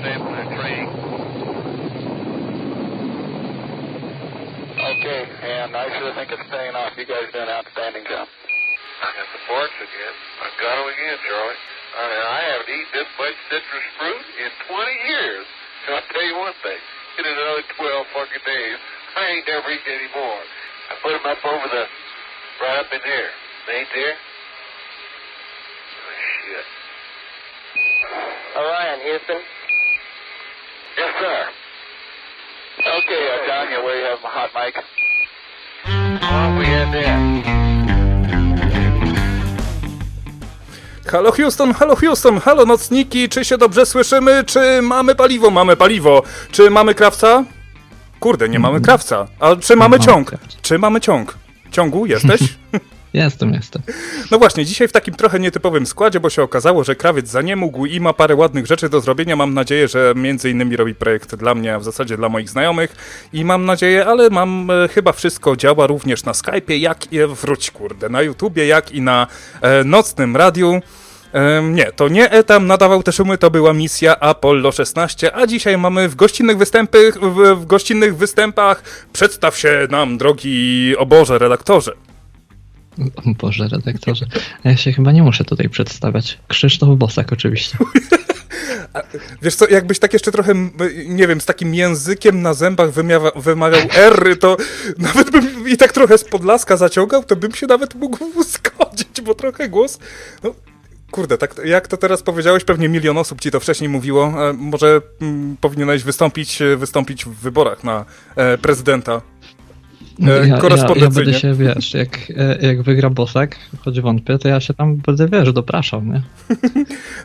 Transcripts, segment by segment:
sampling and training. Okay, and I sure think it's paying off. You guys did an outstanding job. I got the parts again. I got them again, Charlie. I, I haven't eaten this much citrus fruit in 20 years. And I'll tell you one thing. In another 12 fucking days, I ain't never eating any more. I put them up over the, right up in there. They ain't there? Oh, shit. Orion, Houston. Yes, sir. Okay, uh, John, you where you have a hot mic. Oh, we had that. Halo Houston, halo Houston, halo nocniki, czy się dobrze słyszymy, czy mamy paliwo? Mamy paliwo. Czy mamy krawca? Kurde, nie mamy krawca. A czy mamy ciąg? Czy mamy ciąg? Ciągu jesteś? Jestem, jestem. No właśnie, dzisiaj w takim trochę nietypowym składzie, bo się okazało, że krawiec za nie mógł i ma parę ładnych rzeczy do zrobienia. Mam nadzieję, że między innymi robi projekt dla mnie, a w zasadzie dla moich znajomych. I mam nadzieję, ale mam e, chyba wszystko działa również na Skype'ie, jak i wróć kurde, na YouTubie, jak i na e, nocnym radiu. Em, nie, to nie Etam nadawał te szumy, to była misja Apollo 16, a dzisiaj mamy w gościnnych występy, w, w gościnnych występach przedstaw się nam, drogi oborze redaktorze. Boże, redaktorze. Ja się chyba nie muszę tutaj przedstawiać. Krzysztof Bosak oczywiście. Wiesz co, jakbyś tak jeszcze trochę, m, nie wiem, z takim językiem na zębach wymawiał R, to nawet bym i tak trochę z podlaska zaciągał, to bym się nawet mógł zgodzić, bo trochę głos, no, kurde, tak jak to teraz powiedziałeś, pewnie milion osób ci to wcześniej mówiło, e, może mm, powinieneś wystąpić, e, wystąpić w wyborach na e, prezydenta. Ja, ja, ja korespondencyjnie. będę się, wiesz, jak, e, jak wygra Bosak, choć wątpię, to ja się tam będę, wiesz, dopraszał, nie?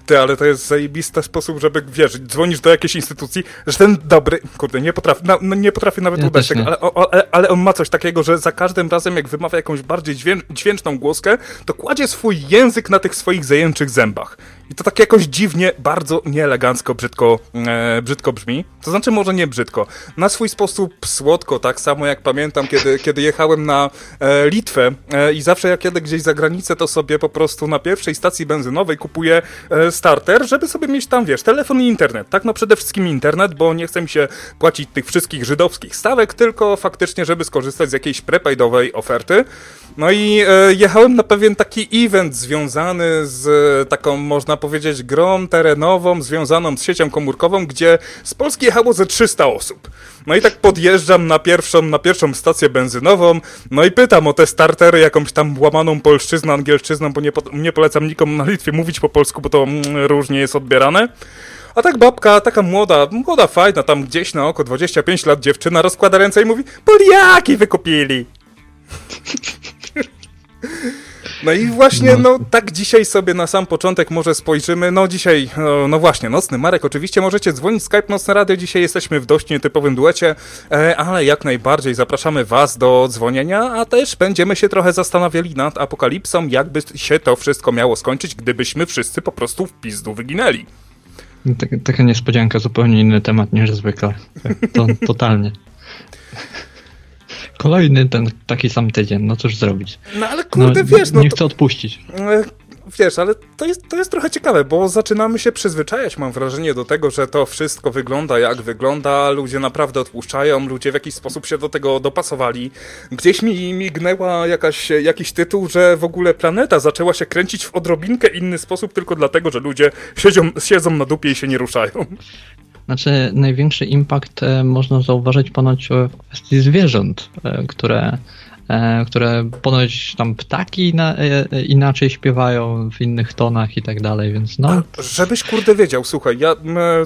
Ty, ale to jest zajebisty sposób, żeby, wiesz, dzwonisz do jakiejś instytucji, że ten dobry, kurde, nie potrafi, na, no nie potrafi nawet Ja udać tego, ale, o, ale, ale on ma coś takiego, że za każdym razem, jak wymawia jakąś bardziej dźwię, dźwięczną głoskę, to kładzie swój język na tych swoich zajęczych zębach. I to tak jakoś dziwnie, bardzo nieelegancko, brzydko, e, brzydko brzmi. To znaczy może nie brzydko, na swój sposób słodko, tak samo jak pamiętam, kiedy, kiedy jechałem na e, Litwę e, i zawsze jak jadę gdzieś za granicę, to sobie po prostu na pierwszej stacji benzynowej kupuję e, starter, żeby sobie mieć tam, wiesz, telefon i internet. Tak, no przede wszystkim internet, bo nie chcę mi się płacić tych wszystkich żydowskich stawek, tylko faktycznie, żeby skorzystać z jakiejś prepaidowej oferty. No i e, jechałem na pewien taki event związany z taką, można powiedzieć, grą terenową, związaną z siecią komórkową, gdzie z Polski jechało ze 300 osób. No i tak podjeżdżam na pierwszą, na pierwszą stację benzynową, no i pytam o te startery, jakąś tam łamaną polszczyznę, angielszczyzną, bo nie, po, nie polecam nikomu na Litwie mówić po polsku, bo to mm, różnie jest odbierane. A tak babka, taka młoda, młoda, fajna, tam gdzieś na oko 25 lat dziewczyna rozkłada ręce i mówi Poliaki wykupili! No i właśnie, no tak dzisiaj sobie na sam początek może spojrzymy. No dzisiaj, no, no właśnie, Nocny Marek, oczywiście możecie dzwonić Skype Nocne Radio. Dzisiaj jesteśmy w dość nietypowym duecie, e, ale jak najbardziej zapraszamy Was do dzwonienia, a też będziemy się trochę zastanawiali nad apokalipsą, jakby się to wszystko miało skończyć, gdybyśmy wszyscy po prostu w pizdu wyginęli. Tak, taka niespodzianka, zupełnie inny temat niż zwykle. Tak, To, totalnie. Kolejny ten taki sam tydzień, no cóż zrobić. No ale kurde, no, wiesz, no nie to, chcę odpuścić. E, Wiesz, ale to jest, to jest trochę ciekawe, bo zaczynamy się przyzwyczajać, mam wrażenie, do tego, że to wszystko wygląda jak wygląda, ludzie naprawdę odpuszczają, ludzie w jakiś sposób się do tego dopasowali. Gdzieś mi mignęła jakaś, jakiś tytuł, że w ogóle planeta zaczęła się kręcić w odrobinkę inny sposób tylko dlatego, że ludzie siedzą, siedzą na dupie i się nie ruszają. Znaczy, największy impact e, można zauważyć ponoć w kwestii zwierząt, e, które, które ponoć tam ptaki na, e, e, inaczej śpiewają w innych tonach i tak dalej, więc no. Żebyś kurde wiedział, słuchaj, ja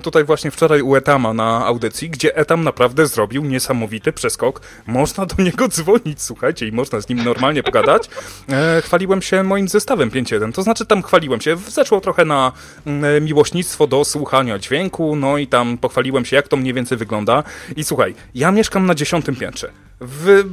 tutaj właśnie wczoraj u Etama na audycji, gdzie Etam naprawdę zrobił niesamowity przeskok. Można do niego dzwonić, słuchajcie, i można z nim normalnie pogadać. E, chwaliłem się moim zestawem 5.1, to znaczy tam chwaliłem się, zeszło trochę na miłośnictwo do słuchania dźwięku, no i tam pochwaliłem się, jak to mniej więcej wygląda. I słuchaj, ja mieszkam na dziesiątym piętrze, w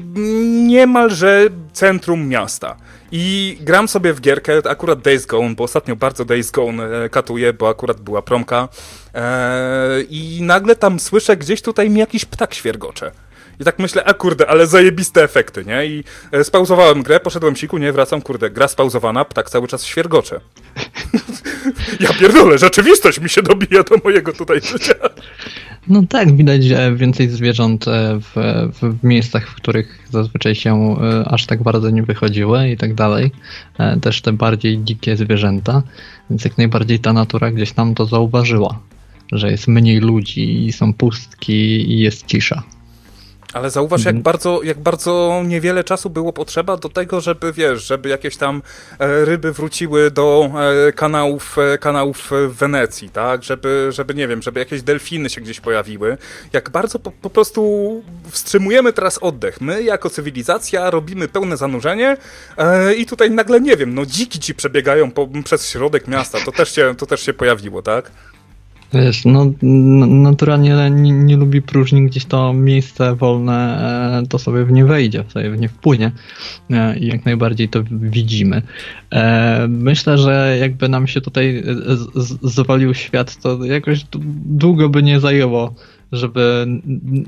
niemalże centrum miasta. I gram sobie w gierkę, akurat Days Gone, bo ostatnio bardzo Days Gone e, katuję, bo akurat była promka. E, I nagle tam słyszę gdzieś tutaj mi jakiś ptak świergocze. I tak myślę, a kurde, ale zajebiste efekty, nie? I e, spauzowałem grę, poszedłem siku, nie wracam, kurde, gra spauzowana, ptak cały czas świergocze. Ja pierdolę, rzeczywistość mi się dobija do mojego tutaj życia. No tak, widać więcej zwierząt e, w, w miejscach, w których zazwyczaj się e, aż tak bardzo nie wychodziły i tak dalej. E, też te bardziej dzikie zwierzęta, więc jak najbardziej ta natura gdzieś tam to zauważyła, że jest mniej ludzi, są pustki i jest cisza. Ale zauważ, jak mhm. bardzo, jak bardzo niewiele czasu było potrzeba do tego, żeby, wiesz, żeby jakieś tam e, ryby wróciły do e, kanałów, e, kanałów w Wenecji, tak? Żeby, żeby, nie wiem, żeby jakieś delfiny się gdzieś pojawiły. Jak bardzo po, po prostu wstrzymujemy teraz oddech. My, jako cywilizacja, robimy pełne zanurzenie i tutaj nagle, nie wiem, no dziki ci przebiegają po, przez środek miasta. To też się, to też się pojawiło, tak? Wiesz, no naturalnie nie, nie lubi próżni, gdzieś to miejsce wolne, e, to sobie w nie wejdzie, sobie w nie wpłynie e, i jak najbardziej to widzimy. E, myślę, że jakby nam się tutaj zawalił świat, to jakoś długo by nie zajęło żeby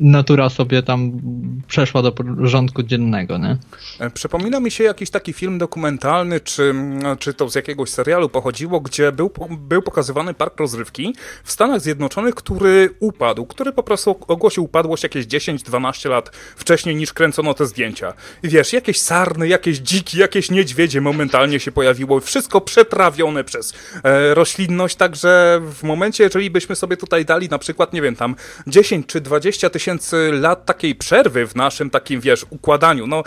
natura sobie tam przeszła do porządku dziennego, nie? E, przypomina mi się jakiś taki film dokumentalny, czy, czy to z jakiegoś serialu pochodziło, gdzie był, był pokazywany park rozrywki w Stanach Zjednoczonych, który upadł, który po prostu ogłosił upadłość jakieś 10-12 lat wcześniej niż kręcono te zdjęcia. I wiesz, jakieś sarny, jakieś dziki, jakieś niedźwiedzie momentalnie się pojawiło, wszystko przetrawione przez e, roślinność, także w momencie, jeżeli byśmy sobie tutaj dali na przykład, nie wiem, tam 10 czy 20 tysięcy lat takiej przerwy w naszym takim, wiesz, układaniu. No,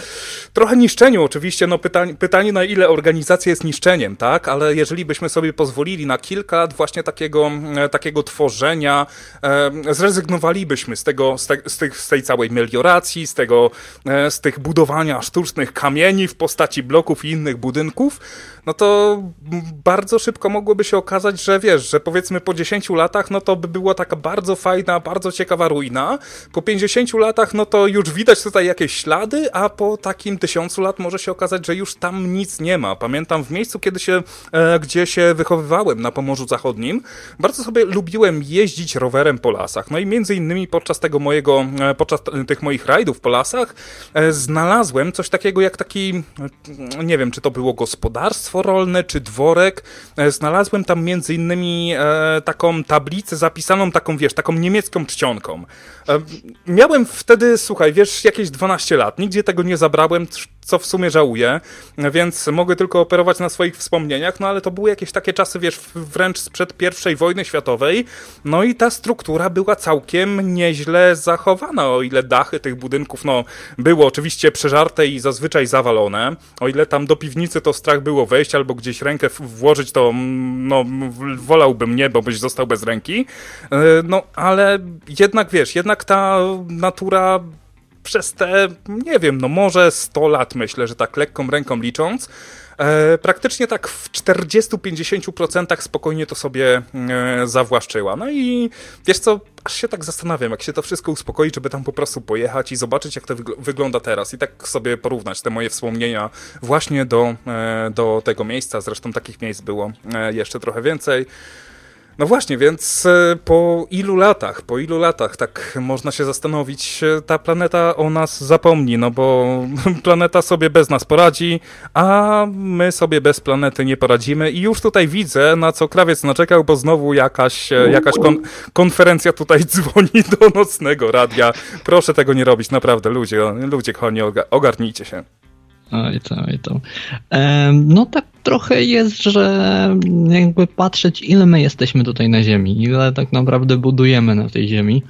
trochę niszczeniu oczywiście, no pytanie, pytanie na ile organizacja jest niszczeniem, tak? Ale jeżeli byśmy sobie pozwolili na kilka lat właśnie takiego, takiego tworzenia, e, zrezygnowalibyśmy z tego, z, te, z, tych, z tej całej melioracji, z tego, e, z tych budowania sztucznych kamieni w postaci bloków i innych budynków, no to bardzo szybko mogłoby się okazać, że wiesz, że powiedzmy po 10 latach, no to by była taka bardzo fajna, bardzo ciekawa ruina. Po 50 latach, no to już widać tutaj jakieś ślady, a po takim tysiącu lat może się okazać, że już tam nic nie ma. Pamiętam w miejscu, kiedy się, e, gdzie się wychowywałem na Pomorzu Zachodnim, bardzo sobie lubiłem jeździć rowerem po lasach. No i między innymi podczas tego mojego, e, podczas tych moich rajdów po lasach e, znalazłem coś takiego jak taki, nie wiem, czy to było gospodarstwo, gospodarstwo rolne czy dworek. E, znalazłem tam między innymi e, taką tablicę zapisaną taką, wiesz, taką niemiecką czcionką. E, miałem wtedy, słuchaj, wiesz, jakieś 12 lat. Nigdzie tego nie zabrałem, co w sumie żałuję, więc mogę tylko operować na swoich wspomnieniach, no ale to były jakieś takie czasy, wiesz, wręcz sprzed I wojny światowej, no i ta struktura była całkiem nieźle zachowana, o ile dachy tych budynków, no, było oczywiście przeżarte i zazwyczaj zawalone, o ile tam do piwnicy to strach było wejść albo gdzieś rękę włożyć, to no, wolałbym nie, bo byś został bez ręki, e, no, ale jednak, wiesz, jednak ta natura przez te, nie wiem, no może 100 lat myślę, że tak lekką ręką licząc, e, praktycznie tak w 40-50% spokojnie to sobie e, zawłaszczyła. No i wiesz co, aż się tak zastanawiam, jak się to wszystko uspokoi, żeby tam po prostu pojechać i zobaczyć, jak to wygl wygląda teraz i tak sobie porównać te moje wspomnienia właśnie do, e, do tego miejsca. Zresztą takich miejsc było e, jeszcze trochę więcej. No właśnie, więc e, po ilu latach, po ilu latach tak można się zastanowić, e, ta planeta o nas zapomni, no bo planeta sobie bez nas poradzi, a my sobie bez planety nie poradzimy i już tutaj widzę, na co krawiec naczekał, bo znowu jakaś, e, jakaś kon konferencja tutaj dzwoni do nocnego radia. Proszę tego nie robić, naprawdę, ludzie, ludzie kochani, ogarnijcie się. Oj to, oj to. No tak trochę jest, że jakby patrzeć, ile my jesteśmy tutaj na Ziemi, ile tak naprawdę budujemy na tej Ziemi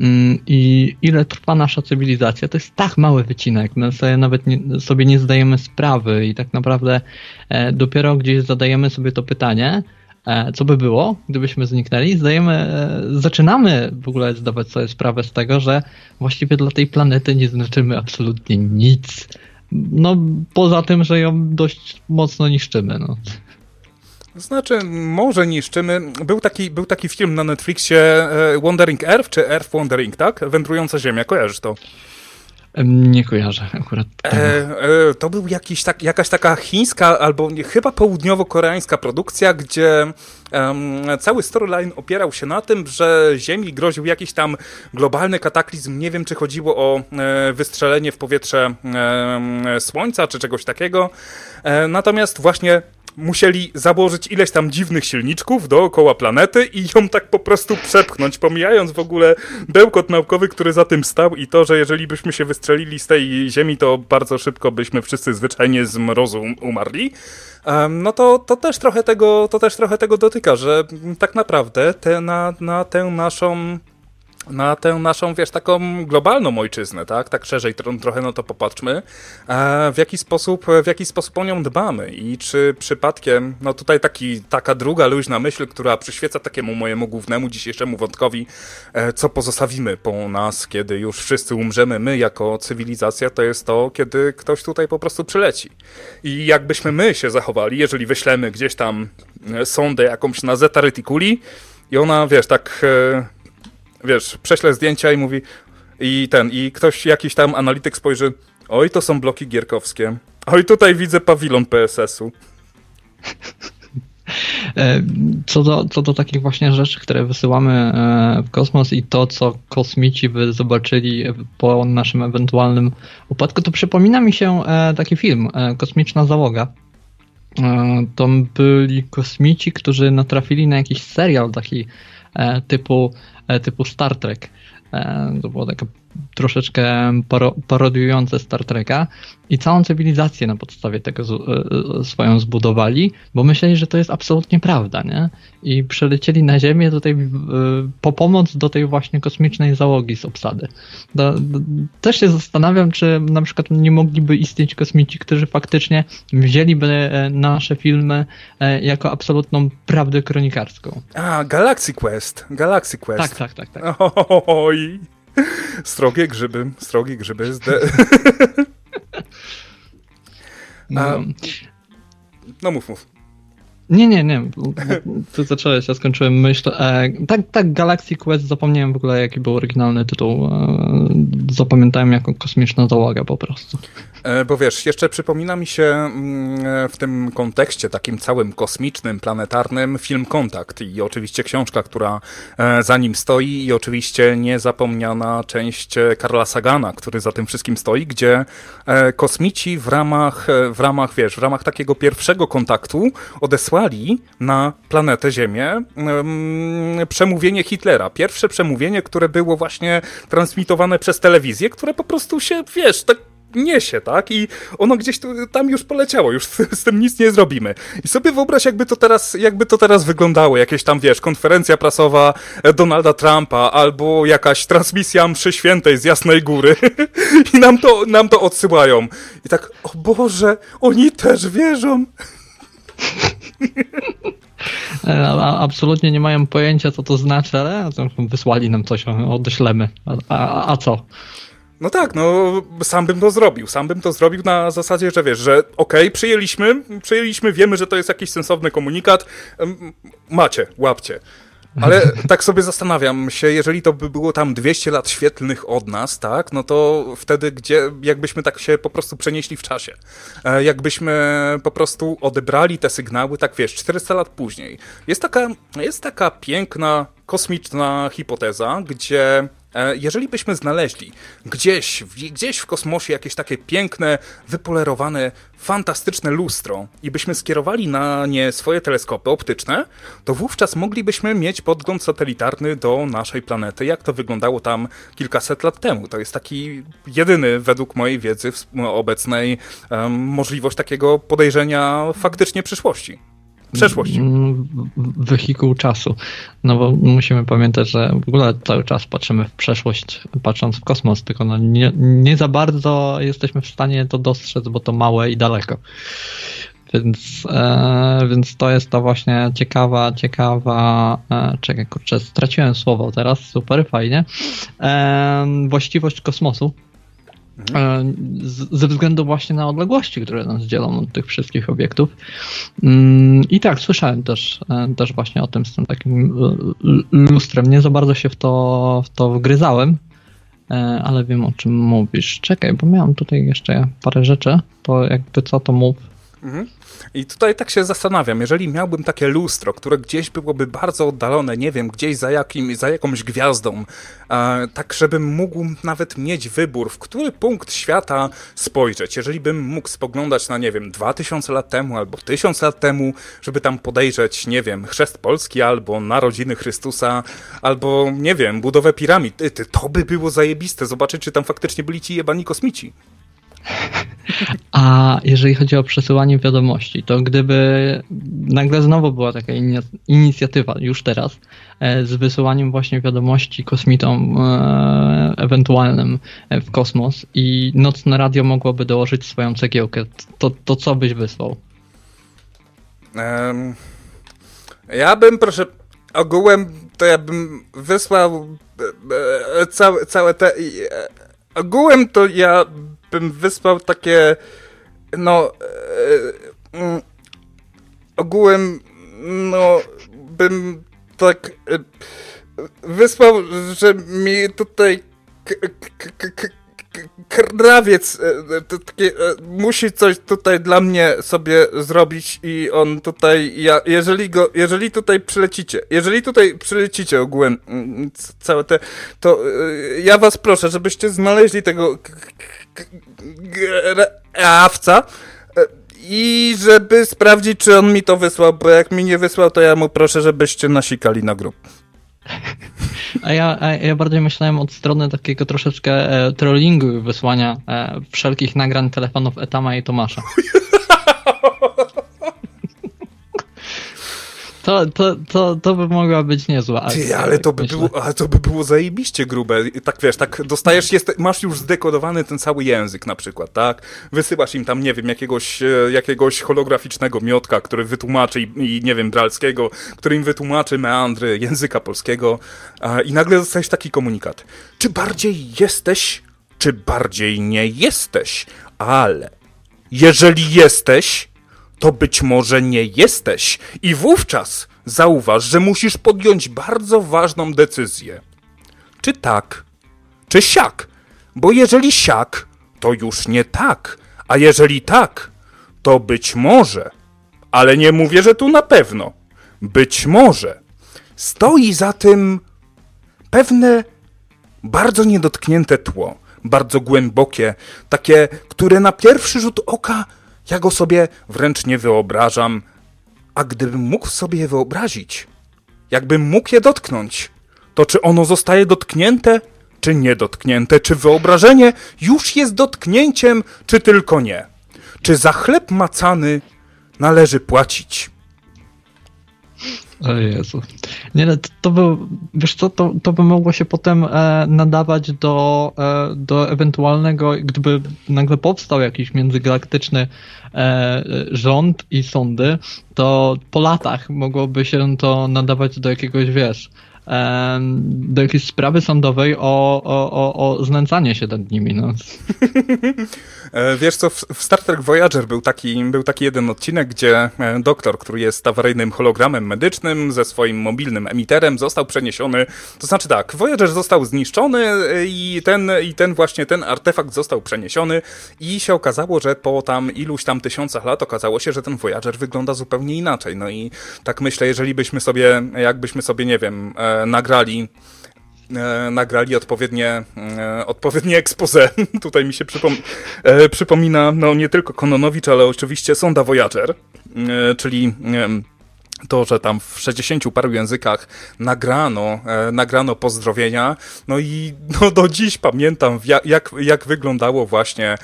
mm, i ile trwa nasza cywilizacja, to jest tak mały wycinek. My sobie nawet nie, sobie nie zdajemy sprawy i tak naprawdę e, dopiero gdzieś zadajemy sobie to pytanie, e, co by było, gdybyśmy zniknęli, zdajemy, e, zaczynamy w ogóle zdawać sobie sprawę z tego, że właściwie dla tej planety nie znaczymy absolutnie nic no, poza tym, że ją dość mocno niszczymy. No. Znaczy, może niszczymy. Był taki, był taki film na Netflixie e, Wandering Earth, czy Earth Wandering, tak? Wędrująca Ziemia, kojarzysz to? Nie kojarzę akurat. E, e, to był jakiś tak, jakaś taka chińska albo chyba południowo-koreańska produkcja, gdzie cały storyline opierał się na tym, że Ziemi groził jakiś tam globalny kataklizm. Nie wiem, czy chodziło o e, wystrzelenie w powietrze Słońca, czy czegoś takiego. E, natomiast właśnie musieli założyć ileś tam dziwnych silniczków dookoła planety i ją tak po prostu przepchnąć, pomijając w ogóle bełkot naukowy, który za tym stał i to, że jeżeli byśmy się wystrzelili z tej Ziemi, to bardzo szybko byśmy wszyscy zwyczajnie z mrozu umarli. No to, to, też trochę tego, to też trochę tego dotyka, że tak naprawdę te, na, na tę naszą na tę naszą, wiesz, taką globalną ojczyznę, tak? Tak szerzej trochę no to popatrzmy, w jaki sposób, w jaki sposób o nią dbamy i czy przypadkiem, no tutaj taki, taka druga luźna myśl, która przyświeca takiemu mojemu głównemu dzisiejszemu wątkowi, e, co pozostawimy po nas, kiedy już wszyscy umrzemy, my jako cywilizacja, to jest to, kiedy ktoś tutaj po prostu przyleci. I jakbyśmy my się zachowali, jeżeli wyślemy gdzieś tam e, sondę jakąś na Zeta Reticuli i ona, wiesz, tak e, wiesz, prześlę zdjęcia i mówi i ten, i ktoś, jakiś tam analityk spojrzy, oj, to są bloki gierkowskie. Oj, tutaj widzę pawilon PSS-u. E, co do, co do takich właśnie rzeczy, które wysyłamy e, w kosmos i to, co kosmici by zobaczyli po naszym ewentualnym upadku, to przypomina mi się e, taki film, Kosmiczna Załoga. To byli kosmici, którzy natrafili na jakiś serial taki typu typu Star Trek. E, to było taka troszeczkę paro, parodiujące Star Treka i całą cywilizację na podstawie tego z, y, swoją zbudowali, bo myśleli, że to jest absolutnie prawda, nie? I przelecieli na Ziemię tutaj y, po pomoc do tej właśnie kosmicznej załogi z obsady. Do, do, też się zastanawiam, czy na przykład nie mogliby istnieć kosmici, którzy faktycznie wzięliby nasze filmy jako absolutną prawdę kronikarską. A, Galaxy Quest. Galaxy Quest. Tak, tak, tak. tak. Oj. Strogie grzyby, strogie grzyby. Zde... No. no mów, mów. Nie, nie, nie. Ty zacząłeś, ja skończyłem myśl. E, tak, tak, Galaxy Quest, zapomniałem w ogóle jaki był oryginalny tytuł. E, zapamiętałem jako kosmiczna załoga po prostu. E, bo wiesz, jeszcze przypomina mi się mm, e, w tym kontekście takim całym kosmicznym, planetarnym film Kontakt i oczywiście książka, która e, za nim stoi i oczywiście niezapomniana część Karla Sagana, który za tym wszystkim stoi, gdzie kosmici w ramach, w ramach, wiesz, w ramach takiego pierwszego kontaktu odesłali na planetę Ziemię przemówienie Hitlera. Pierwsze przemówienie, które było właśnie transmitowane przez telewizję, które po prostu się, wiesz, tak niesie, tak? I ono gdzieś tu, tam już poleciało, już z, z, tym nic nie zrobimy. I sobie wyobraź, jakby to teraz, jakby to teraz wyglądało, jakieś tam, wiesz, konferencja prasowa Donalda Trumpa, albo jakaś transmisja mszy świętej z Jasnej Góry i nam to, nam to odsyłają. I tak, o Boże, oni też wierzą. E, absolutnie nie mają pojęcia, co to znaczy, ale wysłali nam coś, odeślemy. A, a, a co? No tak, no sam bym to zrobił. Sam bym to zrobił na zasadzie, że wiesz, że okej, okay, przyjęliśmy, przyjęliśmy, wiemy, że to jest jakiś sensowny komunikat. Macie, łapcie. Ale tak sobie zastanawiam się, jeżeli to by było tam 200 lat świetlnych od nas, tak, no to wtedy gdzie, jakbyśmy tak się po prostu przenieśli w czasie. E, jakbyśmy po prostu odebrali te sygnały, tak wiesz, 400 lat później. Jest taka, jest taka piękna, kosmiczna hipoteza, gdzie jeżeli byśmy znaleźli gdzieś, gdzieś w kosmosie jakieś takie piękne, wypolerowane, fantastyczne lustro i byśmy skierowali na nie swoje teleskopy optyczne, to wówczas moglibyśmy mieć podgląd satelitarny do naszej planety, jak to wyglądało tam kilkaset lat temu. To jest taki jedyny, według mojej wiedzy obecnej, możliwość takiego podejrzenia faktycznie przyszłości przeszłość. Mm, wehikuł czasu. No bo musimy pamiętać, że w ogóle cały czas patrzymy w przeszłość, patrząc w kosmos, tylko no nie, nie za bardzo jesteśmy w stanie to dostrzec, bo to małe i daleko. Więc, e, więc to jest to właśnie ciekawa, ciekawa, e, czekaj, kurczę, straciłem słowo teraz, super, fajnie, e, właściwość kosmosu, Mhm. ze względu właśnie na odległości, które nas dzielą od tych wszystkich obiektów. Mm, I tak, słyszałem też, e, też właśnie o tym z tym takim lustrem. Nie za bardzo się w to, w to wgryzałem, e, ale wiem o czym mówisz. Czekaj, bo miałem tutaj jeszcze parę rzeczy, to jakby co to mów. Mhm. I tutaj tak się zastanawiam, jeżeli miałbym takie lustro, które gdzieś byłoby bardzo oddalone, nie wiem, gdzieś za, jakim, za jakąś gwiazdą, e, tak żebym mógł nawet mieć wybór, w który punkt świata spojrzeć. Jeżeli bym mógł spoglądać na, nie wiem, 2000 lat temu albo 1000 lat temu, żeby tam podejrzeć, nie wiem, chrzest Polski albo narodziny Chrystusa, albo, nie wiem, budowę piramid, to by było zajebiste, zobaczyć, czy tam faktycznie byli ci jebani kosmici. A jeżeli chodzi o przesyłanie wiadomości, to gdyby nagle znowu była taka inicjatywa już teraz e, z wysyłaniem właśnie wiadomości kosmitom e, ewentualnym w kosmos i nocne radio mogłoby dołożyć swoją cegiełkę, to, to co byś wysłał? Ja bym, proszę, ogółem to ja bym wysłał e, całe, całe te... Ogółem to ja bym wysłał takie, no, e, mm, ogółem, no, bym tak e, że mi tutaj krawiec e, takie, e, musi coś tutaj dla mnie sobie zrobić i on tutaj, ja, jeżeli go, jeżeli tutaj przylecicie, jeżeli tutaj przylecicie ogółem mm, całe te, to ja was proszę, żebyście znaleźli tego awca e, i żeby sprawdzić, czy on mi to wysłał, bo jak mi nie wysłał, to ja mu proszę, żebyście nasikali na grób. A ja, a ja bardziej myślałem od strony takiego troszeczkę e, trollingu wysłania e, wszelkich nagrań telefonów Etama i Tomasza. To, to, to, to by mogła być niezła. Ty, ale to by, było, ale to by było zajebiście grube. Tak wiesz, tak dostajesz, jest, masz już zdekodowany ten cały język na przykład, tak? Wysyłasz im tam, nie wiem, jakiegoś, e, jakiegoś holograficznego miotka, który wytłumaczy i, i nie wiem, bralskiego, który im wytłumaczy meandry języka polskiego i nagle dostajesz taki komunikat. Czy bardziej jesteś, czy bardziej nie jesteś? Ale jeżeli jesteś, to być może nie jesteś. I wówczas zauważ, że musisz podjąć bardzo ważną decyzję. Czy tak, czy siak? Bo jeżeli siak, to już nie tak, a jeżeli tak, to być może, ale nie mówię, że tu na pewno, być może. Stoi za tym pewne bardzo niedotknięte tło, bardzo głębokie, takie, które na pierwszy rzut oka ja go sobie wręcz nie wyobrażam, a gdybym mógł sobie je wyobrazić, jakbym mógł je dotknąć, to czy ono zostaje dotknięte, czy niedotknięte, czy wyobrażenie już jest dotknięciem, czy tylko nie? Czy za chleb macany należy płacić? O Jezu. Nie, no, to by, wiesz co, to, to by mogło się potem e, nadawać do, e, do ewentualnego, gdyby nagle powstał jakiś międzygalaktyczny e, rząd i sądy, to po latach mogłoby się to nadawać do jakiegoś, wiesz, do jakiejś sprawy sądowej o, o, o, o znęcanie się nad nimi. No. E, wiesz co, w Star Trek Voyager był taki, był taki jeden odcinek, gdzie e, doktor, który jest awaryjnym hologramem medycznym ze swoim mobilnym emiterem został przeniesiony, to znaczy tak, Voyager został zniszczony e, i ten, i ten właśnie ten artefakt został przeniesiony i się okazało, że po tam iluś tam tysiącach lat okazało się, że ten Voyager wygląda zupełnie inaczej. No i tak myślę, jeżeli byśmy sobie, jakbyśmy sobie, nie wiem, nagrali e, nagrali odpowiednie, e, odpowiednie expose. Tutaj mi się przypom e, przypomina no, nie tylko Kononowicz, ale oczywiście Sonda Voyager, czyli to, że tam w 60 paru językach nagrano, e, nagrano pozdrowienia, no i no, do dziś pamiętam, jak, jak wyglądało właśnie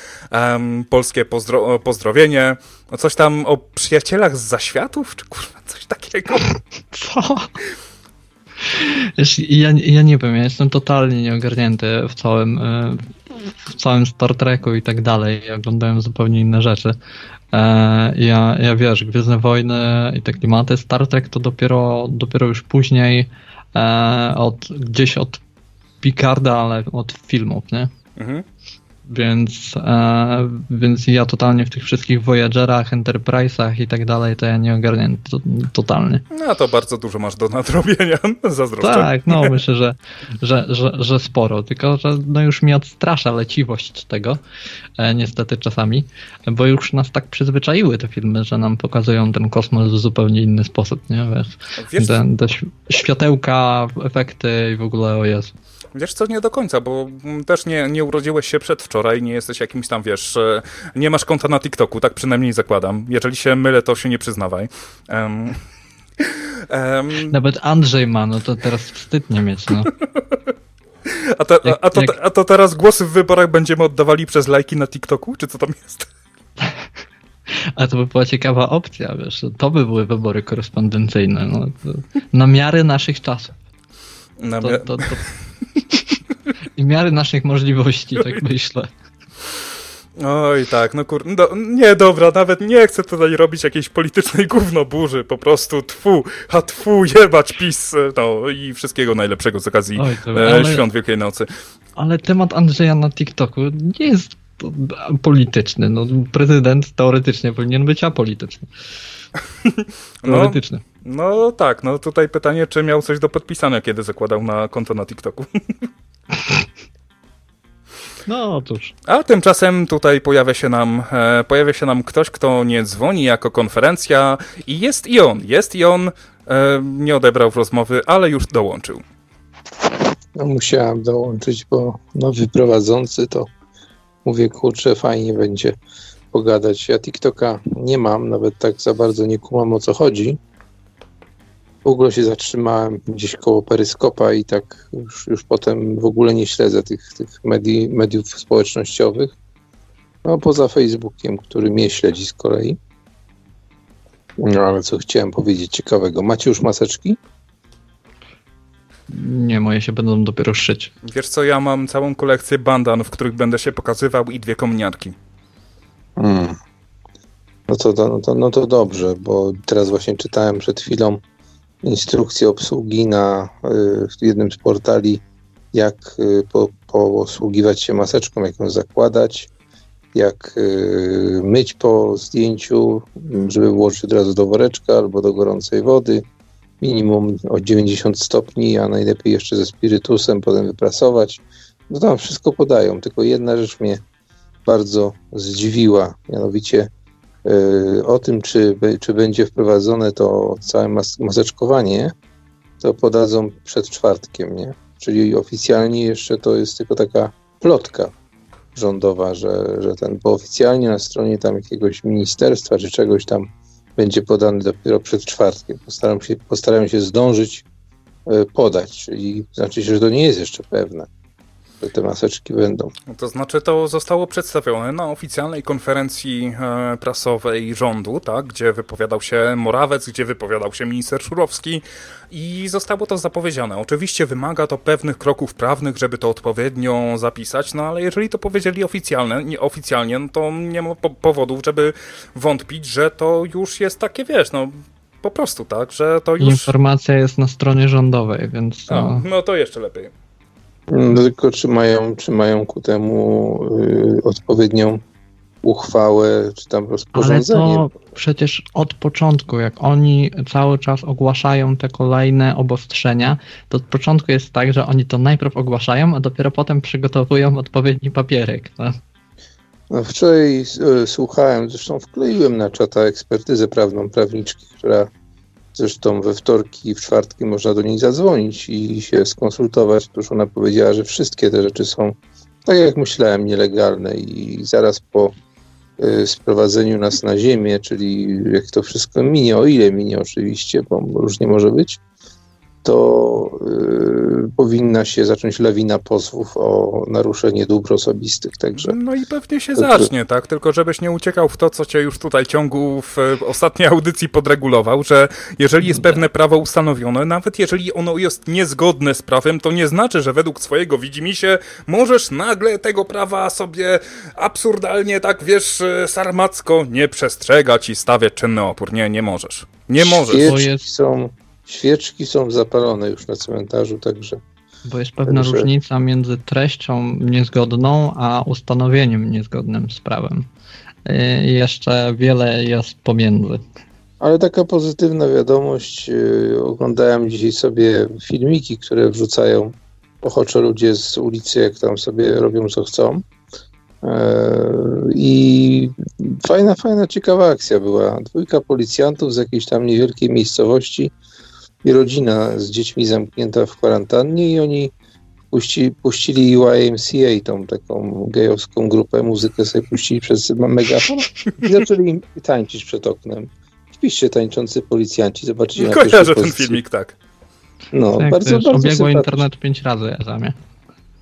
polskie pozdro pozdrowienie. No, coś tam o przyjacielach z zaświatów, czy kurwa, coś takiego. Co? Wiesz, ja, ja nie wiem, ja jestem totalnie nieogarnięty w całym, e, w całym Star Treku i tak dalej. Ja oglądałem zupełnie inne rzeczy. E, ja, ja wiesz, Gwiezdne Wojny i te klimaty, Star Trek to dopiero, dopiero już później e, od, gdzieś od Picarda, ale od filmów, nie? Mhm. Więc, e, więc ja totalnie w tych wszystkich Voyagerach, Enterprise'ach i tak dalej, to ja nie ogarniam to, totalnie. No to bardzo dużo masz do nadrobienia, zazdroszczę. Tak, no myślę, że, że, że, że sporo, tylko że no już mi odstrasza leciwość tego, e, niestety czasami, bo już nas tak przyzwyczaiły te filmy, że nam pokazują ten kosmos w zupełnie inny sposób, nie? Wiesz, Wiesz... Te, te światełka, efekty i w ogóle o Jezu. Wiesz co, nie do końca, bo też nie, nie urodziłeś się przedwczoraj, nie jesteś jakimś tam, wiesz, e, nie masz konta na TikToku, tak przynajmniej zakładam. Jeżeli się mylę, to się nie przyznawaj. Um, um, Nawet Andrzej ma, no to teraz wstyd nie mieć, no. A to, a, a, to, a to teraz głosy w wyborach będziemy oddawali przez lajki na TikToku, czy co tam jest? A to by była ciekawa opcja, wiesz, to by były wybory korespondencyjne, no, na miarę naszych czasów. Na to, to, to, i miary naszych możliwości, tak myślę. Oj, tak, no kur... No, nie, dobra, nawet nie chcę tutaj robić jakiejś politycznej gównoburzy, po prostu tfu, a tfu, jebać PiS, no i wszystkiego najlepszego z okazji Oj, to, e, ale, Świąt Wielkiej Nocy. Ale temat Andrzeja na TikToku nie jest polityczny, no prezydent teoretycznie powinien być apolityczny. No, teoretyczny. No, no tak, no tutaj pytanie, czy miał coś do podpisania, kiedy zakładał na konto na TikToku. No otóż. A tymczasem tutaj pojawia się nam, e, pojawia się nam ktoś, kto nie dzwoni jako konferencja i jest i on, jest i on, e, nie odebrał rozmowy, ale już dołączył. No musiałem dołączyć, bo nowy prowadzący to mówię, kurczę, fajnie będzie pogadać. Ja TikToka nie mam, nawet tak za bardzo nie kumam o co chodzi, w ogóle się zatrzymałem gdzieś koło peryskopa i tak już, już potem w ogóle nie śledzę tych, tych medii, mediów społecznościowych. No poza Facebookiem, który mnie śledzi z kolei. No ale co chciałem powiedzieć ciekawego. Macie już maseczki? Nie, moje się będą dopiero szyć. Wiesz co, ja mam całą kolekcję bandan, w których będę się pokazywał i dwie komniatki. Hmm. No, to, no, to, no to dobrze, bo teraz właśnie czytałem przed chwilą instrukcję obsługi na y, jednym z portali, jak y, po, posługiwać się maseczką, jak ją zakładać, jak y, myć po zdjęciu, żeby włożyć od razu do woreczka albo do gorącej wody, minimum o 90 stopni, a najlepiej jeszcze ze spirytusem, potem wyprasować. No tam wszystko podają, tylko jedna rzecz mnie bardzo zdziwiła, mianowicie Y, o tym, czy, czy będzie wprowadzone to całe mas maseczkowanie, to podadzą przed czwartkiem, nie? Czyli oficjalnie jeszcze to jest tylko taka plotka rządowa, że, że ten, bo oficjalnie na stronie tam jakiegoś ministerstwa czy czegoś tam będzie podany dopiero przed czwartkiem. Postaram się, postaram się zdążyć y, podać, czyli znaczy, że to nie jest jeszcze pewne te maseczki będą. To znaczy to zostało przedstawione na oficjalnej konferencji e, prasowej rządu, tak, gdzie wypowiadał się Morawec, gdzie wypowiadał się minister Szurowski i zostało to zapowiedziane. Oczywiście wymaga to pewnych kroków prawnych, żeby to odpowiednio zapisać, no ale jeżeli to powiedzieli oficjalne, nie, oficjalnie, no to nie ma po powodów, żeby wątpić, że to już jest takie, wiesz, no po prostu tak, że to już... Informacja jest na stronie rządowej, więc... To... no to jeszcze lepiej. No, tylko czy mają, czy mają ku temu y, odpowiednią uchwałę, czy tam rozporządzenie. Ale to przecież od początku, jak oni cały czas ogłaszają te kolejne obostrzenia, to od początku jest tak, że oni to najpierw ogłaszają, a dopiero potem przygotowują odpowiedni papierek. No? No wczoraj y, słuchałem, zresztą wkleiłem na czata ekspertyzę prawną prawniczki, która Zresztą we wtorki i w czwartki można do niej zadzwonić i się skonsultować. Tuż ona powiedziała, że wszystkie te rzeczy są, tak jak myślałem, nielegalne i zaraz po y, sprowadzeniu nas na ziemię, czyli jak to wszystko minie, o ile minie oczywiście, bo różnie może być, to y, powinna się zacząć lawina pozwów o naruszenie dóbr osobistych. Także, no i pewnie się to, zacznie, tak? Tylko żebyś nie uciekał w to, co cię już tutaj ciągu w ostatniej audycji podregulował, że jeżeli jest pewne prawo ustanowione, nawet jeżeli ono jest niezgodne z prawem, to nie znaczy, że według swojego widzimisię możesz nagle tego prawa sobie absurdalnie, tak wiesz, sarmacko nie przestrzegać i stawiać czynny opór. Nie, nie możesz. Nie możesz. Świeczki są Świeczki są zapalone już na cmentarzu, także Bo jest pewna Także- różnica między treścią niezgodną, a ustanowieniem niezgodnym z prawem. Y, I jeszcze wiele jest pomiędzy. Ale taka pozytywna wiadomość. yy, Oglądałem dzisiaj sobie filmiki, które wrzucają ochocze ludzie z ulicy, jak tam sobie robią co chcą. Eee, I fajna, fajna, ciekawa akcja była. Dwójka policjantów z jakiejś tam niewielkiej miejscowości i rodzina z dziećmi zamknięta w kwarantannie i oni puści, puścili YMCA, tą taką gejowską grupę, muzykę sobie puścili przez megafon i zaczęli im tańczyć przed oknem. Wpiszcie tańczący policjanci, zobaczycie na pierwszej Kojarzę ten pozycji. filmik, tak. No, tak, bardzo, bardzo obiegło sympatycznie. internet pięć razy, Ezamie.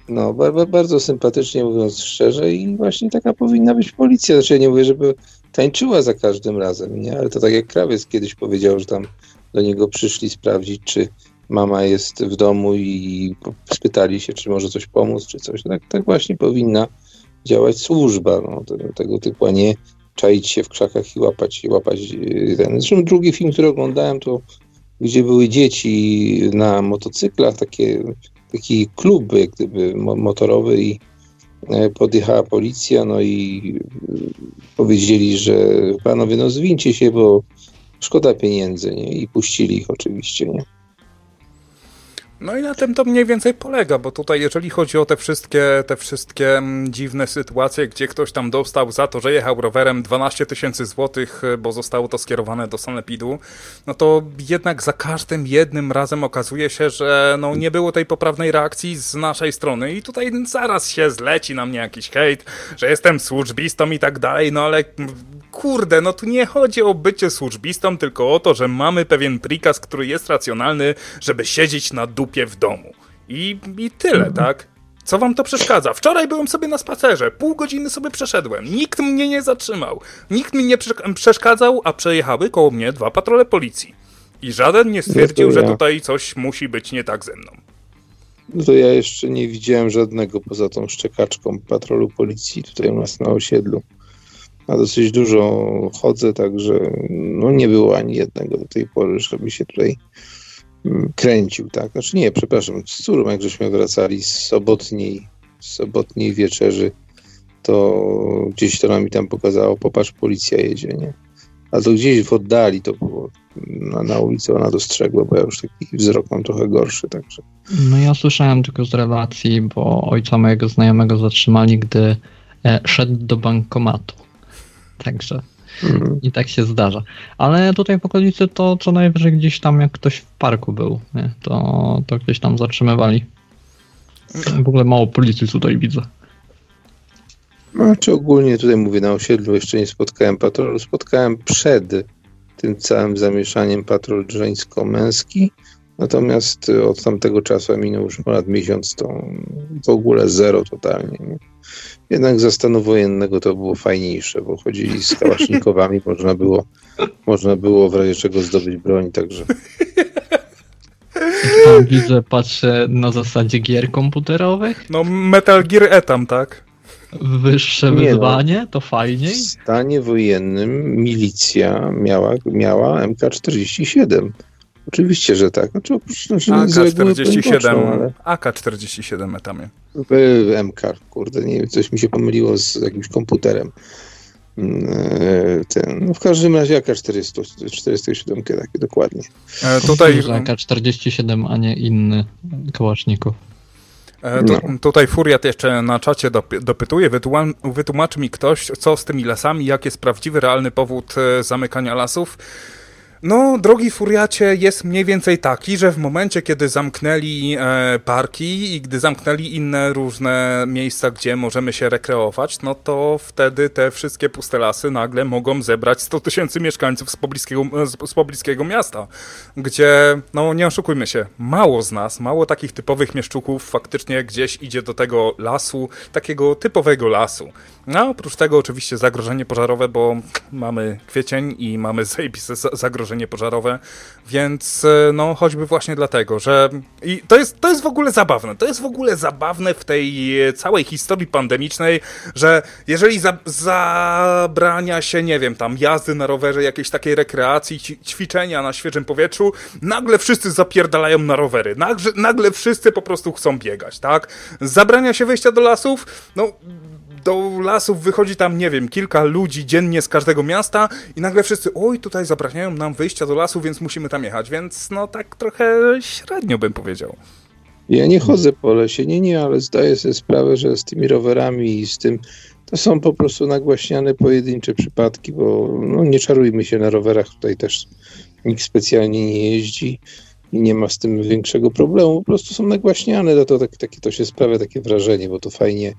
No, bardzo, bardzo sympatycznie mówiąc szczerze i właśnie taka powinna być policja. Znaczy ja nie mówię, żeby tańczyła za każdym razem, nie? Ale to tak jak krawiec kiedyś powiedział, że tam do niego przyszli sprawdzić, czy mama jest w domu i spytali się, czy może coś pomóc, czy coś. Tak, tak właśnie powinna działać służba, no, te- tego typu, a nie czaić się w krzakach i łapać, łapać yy, ten. Zresztą drugi film, który oglądałem, to gdzie były dzieci na motocyklach, takie taki klub jak gdyby mo- motorowy i e, podjechała policja, no i e, powiedzieli, że panowie, no zwincie się, bo szkoda pieniędzy, nie? I puścili ich oczywiście, nie? No i na tym to mniej więcej polega, bo tutaj jeżeli chodzi o te wszystkie, te wszystkie mm, dziwne sytuacje, gdzie ktoś tam dostał za to, że jechał rowerem 12 tysięcy złotych, y, bo zostało to skierowane do sanepidu, no to jednak za każdym jednym razem okazuje się, że no nie było tej poprawnej reakcji z naszej strony i tutaj zaraz się zleci na mnie jakiś hejt, że jestem służbistą i tak dalej, no ale mm, kurde, no tu nie chodzi o bycie służbistą, tylko o to, że mamy pewien prikaz, który jest racjonalny, żeby siedzieć na dupie w domu. I, i tyle, tak? Co wam to przeszkadza? Wczoraj byłem sobie na spacerze, pół godziny sobie przeszedłem, nikt mnie nie zatrzymał, nikt mi nie prze- przeszkadzał, a przejechały koło mnie dwa patrole policji. I żaden nie stwierdził, że tutaj coś musi być nie tak ze mną. No to ja jeszcze nie widziałem żadnego poza tą szczekaczką patrolu policji tutaj u nas na osiedlu. A dosyć dużo chodzę, także no nie było ani jednego do tej pory, żeby się tutaj mm, kręcił, tak? Znaczy nie, przepraszam, z córą, jak żeśmy wracali z sobotniej, z sobotniej wieczerzy, to gdzieś to nam mi tam pokazało, popatrz, policja jedzie, nie? A to gdzieś w oddali to było, na, na ulicy ona dostrzegła, bo ja już taki wzrok mam trochę gorszy, także No ja słyszałem tylko z relacji, bo ojca mojego znajomego zatrzymali, gdy e, szedł do bankomatu. Także mm. i tak się zdarza. Ale tutaj w okolicy to co najwyżej gdzieś tam jak ktoś w parku był, nie? To, to gdzieś tam zatrzymywali. W ogóle mało policji tutaj widzę. Znaczy ogólnie tutaj mówię na osiedlu jeszcze nie spotkałem patrolu. Spotkałem przed tym całym zamieszaniem patrol żeńsko-męski. Natomiast y, od tamtego czasu minął już ponad miesiąc, to w ogóle zero totalnie. Nie? Jednak za stanu wojennego to było fajniejsze, bo chodzili z kałasznikowami, można było, można było w razie czego zdobyć broń, także Tam widzę, patrzę na zasadzie gier komputerowych. No Metal Gear Etam, tak? Wyższe Nie no. wyzwanie, to w fajniej. stanie wojennym milicja miała, miała MK-47. Oczywiście, że tak. Znaczy, oprócz- znaczy z reguły broń boczną, AK-47, ale AK-47 Etamie. e, MK, kurde, nie wiem, coś mi się pomyliło z jakimś komputerem. Mm, e, Ten, no w każdym razie AK-47, takie dokładnie. E, tutaj, Że AK-47, a nie inny kałaszników. e, tu, No. tutaj Furiat jeszcze na czacie dopy, dopytuje, wytłum, wytłumaczy mi ktoś, co z tymi lasami, jak jest prawdziwy, realny powód e, zamykania lasów. No, drogi Furiacie, jest mniej więcej taki, że w momencie, kiedy zamknęli e, parki i gdy zamknęli inne różne miejsca, gdzie możemy się rekreować, no to wtedy te wszystkie puste lasy nagle mogą zebrać 100 tysięcy mieszkańców z pobliskiego, z, z pobliskiego miasta, gdzie, no nie oszukujmy się, mało z nas, mało takich typowych mieszczuków faktycznie gdzieś idzie do tego lasu, takiego typowego lasu. No, oprócz tego oczywiście zagrożenie pożarowe, bo mamy kwiecień i mamy zajebiste za- zagrożenie gaszenie pożarowe, więc e, no choćby właśnie dlatego, że i to jest, to jest w ogóle zabawne, to jest w ogóle zabawne w tej całej historii pandemicznej, że jeżeli za, zabrania się, nie wiem, tam jazdy na rowerze, jakiejś takiej rekreacji, ćwiczenia na świeżym powietrzu, nagle wszyscy zapierdalają na rowery, nagle, nagle wszyscy po prostu chcą biegać, tak? Zabrania się wejścia do lasów, no do lasów wychodzi tam, nie wiem, kilka ludzi dziennie z każdego miasta i nagle wszyscy, oj, tutaj zabraniają nam wyjścia do lasu, więc musimy tam jechać, więc no tak trochę średnio bym powiedział. Ja nie chodzę po lesie, nie, nie, ale zdaję sobie sprawę, że z tymi rowerami i z tym to są po prostu nagłaśniane pojedyncze przypadki, bo no, nie czarujmy się na rowerach, tutaj też nikt specjalnie nie jeździ i nie ma z tym większego problemu, po prostu są nagłaśniane, to, to, tak, takie, to się sprawia takie wrażenie, bo to fajnie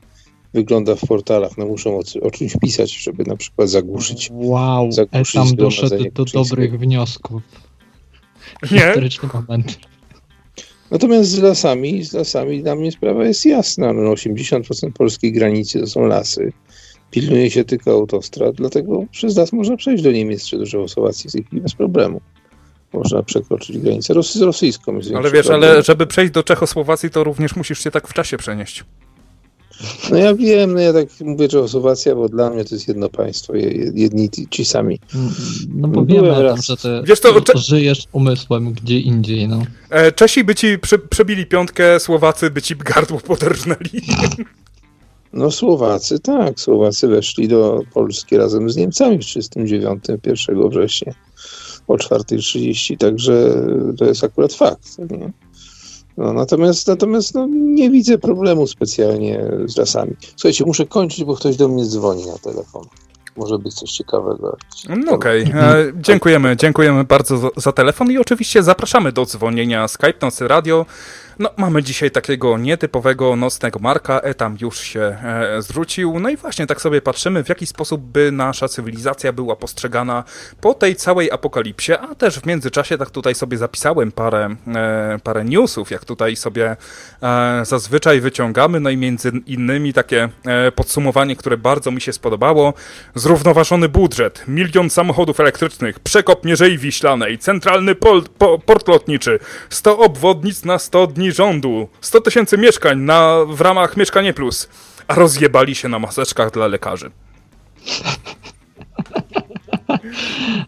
wygląda w portalach. No muszą o, o czymś pisać, żeby na przykład zagłuszyć. Wow, zagłuszyć tam doszedł do dobrych wniosków. Nie? Historyczny moment. Natomiast z lasami, z lasami dla mnie sprawa jest jasna. No 80% polskiej granicy to są lasy. Pilnuje się tylko autostrad, dlatego przez las można przejść do Niemiec czy do Czechosłowacji bez problemu. Można przekroczyć granicę Rosy z rosyjską. Ale wiesz, problem. ale żeby przejść do Czechosłowacji, to również musisz się tak w czasie przenieść. No ja wiem, no ja tak mówię Czechosłowacja, bo dla mnie to jest jedno państwo, jedni ci sami. No bo Byłem wiemy, raz... że ty Wiesz to, cze... żyjesz umysłem gdzie indziej, no. E, Czesi by ci prze, przebili piątkę, Słowacy by ci gardło poderżnęli. No Słowacy, tak, Słowacy weszli do Polski razem z Niemcami w 1939, 1 września o 4.30, także to jest akurat fakt. Nie? No, natomiast natomiast no, nie widzę problemu specjalnie z lasami. Słuchajcie, muszę kończyć, bo ktoś do mnie dzwoni na telefon. Może być coś ciekawego. No okej, okay. E, dziękujemy, dziękujemy bardzo za, telefon i oczywiście zapraszamy do dzwonienia Skype Nocy Radio no, mamy dzisiaj takiego nietypowego nocnego Marka, Etam już się e, zwrócił. No i właśnie tak sobie patrzymy, w jaki sposób by nasza cywilizacja była postrzegana po tej całej apokalipsie, a też w międzyczasie tak tutaj sobie zapisałem parę, e, parę newsów, jak tutaj sobie e, zazwyczaj wyciągamy, no i między innymi takie e, podsumowanie, które bardzo mi się spodobało. Zrównoważony budżet, milion samochodów elektrycznych, przekop Mierzei Wiślanej, centralny pol, po, port lotniczy, 100 obwodnic na 100 dni rządu, 100 tysięcy mieszkań na, w ramach Mieszkanie Plus, a rozjebali się na maseczkach dla lekarzy.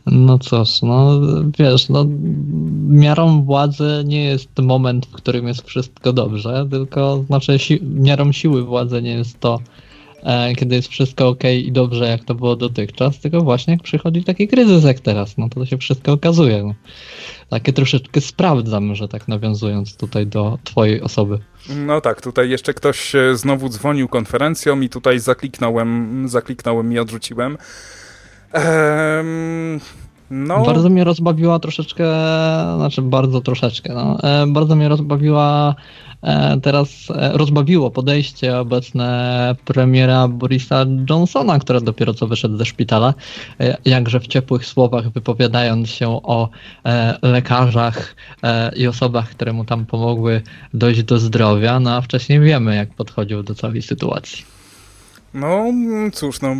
No cóż, no wiesz, no miarą władzy nie jest moment, w którym jest wszystko dobrze, tylko znaczy si miarą siły władzy nie jest to, kiedy jest wszystko ok i dobrze, jak to było dotychczas, tylko właśnie jak przychodzi taki kryzys jak teraz, no to się wszystko okazuje. No takie troszeczkę sprawdzam, że tak nawiązując tutaj do twojej osoby. No tak, tutaj jeszcze ktoś znowu dzwonił konferencją i tutaj zakliknąłem, zakliknąłem i odrzuciłem. Ehm, no. Bardzo mnie rozbawiła troszeczkę, znaczy bardzo troszeczkę, no, e, bardzo mnie rozbawiła E, teraz e, rozbawiło podejście obecne premiera Borisa Johnsona, który dopiero co wyszedł ze szpitala, e, jakże w ciepłych słowach wypowiadając się o lekarzach i osobach, które mu tam pomogły dojść do zdrowia, no a wcześniej wiemy, jak podchodził do całej sytuacji. No, cóż, no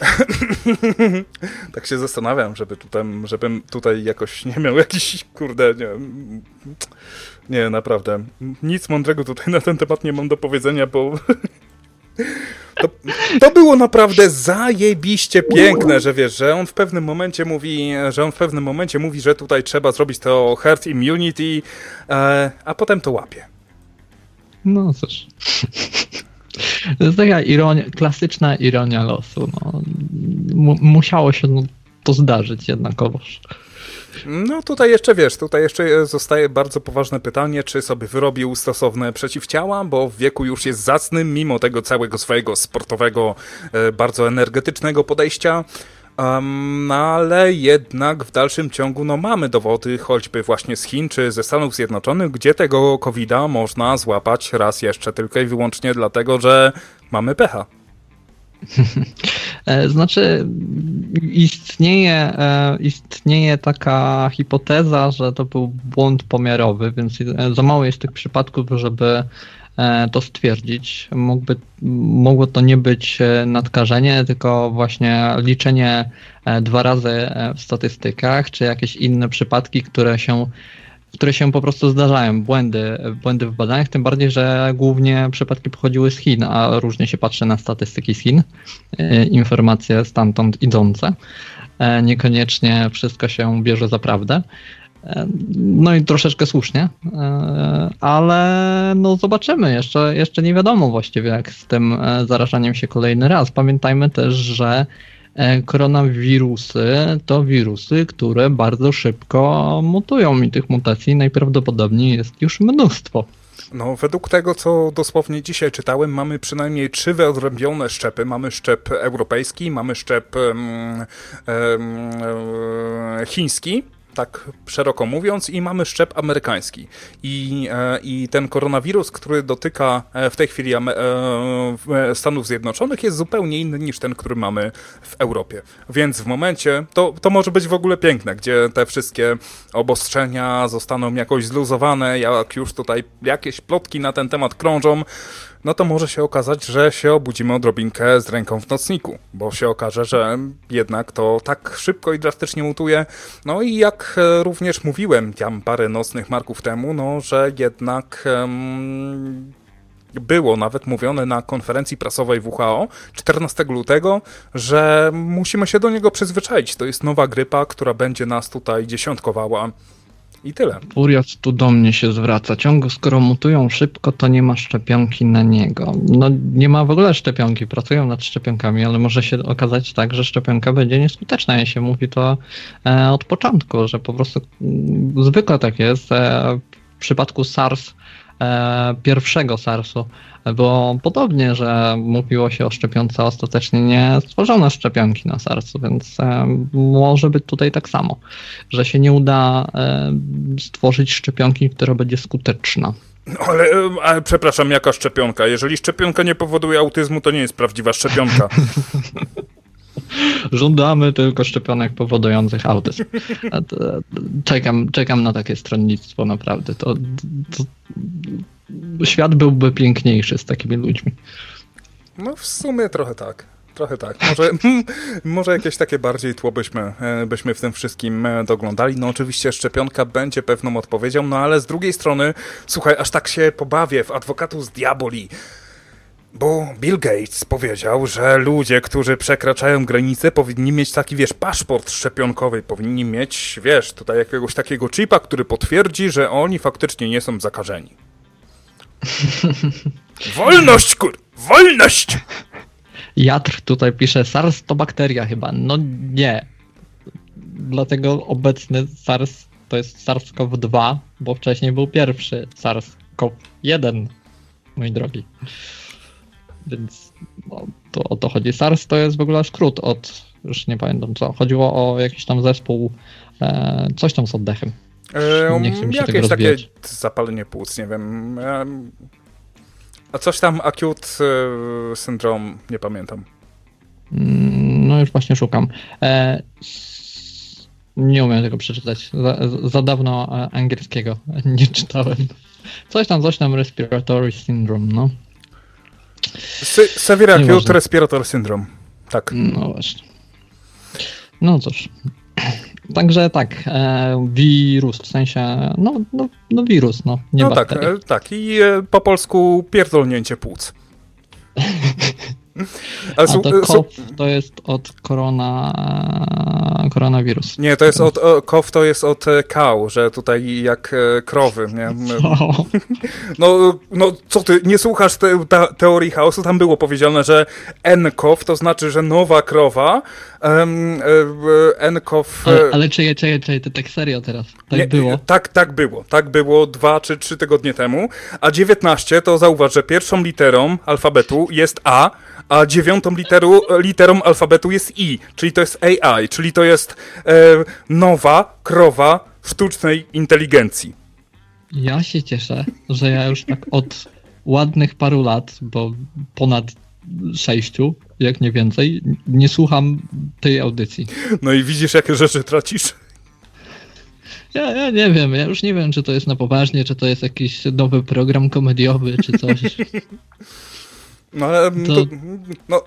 tak się zastanawiam, żeby tutaj, żebym tutaj jakoś nie miał jakiś, kurde, nie Nie, naprawdę. Nic mądrego tutaj na ten temat nie mam do powiedzenia, bo... To, to, było naprawdę zajebiście piękne, że wiesz, że on w pewnym momencie mówi, że on w pewnym momencie mówi, że tutaj trzeba zrobić to herd immunity, e, a potem to łapie. No cóż. To jest taka ironia, klasyczna ironia losu. No. musiało się no, to zdarzyć jednakowoż. No tutaj jeszcze wiesz, tutaj jeszcze zostaje bardzo poważne pytanie, czy sobie wyrobił stosowne przeciwciała, bo w wieku już jest zacnym, mimo tego całego swojego sportowego, e, bardzo energetycznego podejścia. Um, ale jednak w dalszym ciągu no, mamy dowody choćby właśnie z Chin czy ze Stanów Zjednoczonych, gdzie tego covid można złapać raz jeszcze tylko i wyłącznie dlatego, że mamy pecha. E, znaczy, istnieje, e, istnieje taka hipoteza, że to był błąd pomiarowy, więc za mało jest tych przypadków, żeby e, to stwierdzić. Mógłby, mogło to nie być e, nadkażenie, tylko właśnie liczenie dwa razy w statystykach, czy jakieś inne przypadki, które się które się po prostu zdarzają, błędy, błędy w badaniach, tym bardziej, że głównie przypadki pochodziły z Chin, a różnie się patrzy na statystyki z Chin, informacje stamtąd idące. Niekoniecznie wszystko się bierze za prawdę. No i troszeczkę słusznie, e, ale no zobaczymy. Jeszcze, jeszcze nie wiadomo właściwie, jak z tym e, zarażaniem się kolejny raz. Pamiętajmy też, że e, koronawirusy to wirusy, które bardzo szybko mutują i tych mutacji najprawdopodobniej jest już mnóstwo. No, według tego, co dosłownie dzisiaj czytałem, mamy przynajmniej trzy wyodrębnione szczepy. Mamy szczep europejski, mamy szczep um, um, chiński tak szeroko mówiąc, i mamy szczep amerykański. I, e, i ten koronawirus, który dotyka e, w tej chwili e, Stanów Zjednoczonych, jest zupełnie inny niż ten, który mamy w Europie. Więc w momencie, to, to może być w ogóle piękne, gdzie te wszystkie obostrzenia zostaną jakoś zluzowane, jak już tutaj jakieś plotki na ten temat krążą, no to może się okazać, że się obudzimy odrobinkę z ręką w nocniku, bo się okaże, że jednak to tak szybko i drastycznie mutuje. No i jak e, również mówiłem tam parę nocnych marków temu, no że jednak um, było nawet mówione na konferencji prasowej WHO 14 lutego, że musimy się do niego przyzwyczaić. To jest nowa grypa, która będzie nas tutaj dziesiątkowała i tyle. Furiat tu do mnie się zwraca. Ciągle skoro mutują szybko, to nie ma szczepionki na niego. No nie ma w ogóle szczepionki, pracują nad szczepionkami, ale może się okazać tak, że szczepionka będzie nieskuteczna. Ja się mówi to e, od początku, że po prostu m, mm, zwykle tak jest. E, w przypadku SARS, pierwszego SARS-u, było podobnie, że mówiło się o szczepionce, ostatecznie nie stworzono szczepionki na sercu, więc e, może być tutaj tak samo, że się nie uda e, stworzyć szczepionki, która będzie skuteczna. Ale, e, ale przepraszam, jaka szczepionka? Jeżeli szczepionka nie powoduje autyzmu, to nie jest prawdziwa szczepionka. Żądamy tylko szczepionek powodujących autyzm. Czekam, czekam na takie stronnictwo, naprawdę. To, to, świat byłby piękniejszy z takimi ludźmi. No w sumie trochę tak. Trochę tak. Może, może jakieś takie bardziej tło byśmy, e, byśmy w tym wszystkim e, doglądali. No oczywiście szczepionka będzie pewną odpowiedzią, no ale z drugiej strony, słuchaj, aż tak się pobawię w adwokatus diaboli. Bo Bill Gates powiedział, że ludzie, którzy przekraczają granice, powinni mieć taki, wiesz, paszport szczepionkowy, powinni mieć, wiesz, tutaj jakiegoś takiego chipa, który potwierdzi, że oni faktycznie nie są zakażeni. Wolność, kur... Wolność! Jatr tutaj pisze, SARS to bakteria chyba. No nie. Dlatego obecny SARS to jest SARS-CoV-2, bo wcześniej był pierwszy SARS-CoV-1, mój drogi. Więc no, to o to chodzi. SARS to jest w ogóle skrót od, już nie pamiętam co, chodziło o jakiś tam zespół, e, coś tam z oddechem. Nie chcę mi się jakieś takie zapalenie płuc, nie wiem. A coś tam acute e, syndrom, nie pamiętam. Mm, no już właśnie szukam. E, nie umiem tego przeczytać. Za, za, dawno e, angielskiego nie czytałem. Coś tam, coś tam respiratory syndrome, no. Severe acute respiratory syndrome. Tak. No właśnie. No cóż. Także tak, e, wirus, w sensie, no, no, no wirus, no, nie No tak, e, tak i e, po polsku pierdolnięcie płuc. A to KOW to jest od korona, koronawirus. Nie, to jest od, KOW to jest od kał, że tutaj jak krowy, nie? No, no co ty, nie słuchasz te, te, teorii chaosu? Tam było powiedziane, że NKOW to znaczy, że nowa krowa, um, NKOW... Ale, ale czekaj, czekaj, czekaj, to tak serio teraz, tak nie, było? Tak, tak było, tak było dwa czy trzy tygodnie temu, a 19 to zauważ, że pierwszą literą alfabetu jest A, a dziewiątą literu, literą alfabetu jest I, czyli to jest AI, czyli to jest e, nowa krowa sztucznej inteligencji. Ja się cieszę, że ja już tak od ładnych paru lat, bo ponad sześciu, jak nie więcej, nie słucham tej audycji. No i widzisz, jakie rzeczy tracisz? Ja, ja nie wiem, ja już nie wiem, czy to jest na poważnie, czy to jest jakiś nowy program komediowy, czy coś. No, ale to... To- no,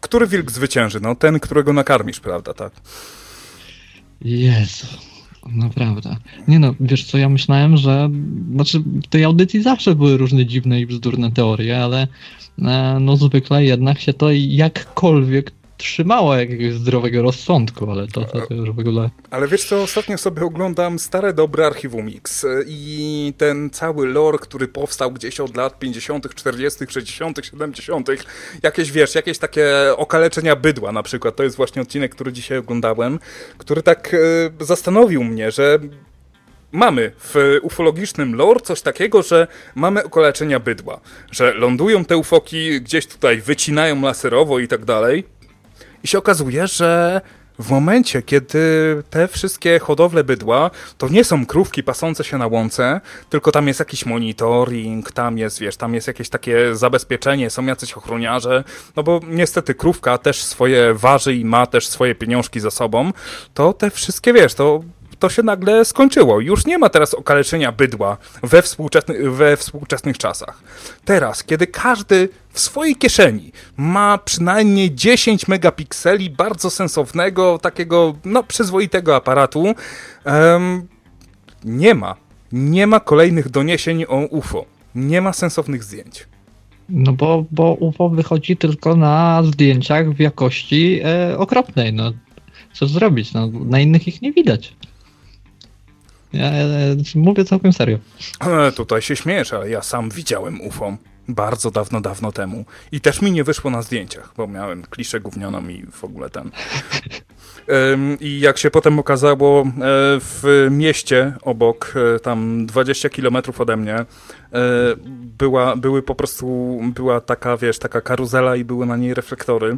który wilk zwycięży? No ten, którego nakarmisz, prawda, tak? Jezu, naprawdę. Nie no, wiesz co, ja myślałem, że znaczy w tej audycji zawsze były różne dziwne i bzdurne teorie, ale e, no zwykle jednak się to jakkolwiek trzymało jakiegoś zdrowego rozsądku, ale to, to, to już w ogóle... Ale wiesz co, ostatnio sobie oglądam stare, dobre archiwum i ten cały lore, który powstał gdzieś od lat 50., 40., 60., 70., jakieś, wiesz, jakieś takie okaleczenia bydła na przykład, to jest właśnie odcinek, który dzisiaj oglądałem, który tak y, zastanowił mnie, że mamy w ufologicznym lore coś takiego, że mamy okaleczenia bydła, że lądują te ufoki, gdzieś tutaj wycinają laserowo i tak dalej, i się okazuje, że w momencie, kiedy te wszystkie hodowle bydła, to nie są krówki pasące się na łące, tylko tam jest jakiś monitoring, tam jest, wiesz, tam jest jakieś takie zabezpieczenie, są jacyś ochroniarze, no bo niestety krówka też swoje waży i ma też swoje pieniążki za sobą, to te wszystkie, wiesz, to to się nagle skończyło. Już nie ma teraz okaleczenia bydła we, współczesny, we współczesnych czasach. Teraz, kiedy każdy w swojej kieszeni ma przynajmniej 10 megapikseli bardzo sensownego, takiego no, przyzwoitego aparatu, nie ma. Nie ma kolejnych doniesień o UFO. Nie ma sensownych zdjęć. No bo, bo UFO wychodzi tylko na zdjęciach w jakości e, okropnej, no co zrobić, no na innych ich nie widać. Ja e, mówię całkiem serio. Tutaj się śmiejesz, ale ja sam widziałem UFO bardzo dawno, dawno temu. I też mi nie wyszło na zdjęciach, bo miałem kliszę gównioną i w ogóle ten. I jak się potem okazało, e, w mieście obok, e, tam 20 kilometrów ode mnie, e, była, były po prostu, była taka, wiesz, taka karuzela i były na niej reflektory.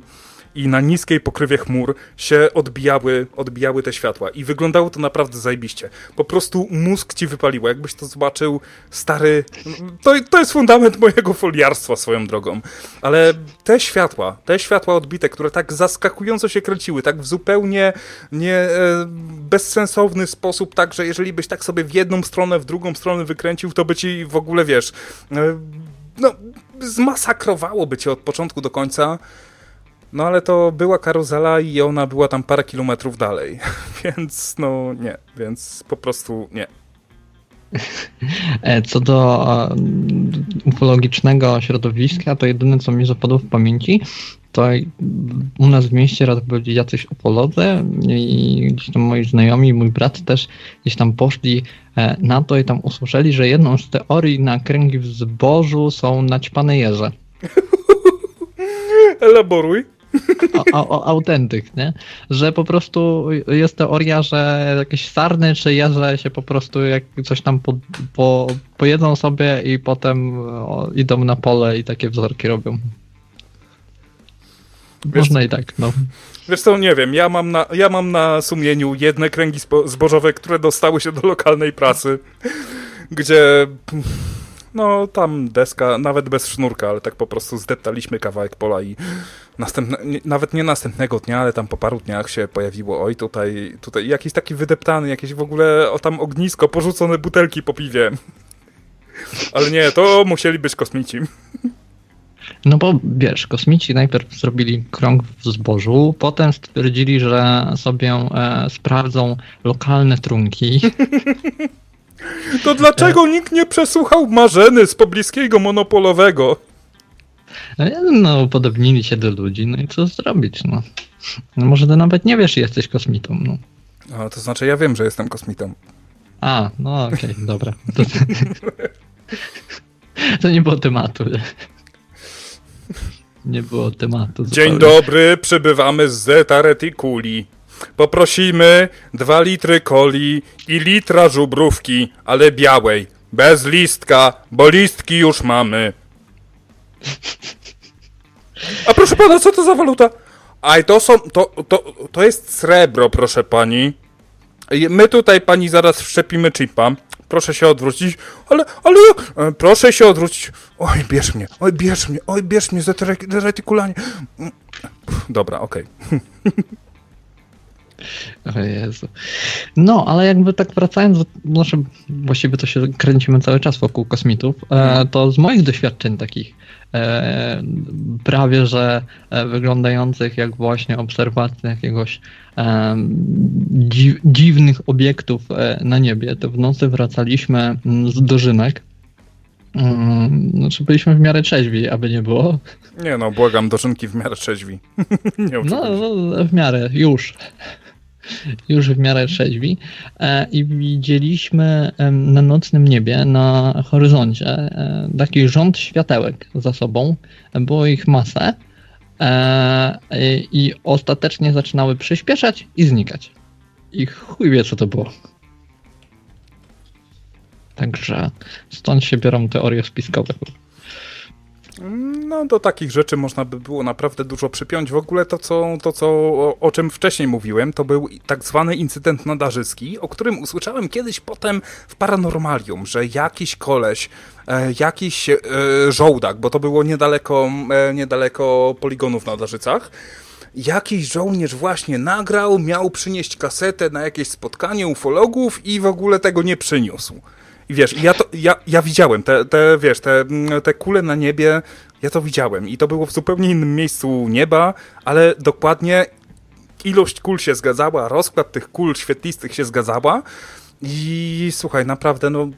I na niskiej pokrywie chmur się odbijały, odbijały te światła. I wyglądało to naprawdę zajebiście. Po prostu mózg ci wypaliło. Jakbyś to zobaczył, stary. To, to jest fundament mojego foliarstwa swoją drogą. Ale te światła, te światła odbite, które tak zaskakująco się kręciły, tak w zupełnie nie e, bezsensowny sposób, tak, że jeżeli byś tak sobie w jedną stronę, w drugą stronę wykręcił, to by ci w ogóle, wiesz, e, no, zmasakrowałoby cię od początku do końca. No ale to była karuzela i ona była tam parę kilometrów dalej, więc no nie, więc po prostu nie. E, Co do e, ufologicznego środowiska, to jedyne co mi zapadło w pamięci, to u nas w mieście raz byli jacyś ufolodzy i gdzieś tam moi znajomi mój brat też gdzieś tam poszli e, na to i tam usłyszeli, że jedną z teorii na kręgi w zbożu są naćpane jeże. Elaboruj. O, autentyk, nie? Że po prostu jest teoria, że jakieś sarny czy jeże się po prostu jak coś tam po, po, pojedzą sobie i potem o, idą na pole i takie wzorki robią. Można i tak, no. Wiesz co, nie wiem, ja mam na, ja mam na sumieniu jedne kręgi spo, zbożowe, które dostały się do lokalnej prasy, gdzie no tam deska, nawet bez sznurka, ale tak po prostu zdeptaliśmy kawałek pola i następne, nie, nawet nie następnego dnia, ale tam po paru dniach się pojawiło, oj tutaj, tutaj jakiś taki wydeptany, jakieś w ogóle o tam ognisko, porzucone butelki po piwie. Ale nie, to musieli być kosmici. No bo wiesz, kosmici najpierw zrobili krąg w zbożu, potem stwierdzili, że sobie e, sprawdzą lokalne trunki. To dlaczego nikt nie przesłuchał Marzeny z pobliskiego monopolowego? E, No, podobnili się do ludzi, no i co zrobić, no. no może ty nawet nie wiesz, że jesteś kosmitą, no. A, to znaczy ja wiem, że jestem kosmitą. A, no okej, dobra. To, to nie było tematu. Nie było tematu. Dzień zupełnie. dobry, przybywamy z Zeta Reticuli. Poprosimy dwa litry coli i litra żubrówki, ale białej, bez listka, bo listki już mamy. A proszę pana, co to za waluta? Aj, to są, to, to, to jest srebro, proszę pani. My tutaj pani zaraz wszczepimy chipa. Proszę się odwrócić. Ale, ale, e, proszę się odwrócić. Oj, bierz mnie, oj, bierz mnie, oj, bierz mnie za te re- retikulanie. Dobra, okej. O Jezu. No, ale jakby tak wracając, znaczy właściwie to się kręcimy cały czas wokół kosmitów, e, to z moich doświadczeń takich prawie, że e, wyglądających jak właśnie obserwacja jakiegoś e, dziw, dziwnych obiektów e, na niebie, to w nocy wracaliśmy mm, z dożynek. Mm, Znaczy byliśmy w miarę trzeźwi, aby nie było. Nie no, błagam, dożynki w miarę trzeźwi. nie no, w miarę, już. Już w miarę trzeźwi. E, I widzieliśmy na nocnym niebie, na horyzoncie, e, taki rząd światełek za sobą. Było ich masę. E, I ostatecznie zaczynały przyspieszać i znikać. I chuj wie, co to było. Także stąd się biorą teorie spiskowe. No, do takich rzeczy można by było naprawdę dużo przypiąć. W ogóle to, co, to, co o, o czym wcześniej mówiłem, to był tak zwany incydent nadarzyski, o którym usłyszałem kiedyś potem w Paranormalium, że jakiś koleś, e, jakiś e, żołdak, bo to było niedaleko, e, niedaleko poligonów na Darzycach, jakiś żołnierz właśnie nagrał, miał przynieść kasetę na jakieś spotkanie ufologów i w ogóle tego nie przyniósł. I wiesz, ja, to, ja, ja widziałem te, te, wiesz, te, te kule na niebie, ja to widziałem i to było w zupełnie innym miejscu nieba, ale dokładnie ilość kul się zgadzała, rozkład tych kul świetlistych się zgadzała i słuchaj, naprawdę, no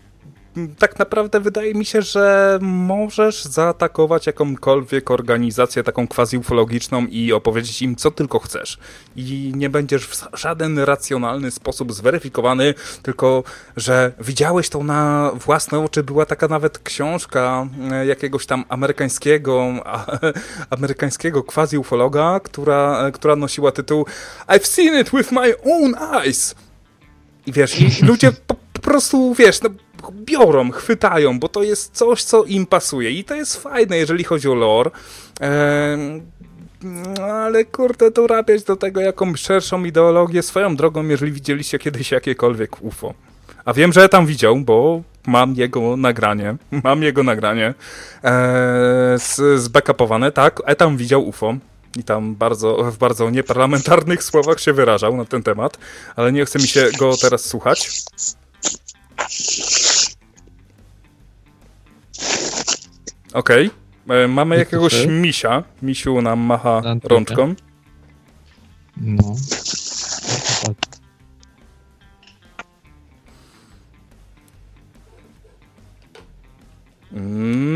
tak naprawdę wydaje mi się, że możesz zaatakować jakąkolwiek organizację taką quasi-ufologiczną i opowiedzieć im, co tylko chcesz. I nie będziesz w żaden racjonalny sposób zweryfikowany, tylko że widziałeś to na własne oczy. Była taka nawet książka e, jakiegoś tam amerykańskiego, amerykańskiego quasi-ufologa, która, e, która nosiła tytuł I've seen it with my own eyes. I wiesz, ludzie po, po prostu, wiesz, no, biorą, chwytają, bo to jest coś, co im pasuje. I to jest fajne, jeżeli chodzi o lore. No, ale kurde, dorabiać do tego jakąś szerszą ideologię swoją drogą, jeżeli widzieliście kiedyś jakiekolwiek UFO. A wiem, że tam widział, bo mam jego nagranie. Mam jego nagranie e, z, zbackupowane, tak. E tam widział UFO. I tam bardzo, w bardzo nieparlamentarnych słowach się wyrażał na ten temat, ale nie chce mi się go teraz słuchać. Okej. E, Mamy jakiegoś Okej. misia. Misiu nam macha rączką. No.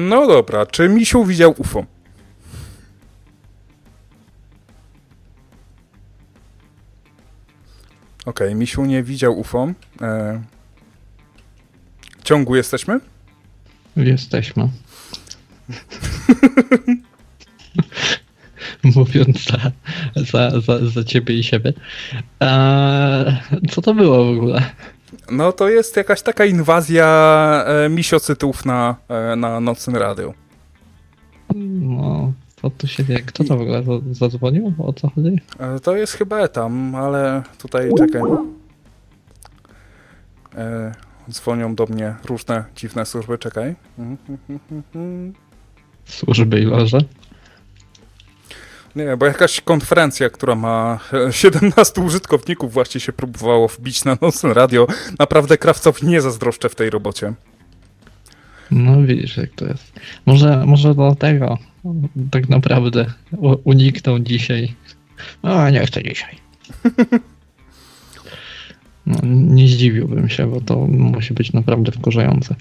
No dobra, czy misiu widział UFO? Okej, misiu nie widział UFO. E... Ciągu jesteśmy? Jesteśmy. Mówiąc za, za, za, za ciebie i siebie. Eee, co to było w ogóle? No to jest jakaś taka inwazja e, misiocytów na, e, na nocnym radiu. No, co tu się dzieje? Kto to w ogóle za- zadzwonił? O co chodzi? E, To jest chyba etam, ale tutaj czekaj. E, dzwonią do mnie różne dziwne służby, czekaj. Służby i loże? Nie, bo jakaś konferencja, która ma e, 17 użytkowników właśnie się próbowało wbić na nocne radio. Naprawdę krawcowi nie zazdroszczę w tej robocie. No widzisz jak to jest. Może, może dlatego tak naprawdę uniknął dzisiaj. O, nie chcę dzisiaj. No, nie zdziwiłbym się, bo to musi być naprawdę wkurzające.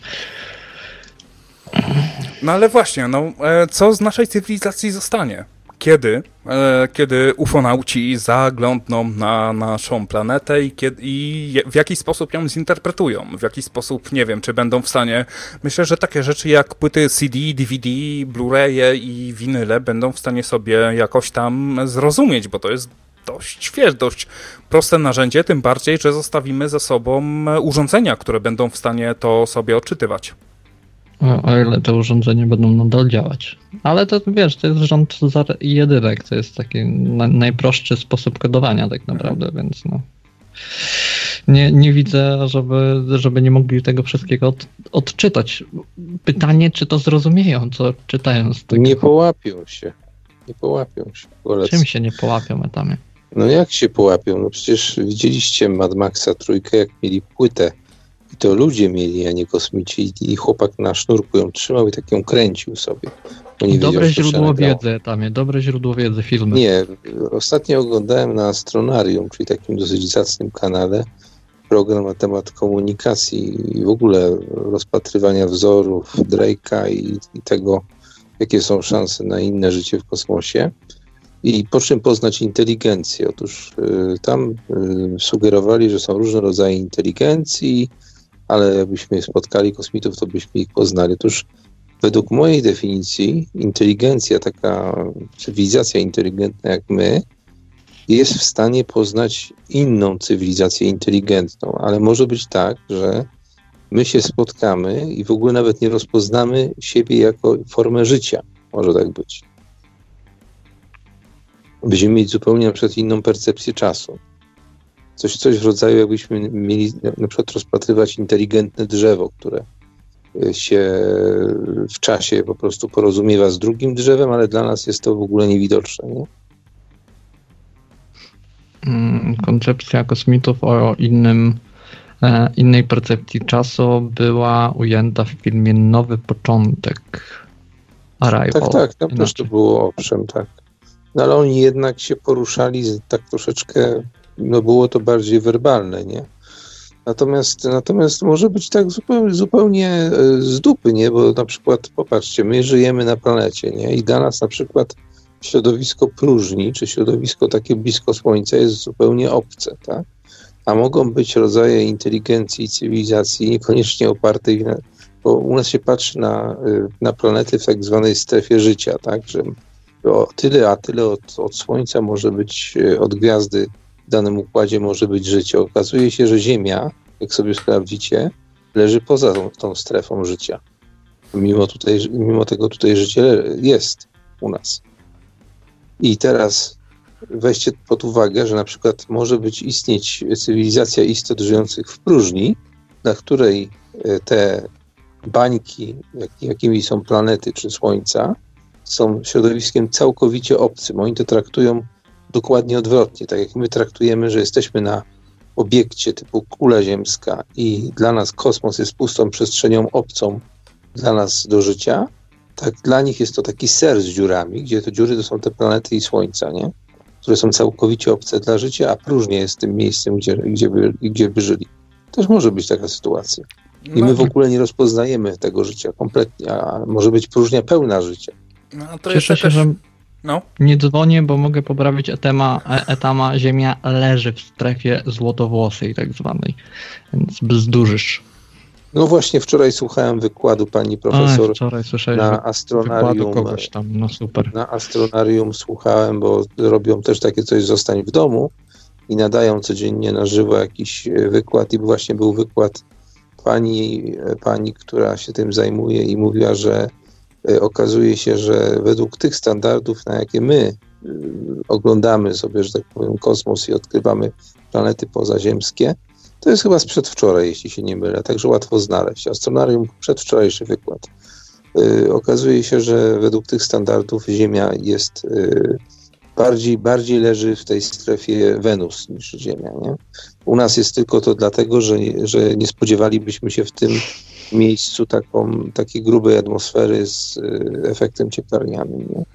No ale właśnie, no e, co z naszej cywilizacji zostanie? Kiedy, e, kiedy ufonauci zaglądną na naszą planetę i, kiedy, i w jaki sposób ją zinterpretują? W jaki sposób, nie wiem, czy będą w stanie... Myślę, że takie rzeczy jak płyty CD, DVD, Blu-raye i winyle będą w stanie sobie jakoś tam zrozumieć, bo to jest dość, wiesz, dość proste narzędzie, tym bardziej, że zostawimy za sobą urządzenia, które będą w stanie to sobie odczytywać. O, o ile te urządzenia będą nadal działać. Ale to wiesz, to jest rząd jedynek, to jest taki na, najprostszy sposób kodowania tak naprawdę, więc no. Nie, nie widzę, żeby, żeby nie mogli tego wszystkiego od, odczytać. Pytanie, czy to zrozumieją, co czytają z tego. Nie połapią się. Nie połapią się. Koledzy. Czym się nie połapią etamy? No jak się połapią? No przecież widzieliście Mad Maxa trójkę, jak mieli płytę. I to ludzie mieli, a nie kosmici. I chłopak na sznurku ją trzymał i tak ją kręcił sobie. dobre źródło wiedzy tam jest, dobre źródło wiedzy filmy. Nie, ostatnio oglądałem na Astronarium, czyli takim dosyć zacnym kanale, program na temat komunikacji i w ogóle rozpatrywania wzorów Drake'a i, i tego, jakie są szanse na inne życie w kosmosie. I po czym poznać inteligencję? Otóż y, tam y, sugerowali, że są różne rodzaje inteligencji, ale jakbyśmy spotkali kosmitów, to byśmy ich poznali. Otóż według mojej definicji inteligencja, taka cywilizacja inteligentna jak my, jest w stanie poznać inną cywilizację inteligentną, ale może być tak, że my się spotkamy i w ogóle nawet nie rozpoznamy siebie jako formę życia. Może tak być. Będziemy mieć zupełnie na przykład inną percepcję czasu. Coś, coś w rodzaju, jakbyśmy mieli na przykład rozpatrywać inteligentne drzewo, które się w czasie po prostu porozumiewa z drugim drzewem, ale dla nas jest to w ogóle niewidoczne. Nie? Mm, koncepcja kosmitów o innym, e, innej percepcji czasu była ujęta w filmie Nowy Początek. Arrival. Tak, tak, tam też to było, owszem, tak. No ale oni jednak się poruszali tak troszeczkę, no było to bardziej werbalne, nie? Natomiast, natomiast może być tak zupełnie, zupełnie e, z dupy, nie? Bo na przykład, popatrzcie, my żyjemy na planecie, nie? I dla nas na przykład środowisko próżni, czy środowisko takie blisko Słońca jest zupełnie obce, tak? A mogą być rodzaje inteligencji i cywilizacji niekoniecznie opartej na, bo u nas się patrzy na, y, na planety w tak zwanej strefie życia, tak? Że o tyle, a tyle od, od Słońca może być, y, od gwiazdy w danym układzie może być życie. Okazuje się, że Ziemia, jak sobie sprawdzicie, leży poza tą, tą strefą życia. Mimo, tutaj, mimo tego tutaj życie jest u nas. I teraz weźcie pod uwagę, że na przykład może być istnieć cywilizacja istot żyjących w próżni, na której e, te bańki, jak, jakimi są planety czy Słońca, są środowiskiem całkowicie obcym. Oni to traktują dokładnie odwrotnie. Tak jak my traktujemy, że jesteśmy na obiekcie typu kula ziemska i dla nas kosmos jest pustą przestrzenią obcą dla nas do życia, tak dla nich jest to taki ser z dziurami, gdzie te dziury to są te planety i słońca, nie? które są całkowicie obce dla życia, a próżnie jest tym miejscem, gdzie, gdzie, by, gdzie by żyli. Też może być taka sytuacja. I my w ogóle nie rozpoznajemy tego życia kompletnie, a może być próżnia pełna życia. No, to Cieszę się, też... że no. nie dzwonię, bo mogę poprawić etama, e, etama. Ziemia leży w strefie złotowłosej tak zwanej, więc bzdurzysz. No właśnie wczoraj słuchałem wykładu pani profesor A, na astronarium. Tam. No super. Na astronarium słuchałem, bo robią też takie coś zostań w domu i nadają codziennie na żywo jakiś e, wykład i właśnie był wykład pani, e, pani, która się tym zajmuje i mówiła, że okazuje się, że według tych standardów, na jakie my oglądamy sobie, że tak powiem, kosmos i odkrywamy planety pozaziemskie, to jest chyba z przedwczoraj, jeśli się nie mylę, także łatwo znaleźć. Astronarium przedwczorajszy wykład. Yy, okazuje się, że według tych standardów Ziemia jest bardziej, bardziej leży w tej strefie Wenus niż Ziemia. Nie? U nas jest tylko to dlatego, że, że nie spodziewalibyśmy się w tym miejscu taką, takiej grubej atmosfery z yy, efektem cieplarnianym. Nie?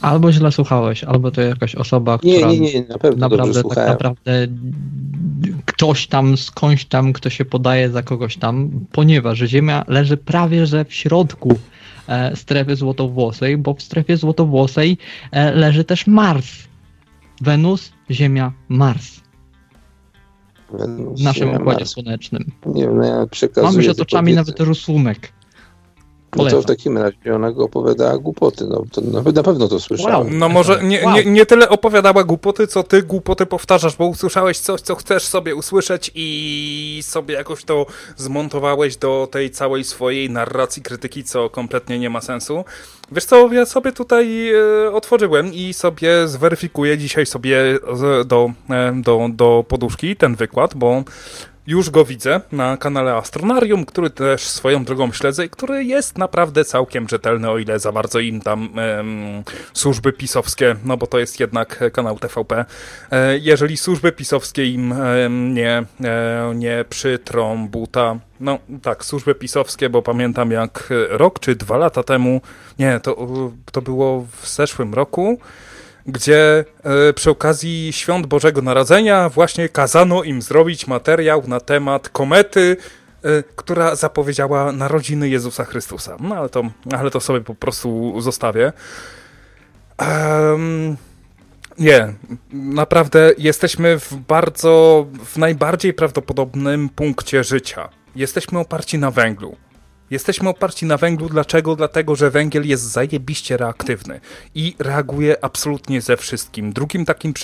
Albo źle słuchałeś, albo to jakaś osoba, nie, która nie, nie, na pewno naprawdę tak naprawdę ktoś tam, skądś tam, kto się podaje za kogoś tam, ponieważ Ziemia leży prawie że w środku e, strefy złotowłosej, bo w strefie złotowłosej e, leży też Mars. Wenus, Ziemia, Mars. Wenus, w naszym układzie słonecznym. Nie wiem, no ja przekazuję Mamy otoczami nawet rysunek. No to w takim razie ona go opowiadała głupoty. No, to na pewno to słyszałem. Wow. No może nie, nie, nie tyle opowiadała głupoty, co ty głupoty powtarzasz, bo usłyszałeś coś, co chcesz sobie usłyszeć i sobie jakoś to zmontowałeś do tej całej swojej narracji krytyki, co kompletnie nie ma sensu. Wiesz co, ja sobie tutaj e, otworzyłem i sobie zweryfikuję dzisiaj sobie do, e, do, do poduszki ten wykład, bo już go widzę na kanale Astronarium, który też swoją drogą śledzę i który jest naprawdę całkiem rzetelny, o ile za bardzo im tam służby pisowskie, no bo to jest jednak kanał TVP, e, jeżeli służby pisowskie im nie, e, nie przytrą buta, no tak, służby pisowskie, bo pamiętam jak rok czy dwa lata temu, nie, to, to było w zeszłym roku, gdzie e, przy okazji świąt Bożego Narodzenia właśnie kazano im zrobić materiał na temat komety, e, która zapowiedziała narodziny Jezusa Chrystusa. No ale to, ale to sobie po prostu zostawię. Um, nie, naprawdę jesteśmy w bardzo, w najbardziej prawdopodobnym punkcie życia. Jesteśmy oparci na węglu. Jesteśmy oparci na węglu. Dlaczego? Dlatego, że węgiel jest zajebiście reaktywny i reaguje absolutnie ze wszystkim. Drugim takim,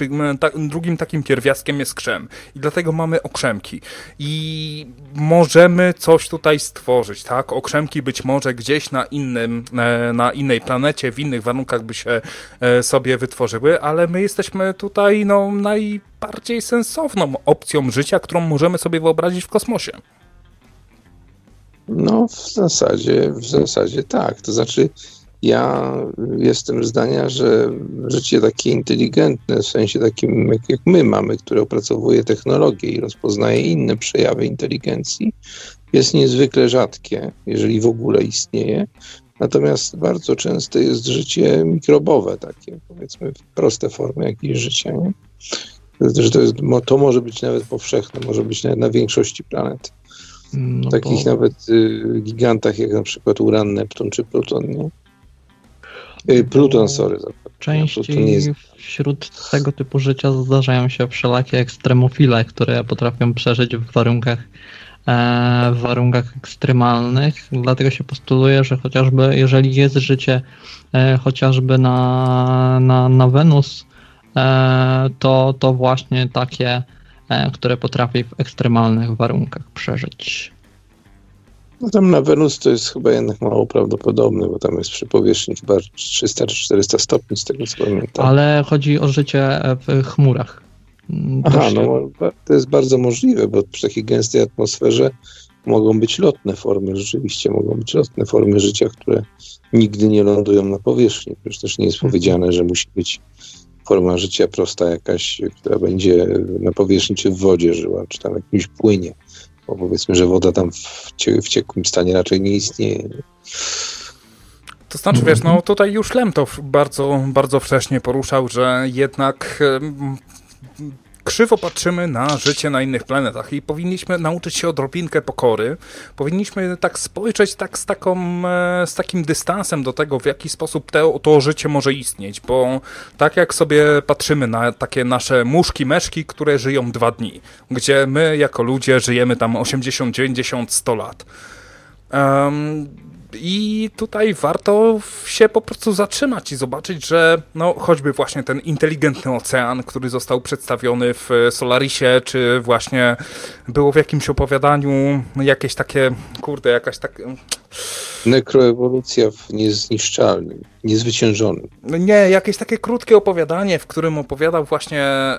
ta, drugim takim pierwiastkiem jest krzem i dlatego mamy okrzemki. I możemy coś tutaj stworzyć, tak? Okrzemki być może gdzieś na innym, e, na innej planecie, w innych warunkach by się e, sobie wytworzyły, ale my jesteśmy tutaj no, najbardziej sensowną opcją życia, którą możemy sobie wyobrazić w kosmosie. No, w zasadzie, w zasadzie tak. To znaczy, ja jestem zdania, że życie takie inteligentne, w sensie takim jak, jak my mamy, które opracowuje technologię i rozpoznaje inne przejawy inteligencji, jest niezwykle rzadkie, jeżeli w ogóle istnieje. Natomiast bardzo często jest życie mikrobowe, takie powiedzmy proste formy jakieś życia. Nie? To, jest, to może być nawet powszechne, może być nawet na większości planet. No takich bo... nawet y, gigantach jak na przykład Uran, Neptun czy Pluton, nie? Y, Pluton, sorry. Częściej jest... wśród tego typu życia zdarzają się wszelakie ekstremofile, które potrafią przeżyć w warunkach e, w warunkach ekstremalnych, dlatego się postuluje, że chociażby jeżeli jest życie e, chociażby na, na, na Wenus, e, to, to właśnie takie które potrafi w ekstremalnych warunkach przeżyć. No tam na Wenus to jest chyba jednak mało prawdopodobne, bo tam jest przy powierzchni chyba 300 czy 400 stopni z tego co pamiętam. Ale chodzi o życie w chmurach. Aha, no to jest bardzo możliwe, bo przy takiej gęstej atmosferze mogą być lotne formy, rzeczywiście mogą być lotne formy życia, które nigdy nie lądują na powierzchni. Przecież też nie jest mhm. powiedziane, że musi być forma życia prosta jakaś, która będzie na powierzchni czy w wodzie żyła, czy tam jakimś płynie. Bo powiedzmy, że woda tam w, cie, w ciekłym stanie raczej nie istnieje. To znaczy, wiesz, no tutaj już Lemtow bardzo, bardzo wcześnie poruszał, że jednak krzywo patrzymy na życie na innych planetach i powinniśmy nauczyć się odrobinkę pokory. Powinniśmy tak spojrzeć tak z, taką, e, z takim dystansem do tego, w jaki sposób te, to życie może istnieć, bo tak jak sobie patrzymy na takie nasze muszki, meszki, które żyją dwa dni, gdzie my jako ludzie żyjemy tam 80, 90, 100 lat. Um, i tutaj warto się po prostu zatrzymać i zobaczyć, że no, choćby właśnie ten inteligentny ocean, który został przedstawiony w Solarisie, czy właśnie było w jakimś opowiadaniu jakieś takie, kurde, jakaś tak Nekroewolucja w niezniszczalnym, niezwyciężonym. Nie, jakieś takie krótkie opowiadanie, w którym opowiadał właśnie e,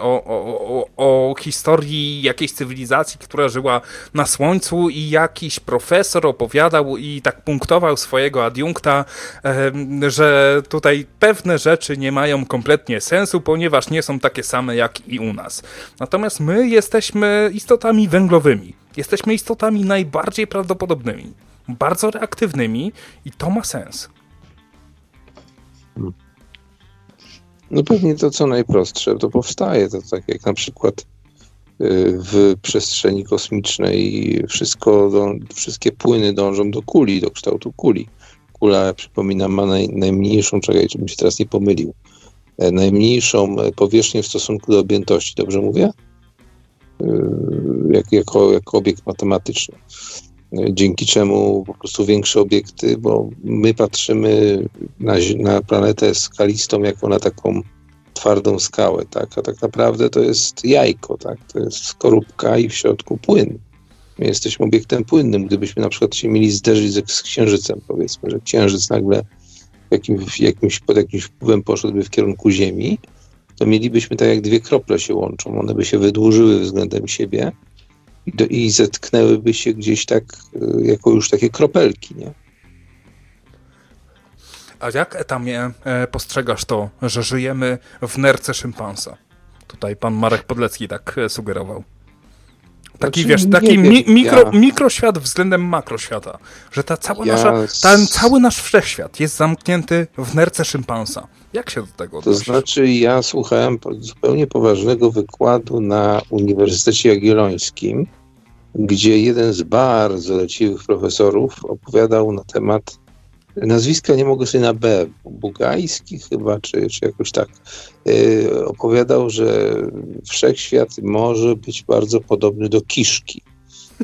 o, o, o, o, historii jakiejś cywilizacji, która żyła na Słońcu i jakiś profesor opowiadał i tak punktował swojego adiunkta, e, że tutaj pewne rzeczy nie mają kompletnie sensu, ponieważ nie są takie same jak i u nas. Natomiast my jesteśmy istotami węglowymi. Jesteśmy istotami najbardziej prawdopodobnymi bardzo reaktywnymi i to ma sens. No pewnie to co najprostsze, to powstaje. To tak jak na przykład y, w przestrzeni kosmicznej wszystko, wszystkie płyny dążą do kuli, do kształtu kuli. Kula, przypominam, ma naj, najmniejszą, czekaj, żebym się teraz nie pomylił, e, najmniejszą powierzchnię w stosunku do objętości, dobrze mówię? Y, jak, jako, jako obiekt matematyczny dzięki czemu po prostu większe obiekty, bo my patrzymy na, na planetę skalistą jako na taką twardą skałę, tak? A tak naprawdę to jest jajko, tak? To jest skorupka i w środku płyn. My jesteśmy obiektem płynnym. Gdybyśmy na przykład się mieli zderzyć z, z księżycem, powiedzmy, że księżyc nagle jakimś, jakimś, pod jakimś wpływem poszedłby w kierunku Ziemi, to mielibyśmy tak jak dwie krople się łączą. One by się wydłużyły względem siebie, i, zetknęłyby się gdzieś tak, y, jako już takie kropelki, nie? A jak, Etamie, e, postrzegasz to, że żyjemy w nerce szympansa? Tutaj pan Marek Podlecki tak e, sugerował. Taki, Znaczy, wiesz, taki mi, mikro, ja- mikroświat względem makroświata. Że ta cała Ja nasza, ten cały nasz wszechświat jest zamknięty w nerce szympansa. Jak się do tego To odnosisz? znaczy, ja słuchałem zupełnie poważnego wykładu na Uniwersytecie Jagiellońskim, gdzie jeden z bardzo leciwych profesorów opowiadał na temat nazwiska nie mogę sobie na B, Bugajski chyba, czy, czy jakoś tak. Yy, opowiadał, że wszechświat może być bardzo podobny do kiszki.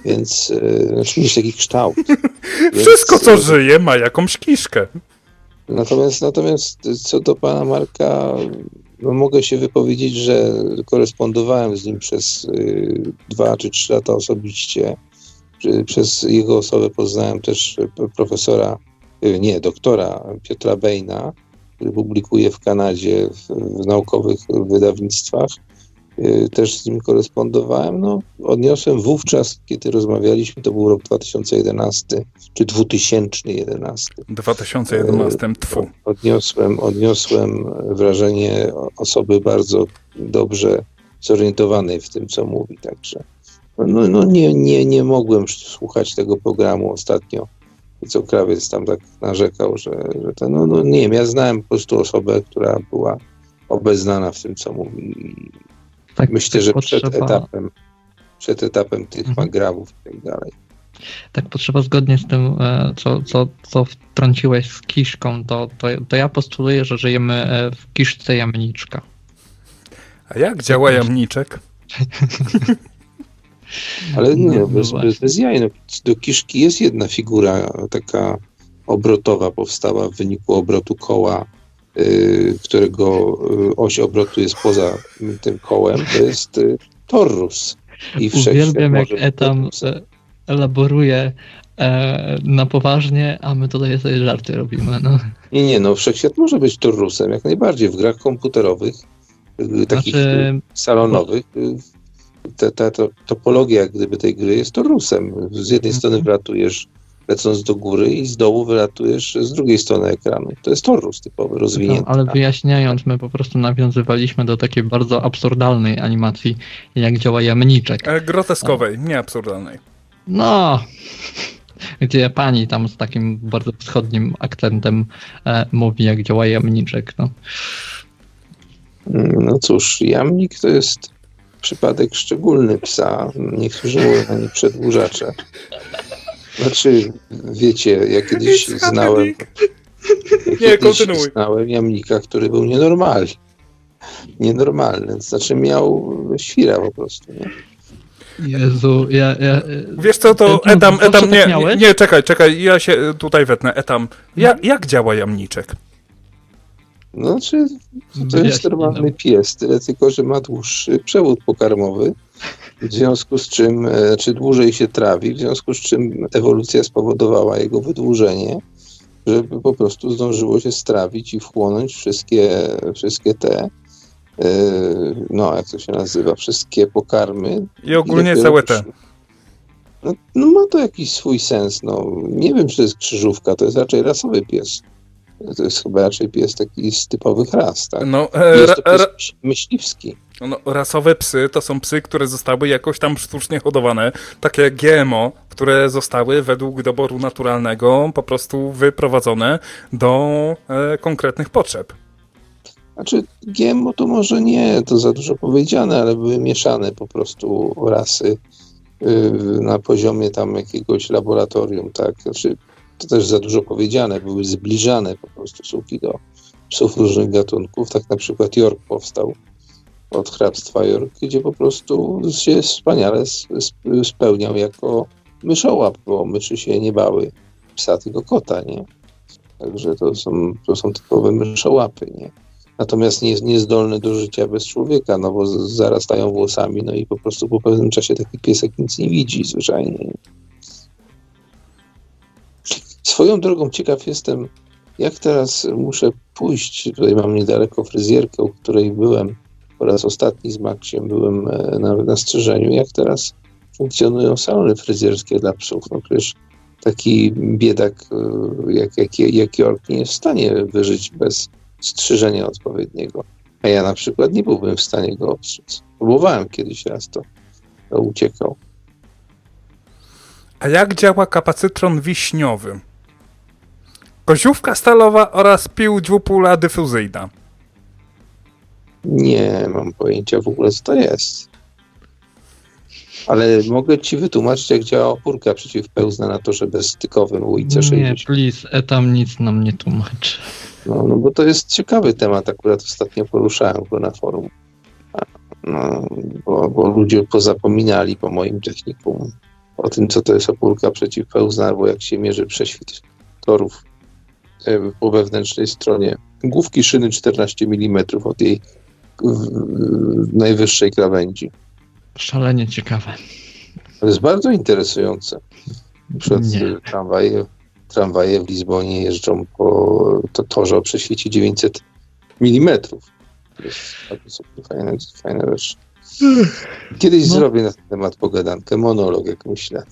Więc, yy, znaczy mieć taki kształt. Wszystko, Więc, co yy, żyje, ma jakąś kiszkę. Natomiast, natomiast co do pana Marka, mogę się wypowiedzieć, że korespondowałem z nim przez y, dwa czy trzy lata osobiście. Przez jego osobę poznałem też profesora, y, nie, doktora Piotra Bejna, który publikuje w Kanadzie w, w naukowych wydawnictwach. Y, Też z nim korespondowałem. No, odniosłem wówczas, kiedy rozmawialiśmy, to był rok 2011 czy 2011. 2011, tfu. Odniosłem, odniosłem wrażenie osoby bardzo dobrze zorientowanej w tym, co mówi. Także no, no nie, nie, nie mogłem słuchać tego programu ostatnio, co krawiec tam tak narzekał, że, że to, no, no nie wiem, ja znałem po prostu osobę, która była obeznana w tym, co mówi. Tak, Myślę, tak że przed potrzeba- etapem, przed etapem tych Mhm. magrawów i tak dalej. Tak potrzeba zgodnie z tym, e, co, co, co wtrąciłeś z kiszką, to, to, to ja postuluję, że żyjemy e, w kiszce jamniczka. A jak działa jamniczek? Ale nie, No, bez, no bez, bez jaj. No, do kiszki jest jedna figura taka obrotowa, powstała w wyniku obrotu koła, którego y, oś obrotu jest poza tym kołem. To jest y, torus. I Uwielbiam, jak Etam e, elaboruje e, na poważnie, a my tutaj sobie żarty robimy. No. Nie, nie, no wszechświat może być torusem, jak najbardziej. W grach komputerowych, y, takich Znaczy, y, salonowych, y, ta, ta, ta topologia jak gdyby tej gry jest torusem. Z jednej Mhm. strony wylatujesz lecąc do góry i z dołu wylatujesz z drugiej strony ekranu. To jest torus typowy, rozwinięty. ale wyjaśniając, my po prostu nawiązywaliśmy do takiej bardzo absurdalnej animacji, jak działa jamniczek. E, groteskowej, nie absurdalnej. No, gdzie pani tam z takim bardzo wschodnim akcentem e, mówi, jak działa jamniczek. No. No cóż, jamnik to jest przypadek szczególny psa. Niektórzy mówią na nie przedłużacze. Znaczy, wiecie, ja kiedyś It's znałem, ja Nie, kiedyś kontynuuj. znałem jamnika, który był nienormalny. Nienormalny, to znaczy miał świra po prostu, nie? Jezu, ja... ja Wiesz co, to Ty Etam, zawsze Etam, tak nie, nie, miałeś? nie, czekaj, czekaj, ja się tutaj wetnę, Etam. Ja, jak działa jamniczek? No, znaczy, to jest normalny pies, tyle tylko, że ma dłuższy przewód pokarmowy, w związku z czym, e, czy dłużej się trawi, w związku z czym ewolucja spowodowała jego wydłużenie, żeby po prostu zdążyło się strawić i wchłonąć wszystkie, wszystkie te, e, no jak to się nazywa, wszystkie pokarmy. I ogólnie dopiero całe te. No, no ma to jakiś swój sens, no. Nie wiem, czy to jest krzyżówka, to jest raczej rasowy pies. To jest chyba raczej pies taki z typowych ras, tak? No, e, Jest ra, to pies myśliwski. no, rasowe psy to są psy, które zostały jakoś tam sztucznie hodowane, takie jak GMO, które zostały według doboru naturalnego po prostu wyprowadzone do e, konkretnych potrzeb. Znaczy, GMO to może nie, to za dużo powiedziane, ale były mieszane po prostu rasy y, na poziomie tam jakiegoś laboratorium, tak? Znaczy, to też za dużo powiedziane, były zbliżane po prostu suki do psów różnych gatunków. Tak na przykład York powstał od hrabstwa York, gdzie po prostu się wspaniale spełniał jako myszołap, bo myszy się nie bały psa, tylko kota, nie? Także to są, to są typowe myszołapy, nie? Natomiast nie niezdolny do życia bez człowieka, no bo zarastają włosami, no i po prostu po pewnym czasie taki piesek nic nie widzi zwyczajnie. Swoją drogą ciekaw jestem, jak teraz muszę pójść, tutaj mam niedaleko fryzjerkę, u której byłem po raz ostatni z Maksiem, byłem e, na, na strzyżeniu, jak teraz funkcjonują salony fryzjerskie dla psów. No przecież taki biedak y, jak, jak, jak York nie jest w stanie wyżyć bez strzyżenia odpowiedniego. A ja na przykład nie byłbym w stanie go obstrzec. Próbowałem kiedyś raz, to, to uciekał. A jak działa kapacytron wiśniowy? Koziówka stalowa oraz piłdźwupula dyfuzyjna. Nie mam pojęcia w ogóle, co to jest. Ale mogę ci wytłumaczyć, jak działa opórka przeciwpełzna na torze bezstykowym UIC-60. Nie, please, etam nic nam nie tłumaczy. No, no bo to jest ciekawy temat, akurat ostatnio poruszałem go na forum. No, bo, bo ludzie pozapominali po moim technikum o tym, co to jest opórka przeciwpełzna, albo jak się mierzy prześwit torów po wewnętrznej stronie główki szyny 14 mm od jej najwyższej krawędzi. Szalenie ciekawe. To jest bardzo interesujące. Na przykład tramwaje, tramwaje w Lizbonie jeżdżą po to torze o przeświecie 900 mm. To jest bardzo fajne, fajne rzecz. Kiedyś no. zrobię na ten temat pogadankę, monolog, jak myślę.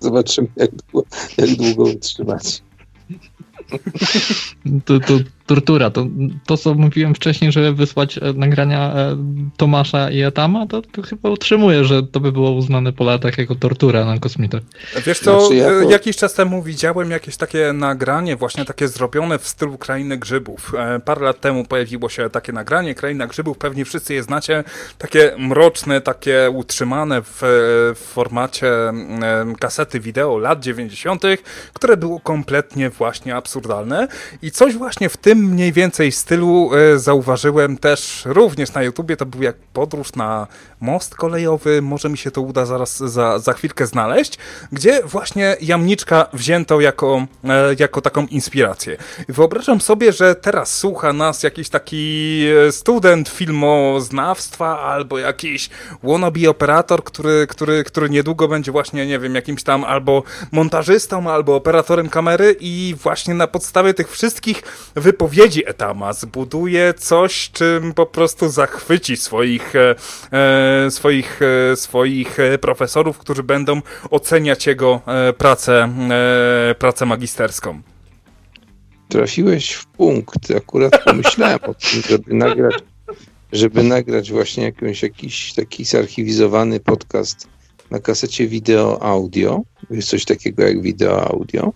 Zobaczymy, jak długo, jak długo utrzymać. To, to tortura. To, to, co mówiłem wcześniej, żeby wysłać e, nagrania e, Tomasza i Etama, to, to chyba utrzymuję, że to by było uznane po latach jako tortura na kosmitach. Wiesz co, znaczy, jako... jakiś czas temu widziałem jakieś takie nagranie, właśnie takie zrobione w stylu Krainy Grzybów. E, parę lat temu pojawiło się takie nagranie, Kraina Grzybów, pewnie wszyscy je znacie, takie mroczne, takie utrzymane w, w formacie kasety wideo lat 90., które było kompletnie właśnie absurdalne i coś właśnie w tym tym mniej więcej stylu e, zauważyłem też również na YouTubie, to był jak podróż na most kolejowy, może mi się to uda zaraz za, za chwilkę znaleźć, gdzie właśnie Jamniczka wzięto jako, e, jako taką inspirację. Wyobrażam sobie, że teraz słucha nas jakiś taki e, student filmoznawstwa albo jakiś wannabe operator, który, który, który niedługo będzie właśnie, nie wiem, jakimś tam albo montażystą, albo operatorem kamery i właśnie na podstawie tych wszystkich wypowiedzi Etama zbuduje coś, czym po prostu zachwyci swoich, e, e swoich, e, swoich e, profesorów, którzy będą oceniać jego e, pracę, pracę magisterską. Trafiłeś w punkt. Akurat pomyślałem o tym, żeby nagrać, żeby nagrać właśnie jakąś, jakiś taki zarchiwizowany podcast na kasecie wideo-audio. Jest coś takiego jak wideo-audio.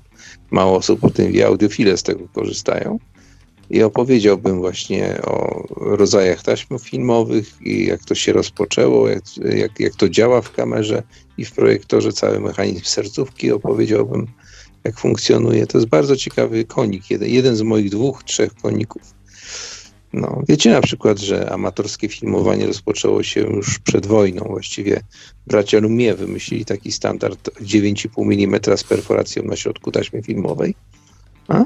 Mało osób o tym wie, audiofile z tego korzystają i opowiedziałbym właśnie o rodzajach taśm filmowych i jak to się rozpoczęło, jak, jak, jak to działa w kamerze i w projektorze, cały mechanizm sercówki opowiedziałbym, jak funkcjonuje. To jest bardzo ciekawy konik, jeden, jeden z moich dwóch, trzech koników. No, wiecie na przykład, że amatorskie filmowanie rozpoczęło się już przed wojną. Właściwie bracia Lumie wymyślili taki standard 9,5 mm z perforacją na środku taśmy filmowej. A?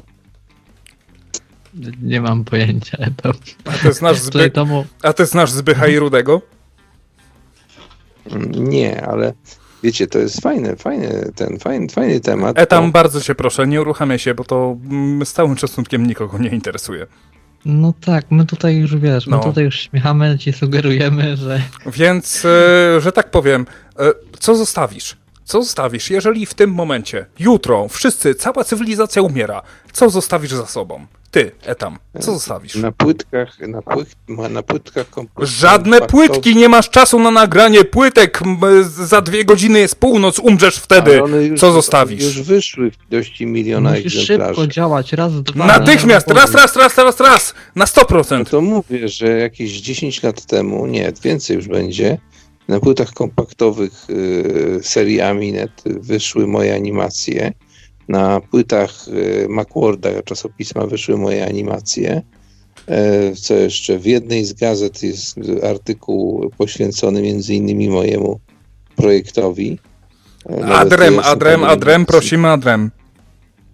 Nie mam pojęcia. To... A to jest nasz, zby... tomu... A to jest nasz Zbycha i Rudego? Nie, ale wiecie, to jest fajny, fajny, ten fajny, fajny temat. E tam bo... bardzo cię proszę, nie uruchamiaj się, bo to z całym szacunkiem nikogo nie interesuje. No tak, my tutaj już wiesz, no. my tutaj już śmiechamy, ci sugerujemy, że. Więc, e, że tak powiem, e, co zostawisz? Co zostawisz, jeżeli w tym momencie, jutro, wszyscy, cała cywilizacja umiera? Co zostawisz za sobą? Ty, Etam, co zostawisz? Na płytkach, na, płyt, na płytkach Żadne płytki, nie masz czasu na nagranie płytek. Za dwie godziny jest północ, umrzesz wtedy. Już, co zostawisz? Już wyszły w ilości miliona Musisz egzemplarzy. szybko działać, raz, dwa. Natychmiast, raz, raz, raz, raz, raz, na 100%. No to mówię, że jakieś 10 lat temu, nie, więcej już będzie, na płytach kompaktowych y, serii Aminet wyszły moje animacje na płytach y, Macworda czasopisma wyszły moje animacje. E, co jeszcze? W jednej z gazet jest artykuł poświęcony między innymi mojemu projektowi. E, nawet adrem, adrem, adrem, prosimy adrem.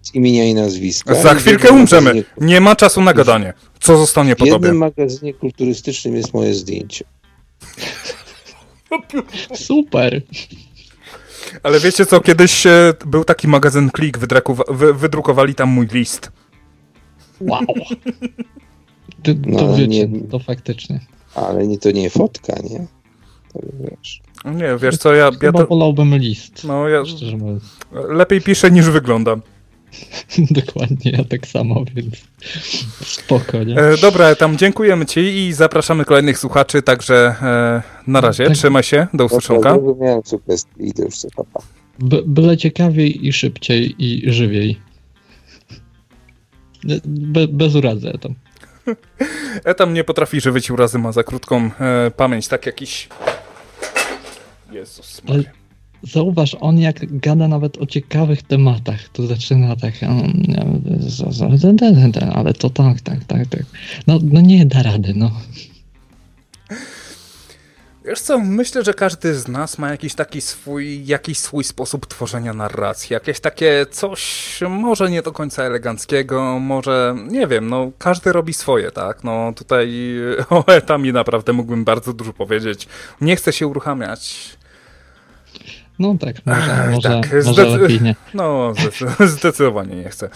Z imienia i nazwiska. Za chwilkę umrzemy. Nie ma czasu na gadanie. Co zostanie po? W jednym magazynie kulturystycznym jest moje zdjęcie. Super. Ale wiecie co, kiedyś był taki magazyn Klik, wydrukowali tam mój list. Wow. To, to no, wiecie, nie, to faktycznie. Ale nie, to nie fotka, nie? Tak wiesz. Nie, wiesz co, ja, ja Chyba to, wolałbym list. no, ja Szczerze mówiąc. lepiej piszę niż wyglądam. Dokładnie, ja tak samo, więc spoko, nie? E, dobra, tam dziękujemy ci i zapraszamy kolejnych słuchaczy, także e, na razie, Tak. trzymaj się, do usłyszonka. Dobra, miałem sugestii, idę już co papa. By, byle ciekawiej i szybciej i żywiej. Be, bez urazy tam. Etam nie potrafi żywić urazy, ma za krótką e, pamięć, tak jakiś... Jezus Ale Maria. Zauważ, on jak gada nawet o ciekawych tematach, to zaczyna tak, ale to tak, tak, tak, tak. No, no nie da rady, no. Wiesz co, myślę, że każdy z nas ma jakiś taki swój, jakiś swój sposób tworzenia narracji, jakieś takie coś może nie do końca eleganckiego, może, nie wiem, no każdy robi swoje, tak? No tutaj o etami naprawdę mógłbym bardzo dużo powiedzieć. Nie chcę się uruchamiać. No tak, może, Ech, może, tak, może zdecy- lepiej nie. No, zdecy- zdecydowanie nie chcę.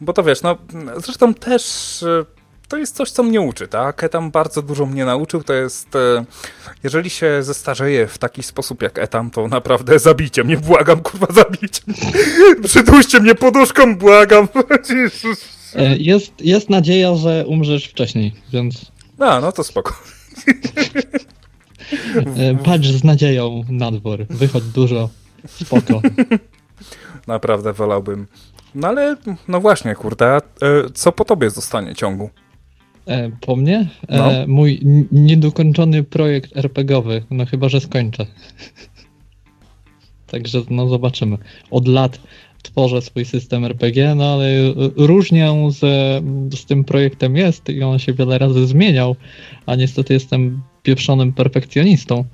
Bo to wiesz, no zresztą też e, to jest coś, co mnie uczy, tak? Etam bardzo dużo mnie nauczył, to jest, e, jeżeli się zestarzeję w taki sposób jak Etam, to naprawdę zabijcie mnie, błagam, kurwa, zabijcie mnie. Przyduście mnie poduszką, błagam. E, Jest, jest nadzieja, że umrzesz wcześniej, więc A, no to spoko. E, patrz z nadzieją na dwór. Wychodź dużo, spoko. Naprawdę wolałbym. No ale, no właśnie, kurde, e, co po tobie zostanie ciągu? E, po mnie? E, No. Mój niedokończony projekt RPGowy, no chyba, że skończę. Także no zobaczymy. Od lat tworzę swój system RPG, no ale różnie z, z tym projektem jest i on się wiele razy zmieniał, a niestety jestem pieprzonym perfekcjonistą,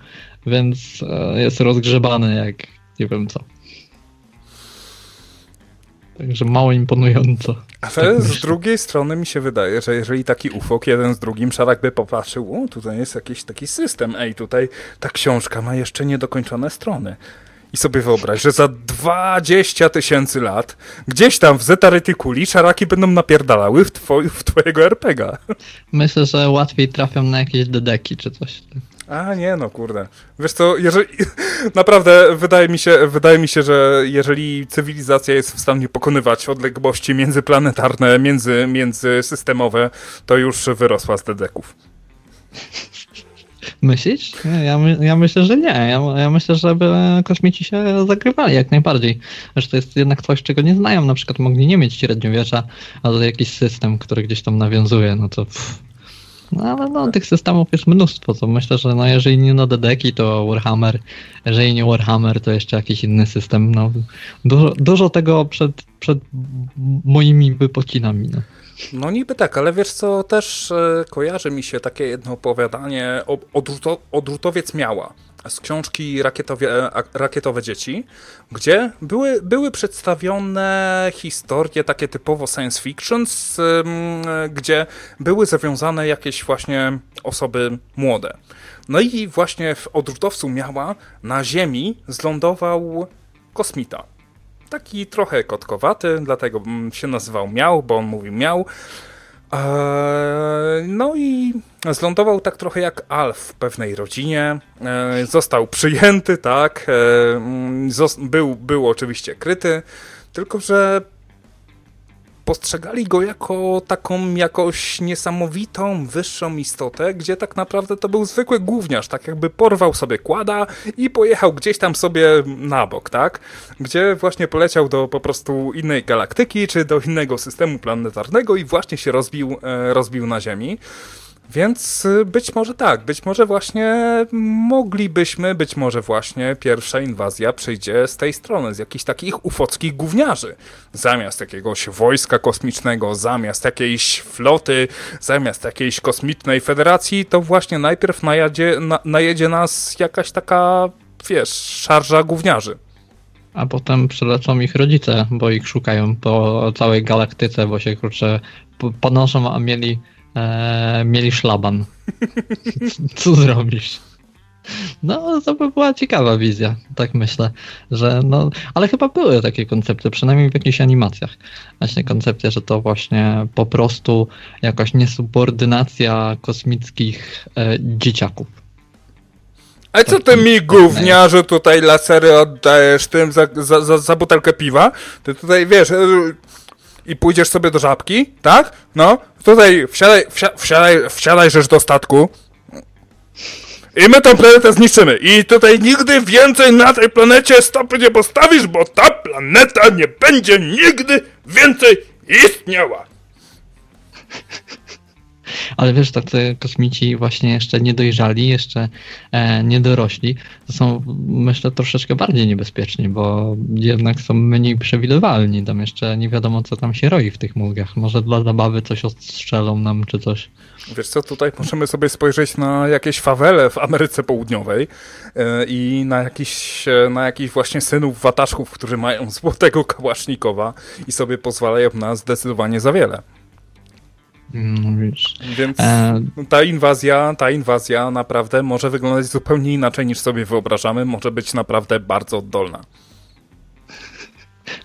więc e, jest rozgrzebany jak nie wiem co. Także mało imponująco. Ale Tak z drugiej strony mi się wydaje, że jeżeli taki ufok jeden z drugim szarak by popatrzył, o tutaj jest jakiś taki system, ej tutaj ta książka ma jeszcze niedokończone strony. I sobie wyobraź, że za 20 tysięcy lat gdzieś tam w Zeta Reticuli szaraki będą napierdalały w, two- w twojego RPGa. Myślę, że łatwiej trafią na jakieś dedeki czy coś. A nie no, kurde. Wiesz co, jeżeli naprawdę wydaje mi się, wydaje mi się, że jeżeli cywilizacja jest w stanie pokonywać odległości międzyplanetarne, między, międzysystemowe, to już wyrosła z dedeków. Myślisz? Ja, my, ja myślę, że nie. Ja, ja myślę, że kosmici się zagrywali jak najbardziej. Że to jest jednak coś, czego nie znają. Na przykład mogli nie mieć średniowiecza, ale jakiś system, który gdzieś tam nawiązuje, no to. Pff. No ale no, tych systemów jest mnóstwo, to myślę, że no, jeżeli nie no Dedeki, to Warhammer, jeżeli nie Warhammer, to jeszcze jakiś inny system. No, dużo, dużo tego przed, przed moimi wypocinami. No. No niby tak, ale wiesz co, też e, kojarzy mi się takie jedno opowiadanie o odrzuto, Odrzutowiec Miała z książki Rakietowie, Rakietowe Dzieci, gdzie były, były przedstawione historie takie typowo science fiction, z, gdzie były zawiązane jakieś właśnie osoby młode. No i właśnie w Odrzutowcu Miała na Ziemi zlądował kosmita taki trochę kotkowaty, dlatego mm, się nazywał Miał, bo on mówił Miał. Eee, No i zlądował tak trochę jak Alf w pewnej rodzinie. Eee, Został przyjęty, tak. eee, mm, Był, był oczywiście kryty, tylko że postrzegali go jako taką jakoś niesamowitą, wyższą istotę, gdzie tak naprawdę to był zwykły gówniarz, tak jakby porwał sobie kłada i pojechał gdzieś tam sobie na bok, tak? Gdzie właśnie poleciał do po prostu innej galaktyki, czy do innego systemu planetarnego i właśnie się rozbił, e, rozbił na Ziemi. Więc y, być może tak, być może właśnie moglibyśmy, być może właśnie pierwsza inwazja przyjdzie z tej strony, z jakichś takich ufockich gówniarzy. Zamiast jakiegoś wojska kosmicznego, zamiast jakiejś floty, zamiast jakiejś kosmicznej federacji, to właśnie najpierw najedzie, na, najedzie nas jakaś taka, wiesz, szarża gówniarzy. A potem przyleczą ich rodzice, bo ich szukają po całej galaktyce, bo się kurczę ponoszą, a mieli, e, mieli szlaban. Co zrobisz? No, to by była ciekawa wizja, tak myślę, że no, ale chyba były takie koncepty, przynajmniej w jakichś animacjach. Właśnie koncepcja, że to właśnie po prostu jakaś niesubordynacja kosmickich e, dzieciaków. A co ty mi gówniarzu tutaj lasery oddajesz tym za, za, za, za butelkę piwa? Ty tutaj wiesz i pójdziesz sobie do żabki, tak? No, tutaj wsiadaj, wsia, wsiadaj, wsiadaj rzecz do statku. I my tą planetę zniszczymy. I tutaj nigdy więcej na tej planecie stopy nie postawisz, bo ta planeta nie będzie nigdy więcej istniała. Ale wiesz, tacy kosmici właśnie jeszcze nie dojrzali, jeszcze e, nie dorośli, to są myślę troszeczkę bardziej niebezpieczni, bo jednak są mniej przewidywalni. Tam jeszcze nie wiadomo, co tam się roi w tych mózgach. Może dla zabawy coś ostrzelą nam, czy coś. Wiesz co, tutaj możemy sobie spojrzeć na jakieś fawele w Ameryce Południowej e, i na jakiś, e, na jakichś właśnie synów wataszków, którzy mają złotego kałasznikowa i sobie pozwalają na zdecydowanie za wiele. No, wiesz. Więc E, ta inwazja, ta inwazja naprawdę może wyglądać zupełnie inaczej niż sobie wyobrażamy, może być naprawdę bardzo oddolna.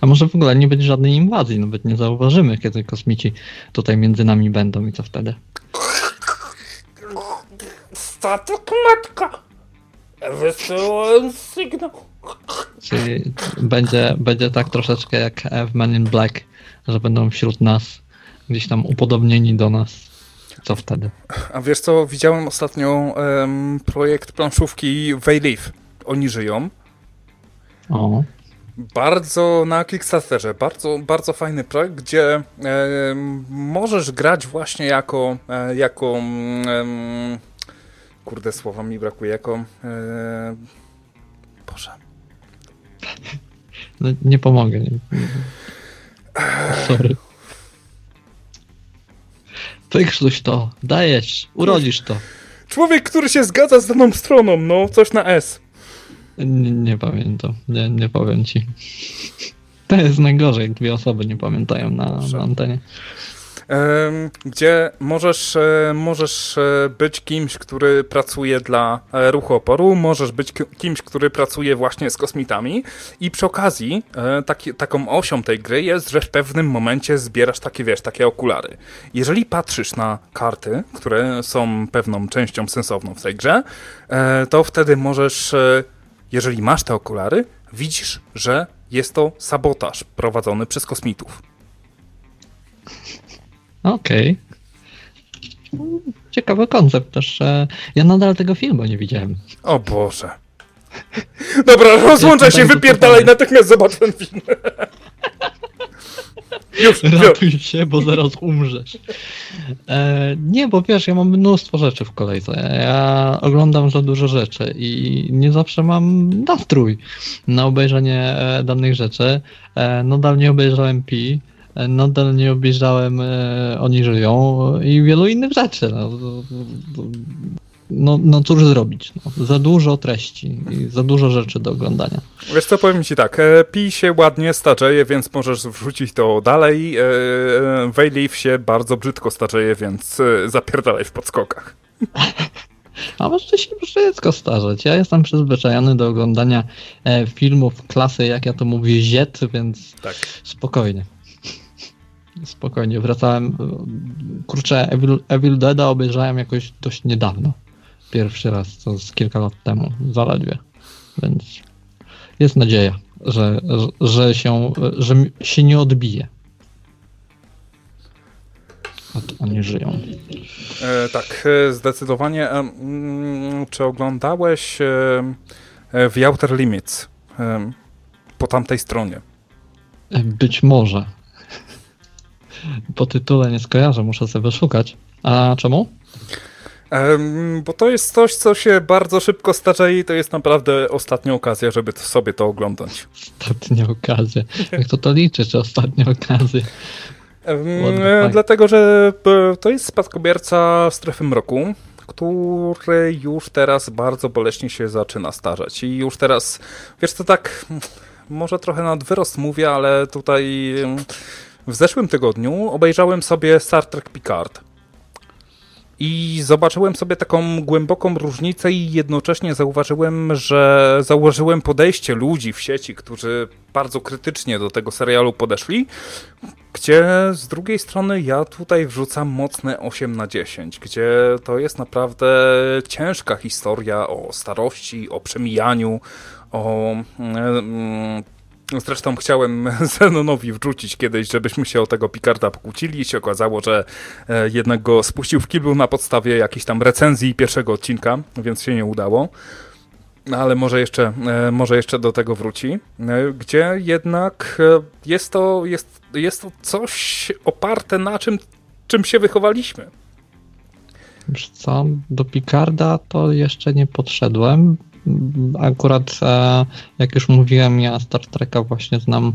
a może w ogóle nie będzie żadnej inwazji, nawet nie zauważymy, kiedy kosmici tutaj między nami będą i co wtedy. Statek matka! Wysyłałem sygnał. Czyli będzie, będzie tak troszeczkę jak w Men in Black, że będą wśród nas, gdzieś tam upodobnieni do nas. Co wtedy? A wiesz co, widziałem ostatnio em, projekt planszówki Wayleaf. Oni żyją. O, Bardzo na Kickstarterze, bardzo, bardzo fajny projekt, gdzie em, możesz grać właśnie jako, e, jako em, kurde słowa mi brakuje, jako e, Boże, no, nie pomogę. Nie. Sorry. Wykrztuś to, dajesz, urodzisz to. człowiek, który się zgadza z daną stroną, no, coś na S. Nie, nie pamiętam, nie, nie powiem ci. To jest najgorzej, jak dwie osoby nie pamiętają na, na antenie. Gdzie możesz, e, możesz e, być kimś, który pracuje dla e, ruchu oporu, możesz być ki- kimś, który pracuje właśnie z kosmitami i przy okazji taki, taką osią tej gry jest, że w pewnym momencie zbierasz takie, wiesz, takie okulary. Jeżeli patrzysz na karty, które są pewną częścią sensowną w tej grze, to wtedy możesz, jeżeli masz te okulary, widzisz, że jest to sabotaż prowadzony przez kosmitów. Okej. Ciekawy koncept też. e, Ja nadal tego filmu nie widziałem. O Boże. Dobra, rozłączaj się, wypierdalaj, natychmiast zobacz ten film. Już, już. Ratuj się, bo zaraz umrzesz. E, nie, bo wiesz, ja mam mnóstwo rzeczy w kolejce. Ja oglądam za dużo rzeczy i nie zawsze mam nastrój na obejrzenie e, danych rzeczy. E, nadal nie obejrzałem Pi, nadal nie obejrzałem e, Oni żyją i wielu innych rzeczy. No, no, no cóż zrobić? No, za dużo treści i za dużo rzeczy do oglądania. Wiesz co, powiem ci tak, e, Pi się ładnie starzeje, więc możesz wrzucić to dalej. E, e, Wayleaf się bardzo brzydko starzeje, więc e, zapierdalaj w podskokach. A może się wszystko starzeć. Ja jestem przyzwyczajony do oglądania e, filmów klasy, jak ja to mówię, Z, więc Tak. spokojnie. Spokojnie, wracałem. e, Kurczę, Evil, Evil Deada obejrzałem jakoś dość niedawno. Pierwszy raz, to z kilka lat temu, zaledwie. Więc jest nadzieja, że, że, że, się, że się nie odbije. Od, oni żyją. E, tak, e, zdecydowanie. E, mm, czy oglądałeś e, e, The Outer Limits e, po tamtej stronie? Być może. Po tytule nie skojarzę, muszę sobie szukać. A czemu? Em, bo to jest coś, co się bardzo szybko starzeje i to jest naprawdę ostatnia okazja, żeby sobie to oglądać. Ostatnia okazja. Jak to to liczy, czy ostatnia okazja? E, dlatego, że e, to jest spadkobierca strefy mroku, który już teraz bardzo boleśnie się zaczyna starzeć. I już teraz, wiesz to tak, może trochę nad wyrost mówię, ale tutaj w zeszłym tygodniu obejrzałem sobie Star Trek Picard. I zobaczyłem sobie taką głęboką różnicę i jednocześnie zauważyłem, że zauważyłem podejście ludzi w sieci, którzy bardzo krytycznie do tego serialu podeszli, gdzie z drugiej strony ja tutaj wrzucam mocne 8 na 10, gdzie to jest naprawdę ciężka historia o starości, o przemijaniu, o... Zresztą chciałem Zenonowi wrzucić kiedyś, żebyśmy się o tego Picarda pokłócili i się okazało, że e, jednak go spuścił w kiblu na podstawie jakiejś tam recenzji pierwszego odcinka, więc się nie udało. No, ale może jeszcze, e, może jeszcze do tego wróci, e, gdzie jednak jest to, jest, jest to coś oparte na czym, czym się wychowaliśmy. Wiesz co, do Picarda to jeszcze nie podszedłem, Akurat, e, jak już mówiłem, ja Star Treka właśnie znam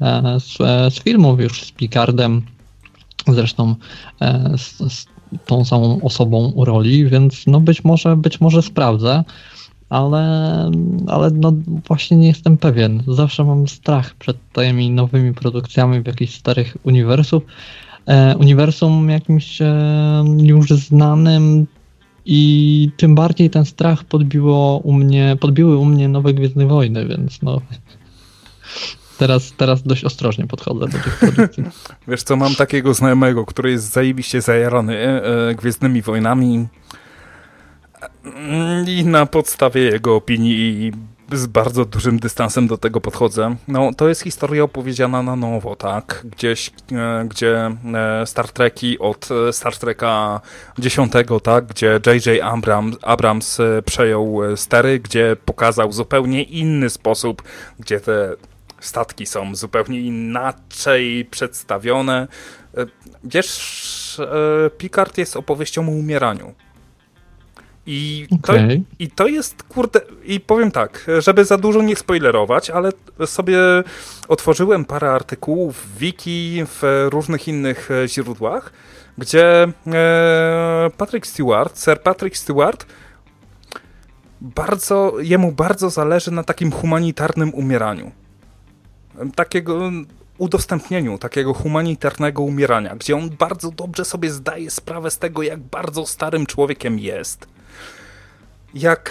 e, z, e, z filmów już z Picardem, zresztą z, z tą samą osobą roli, więc no być może, być może sprawdzę ale, ale no właśnie nie jestem pewien. Zawsze mam strach przed tymi nowymi produkcjami w jakichś starych uniwersów. E, uniwersum jakimś e, już znanym i tym bardziej ten strach podbiło u mnie, podbiły u mnie nowe Gwiezdne Wojny, więc no. Teraz, teraz dość ostrożnie podchodzę do tych produkcji. Wiesz co, mam takiego znajomego, który jest zajebiście zajarany e, Gwiezdnymi Wojnami i na podstawie jego opinii z bardzo dużym dystansem do tego podchodzę. No, to jest historia opowiedziana na nowo, tak? Gdzieś, e, gdzie e, Star Treki od e, Star Treka 10, tak? Gdzie J.J. Abrams, Abrams przejął stery, gdzie pokazał zupełnie inny sposób, gdzie te statki są zupełnie inaczej przedstawione. Wiesz, Picard jest opowieścią o umieraniu. I, okay. to, I to jest, kurde, i powiem tak, żeby za dużo nie spoilerować, ale sobie otworzyłem parę artykułów w wiki, w różnych innych e, źródłach, gdzie e, Patrick Stewart, Sir Patrick Stewart, bardzo, jemu bardzo zależy na takim humanitarnym umieraniu. Takiego udostępnieniu takiego humanitarnego umierania, gdzie on bardzo dobrze sobie zdaje sprawę z tego, jak bardzo starym człowiekiem jest jak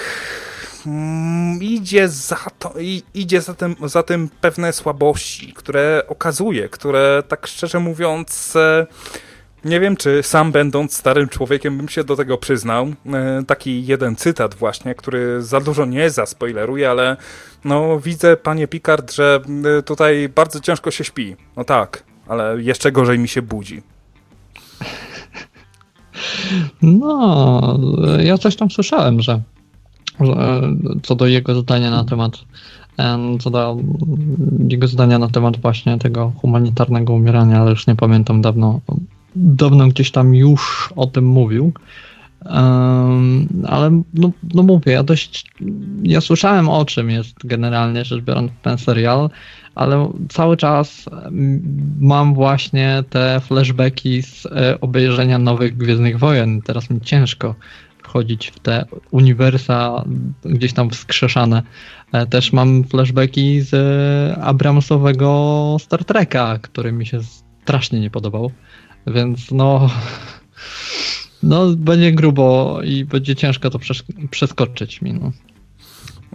mm, idzie za to, idzie za tym, za tym pewne słabości, które okazuje, które tak szczerze mówiąc e, nie wiem, czy sam będąc starym człowiekiem bym się do tego przyznał. E, taki jeden cytat właśnie, który za dużo nie zaspoileruje, ale no widzę, panie Picard, że e, tutaj bardzo ciężko się śpi. No tak, ale jeszcze gorzej mi się budzi. No, ja coś tam słyszałem, że co do jego zdania na temat co do jego zdania na temat właśnie tego humanitarnego umierania, ale już nie pamiętam dawno, dawno gdzieś tam już o tym mówił. Um, ale no, no mówię, ja dość, ja słyszałem o czym jest generalnie rzecz biorąc ten serial, ale cały czas mam właśnie te flashbacki z e, obejrzenia nowych Gwiezdnych Wojen. Teraz mi ciężko wchodzić w te uniwersa gdzieś tam wskrzeszane. E, też mam flashbacki z Abramsowego Star Treka, który mi się strasznie nie podobał. Więc no, no będzie grubo i będzie ciężko to przeskoczyć mi. No.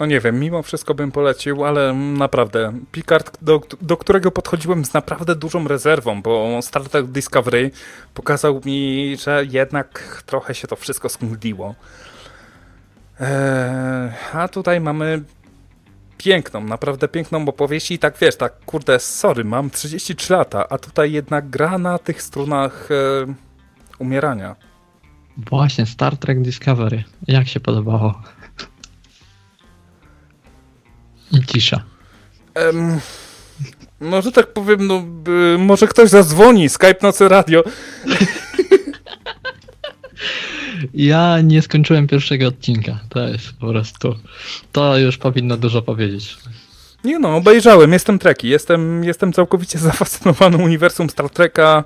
No nie wiem, mimo wszystko bym polecił, ale naprawdę Picard, do, do którego podchodziłem z naprawdę dużą rezerwą, bo Star Trek Discovery pokazał mi, że jednak trochę się to wszystko skmudliło. Eee, a tutaj mamy piękną, naprawdę piękną opowieść i tak wiesz, tak kurde, sorry, mam 33 lata, a tutaj jednak gra na tych strunach e, umierania. Właśnie, Star Trek Discovery. Jak się podobało? I cisza. Um, no, że tak powiem, no, y, może ktoś zadzwoni, Skype Nocy Radio. Ja nie skończyłem pierwszego odcinka. To jest po prostu. To już powinno dużo powiedzieć. Nie no, obejrzałem, jestem Treki, jestem, jestem całkowicie zafascynowany uniwersum Star Treka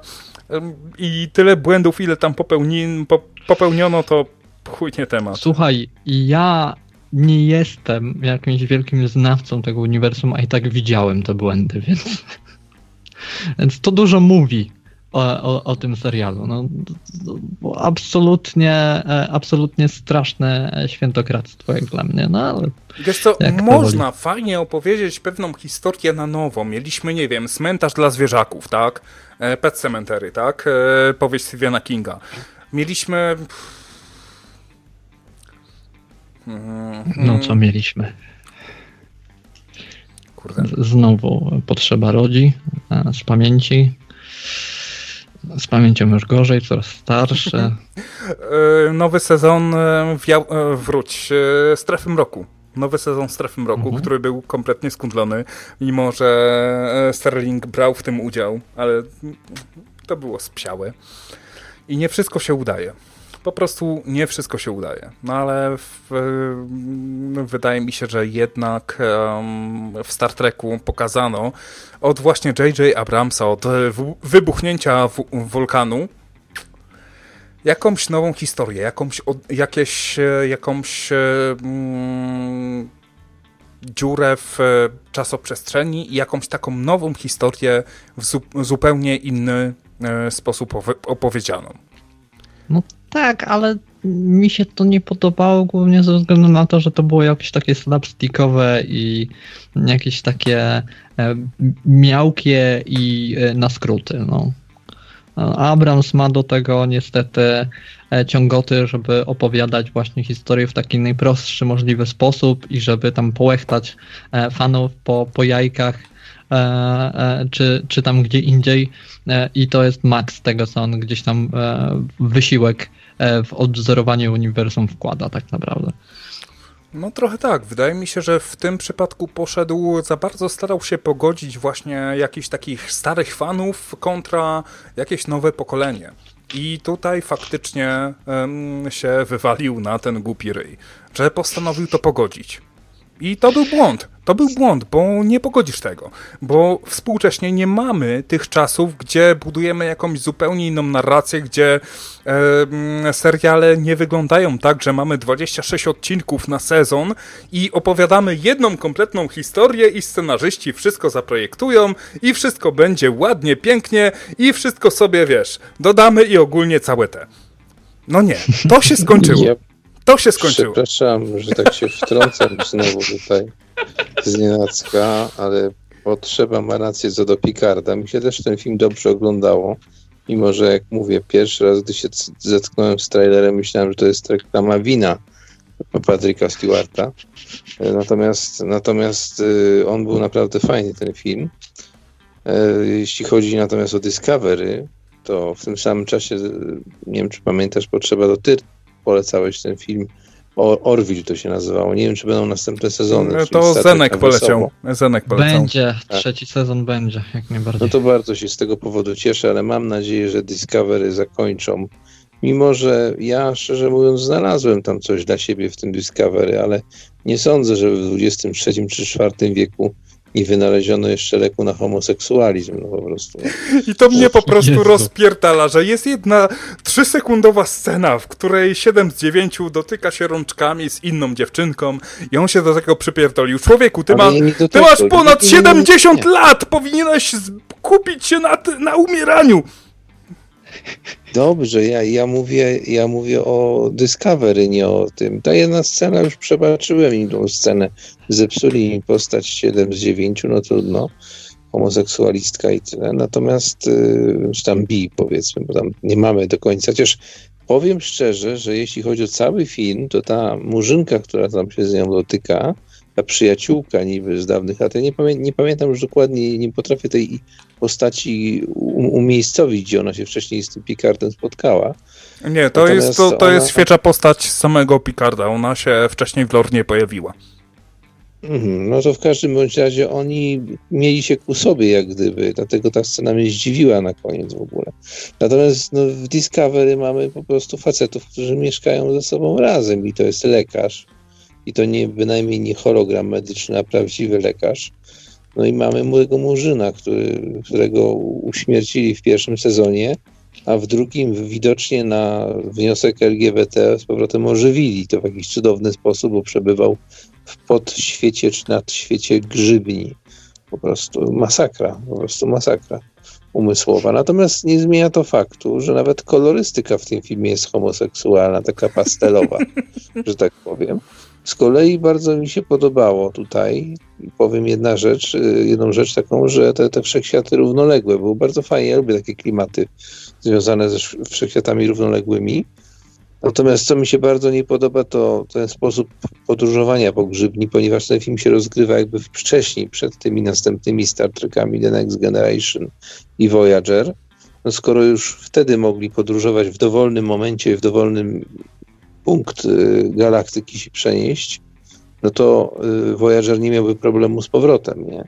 i tyle błędów, ile tam popełni, popełniono, to chuj nie temat. Słuchaj, ja nie jestem jakimś wielkim znawcą tego uniwersum, a i tak widziałem te błędy, więc, więc to dużo mówi o, o, o tym serialu. No, absolutnie, e, absolutnie straszne świętokradztwo jak dla mnie, no ale... Wiesz co, można fajnie opowiedzieć pewną historię na nowo. Mieliśmy, nie wiem, cmentarz dla zwierzaków, tak? E, Pet Cemetery, tak? E, powieść Stevena Kinga. Mieliśmy... No co mieliśmy? Kurde. Znowu potrzeba rodzi z pamięci. Z pamięcią już gorzej, coraz starsze. E, nowy sezon e, e, wróć, Strefy Mroku. Nowy sezon Strefy Mroku, mhm. który był kompletnie skundlony, mimo że Sterling brał w tym udział, ale to było spsiałe. I nie wszystko się udaje po prostu nie wszystko się udaje. No ale w, wydaje mi się, że jednak w Star Treku pokazano od właśnie J.J. Abramsa, od wybuchnięcia wulkanu, jakąś nową historię, jakąś, jakieś, e, jakąś mm, dziurę w czasoprzestrzeni i jakąś taką nową historię w zu zupełnie inny e, sposób opowiedzianą. No tak, ale mi się to nie podobało głównie ze względu na to, że to było jakieś takie slapstickowe i jakieś takie e, miałkie i e, na skróty. No. Abrams ma do tego niestety e, ciągoty, żeby opowiadać właśnie historię w taki najprostszy możliwy sposób i żeby tam połechtać fanów po, po jajkach czy, czy tam gdzie indziej i to jest maks tego, co on gdzieś tam wysiłek w odwzorowanie uniwersum wkłada tak naprawdę. No trochę tak. Wydaje mi się, że w tym przypadku poszedł, za bardzo starał się pogodzić właśnie jakichś takich starych fanów kontra jakieś nowe pokolenie. I tutaj faktycznie um, się wywalił na ten głupi ryj, że postanowił to pogodzić. I to był błąd. To był błąd, bo nie pogodzisz tego. Bo współcześnie nie mamy tych czasów, gdzie budujemy jakąś zupełnie inną narrację, gdzie e, seriale nie wyglądają tak, że mamy 26 odcinków na sezon i opowiadamy jedną kompletną historię i scenarzyści wszystko zaprojektują i wszystko będzie ładnie, pięknie i wszystko sobie, wiesz, dodamy i ogólnie całe te. No nie, to się skończyło. To się skończyło. Przepraszam, że tak się wtrącam znowu tutaj z nienacka, ale potrzeba ma rację co do Picarda. Mi się też ten film dobrze oglądało. Mimo, że jak mówię, pierwszy raz, gdy się zetknąłem z trailerem, myślałem, że to jest reklama wina Patryka Stewarta. Natomiast, natomiast y, on był naprawdę fajny, ten film. E, jeśli chodzi natomiast o Discovery, to w tym samym czasie, nie wiem czy pamiętasz, potrzeba do ty polecałeś ten film. O, Orville to się nazywało. Nie wiem, czy będą następne sezony. No to Zenek poleciał. Zenek poleciał. Będzie, tak. trzeci sezon będzie, jak najbardziej. No to bardzo się z tego powodu cieszę, ale mam nadzieję, że Discovery zakończą. Mimo, że ja szczerze mówiąc znalazłem tam coś dla siebie w tym Discovery, ale nie sądzę, że w XXIII czy IV wieku i wynaleziono jeszcze leku na homoseksualizm, no po prostu. I to mnie po prostu Jezu. rozpierdala, że jest jedna trzysekundowa scena, w której 7 z 9 dotyka się rączkami z inną dziewczynką i on się do tego przypierdolił. Człowieku, ty, ma, ty masz ponad 70 lat, powinieneś kupić się na, na umieraniu. Dobrze, ja, ja, mówię, ja mówię o Discovery, nie o tym. Ta jedna scena, już przebaczyłem im tą scenę. Zepsuli mi postać 7 z 9, no trudno. Homoseksualistka i tyle. Natomiast, y, tam bi, powiedzmy, bo tam nie mamy do końca. Chociaż powiem szczerze, że jeśli chodzi o cały film, to ta murzynka, która tam się z nią dotyka, ta przyjaciółka niby z dawnych lat. Ja nie, pamię nie pamiętam już dokładnie, nie potrafię tej postaci umiejscowić, gdzie ona się wcześniej z tym Picardem spotkała. Nie, to Natomiast jest, to, to ona... jest świeża postać samego Picarda. Ona się wcześniej w lore nie pojawiła. Mhm, no to w każdym bądź razie oni mieli się ku sobie jak gdyby, dlatego ta scena mnie zdziwiła na koniec w ogóle. Natomiast no, w Discovery mamy po prostu facetów, którzy mieszkają ze sobą razem i to jest lekarz, i to nie bynajmniej nie hologram medyczny, a prawdziwy lekarz. No i mamy młodego murzyna, który, którego uśmiercili w pierwszym sezonie, a w drugim widocznie na wniosek LGBT z powrotem ożywili. To w jakiś cudowny sposób, bo przebywał w podświecie czy nadświecie grzybni. Po prostu masakra, po prostu masakra. umysłowa. Natomiast nie zmienia to faktu, że nawet kolorystyka w tym filmie jest homoseksualna, taka pastelowa, że tak powiem. Z kolei bardzo mi się podobało tutaj, powiem jedna rzecz, y, jedną rzecz taką, że te, te wszechświaty równoległe były bardzo fajnie, ja lubię takie klimaty związane ze wszechświatami równoległymi. Natomiast co mi się bardzo nie podoba, to ten sposób podróżowania po grzybni, ponieważ ten film się rozgrywa jakby wcześniej, przed tymi następnymi Star Trekami The Next Generation i Voyager. No skoro już wtedy mogli podróżować w dowolnym momencie, w dowolnym punkt y, galaktyki się przenieść, no to y, Voyager nie miałby problemu z powrotem, nie?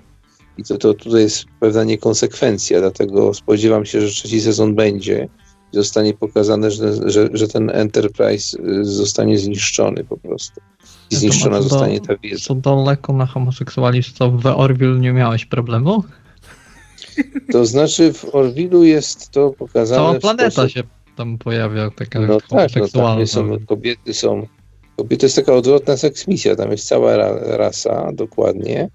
I to, to tutaj jest pewna niekonsekwencja, dlatego spodziewam się, że trzeci sezon będzie zostanie pokazane, że, że, że ten Enterprise y, zostanie zniszczony po prostu. I zniszczona zostanie ta wiedza. Co daleko na homoseksualistów w Orville nie miałeś problemu? To znaczy w Orwilu jest to pokazane. Cała planeta sposób... się tam pojawia, taka no tak, no tam są, kobiety są. Kobiety to jest taka odwrotna seksmisja, tam jest cała rasa dokładnie.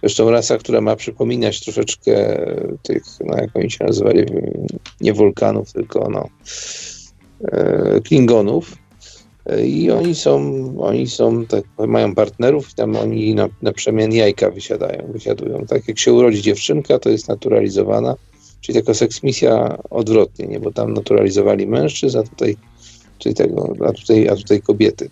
Zresztą rasa, która ma przypominać troszeczkę tych, no jak oni się nazywali, nie wulkanów, tylko no, e, Klingonów. I oni są, oni są, tak, mają partnerów i tam oni na, na przemian jajka wysiadają, wysiadują. Tak jak się urodzi dziewczynka, to jest naturalizowana, czyli taka seksmisja odwrotnie, nie? bo tam naturalizowali mężczyzn, a tutaj, czyli tego, a tutaj, a tutaj kobiety.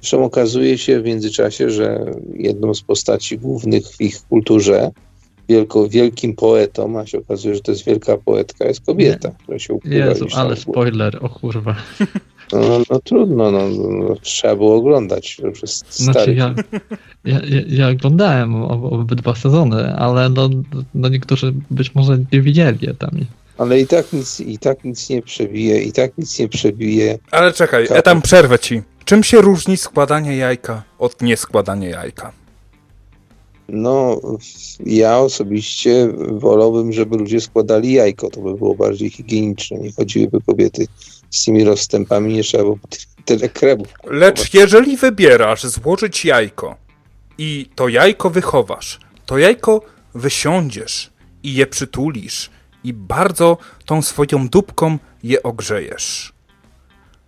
Zresztą okazuje się w międzyczasie, że jedną z postaci głównych w ich kulturze, wielko, wielkim poetą, a się okazuje, że to jest wielka poetka, jest kobieta, Nie. która się ukrywa. Jezu, ale spoiler, o kurwa. No, no, no trudno, no, no, trzeba było oglądać. To jest znaczy, ja, ja, ja, oglądałem obydwa sezony, ale no, no niektórzy być może nie widzieli tam. Ale i tak nic, i tak nic nie przebije, i tak nic nie przebije. Ale czekaj, ja tam przerwę ci. Czym się różni składanie jajka od nieskładania jajka? No, ja osobiście wolałbym, żeby ludzie składali jajko. To by było bardziej higieniczne. Nie chodziłyby kobiety z tymi rozstępami, nie trzeba było tyle kremu. Lecz jeżeli wybierasz złożyć jajko i to jajko wychowasz, to jajko wysiądziesz i je przytulisz i bardzo tą swoją dupką je ogrzejesz.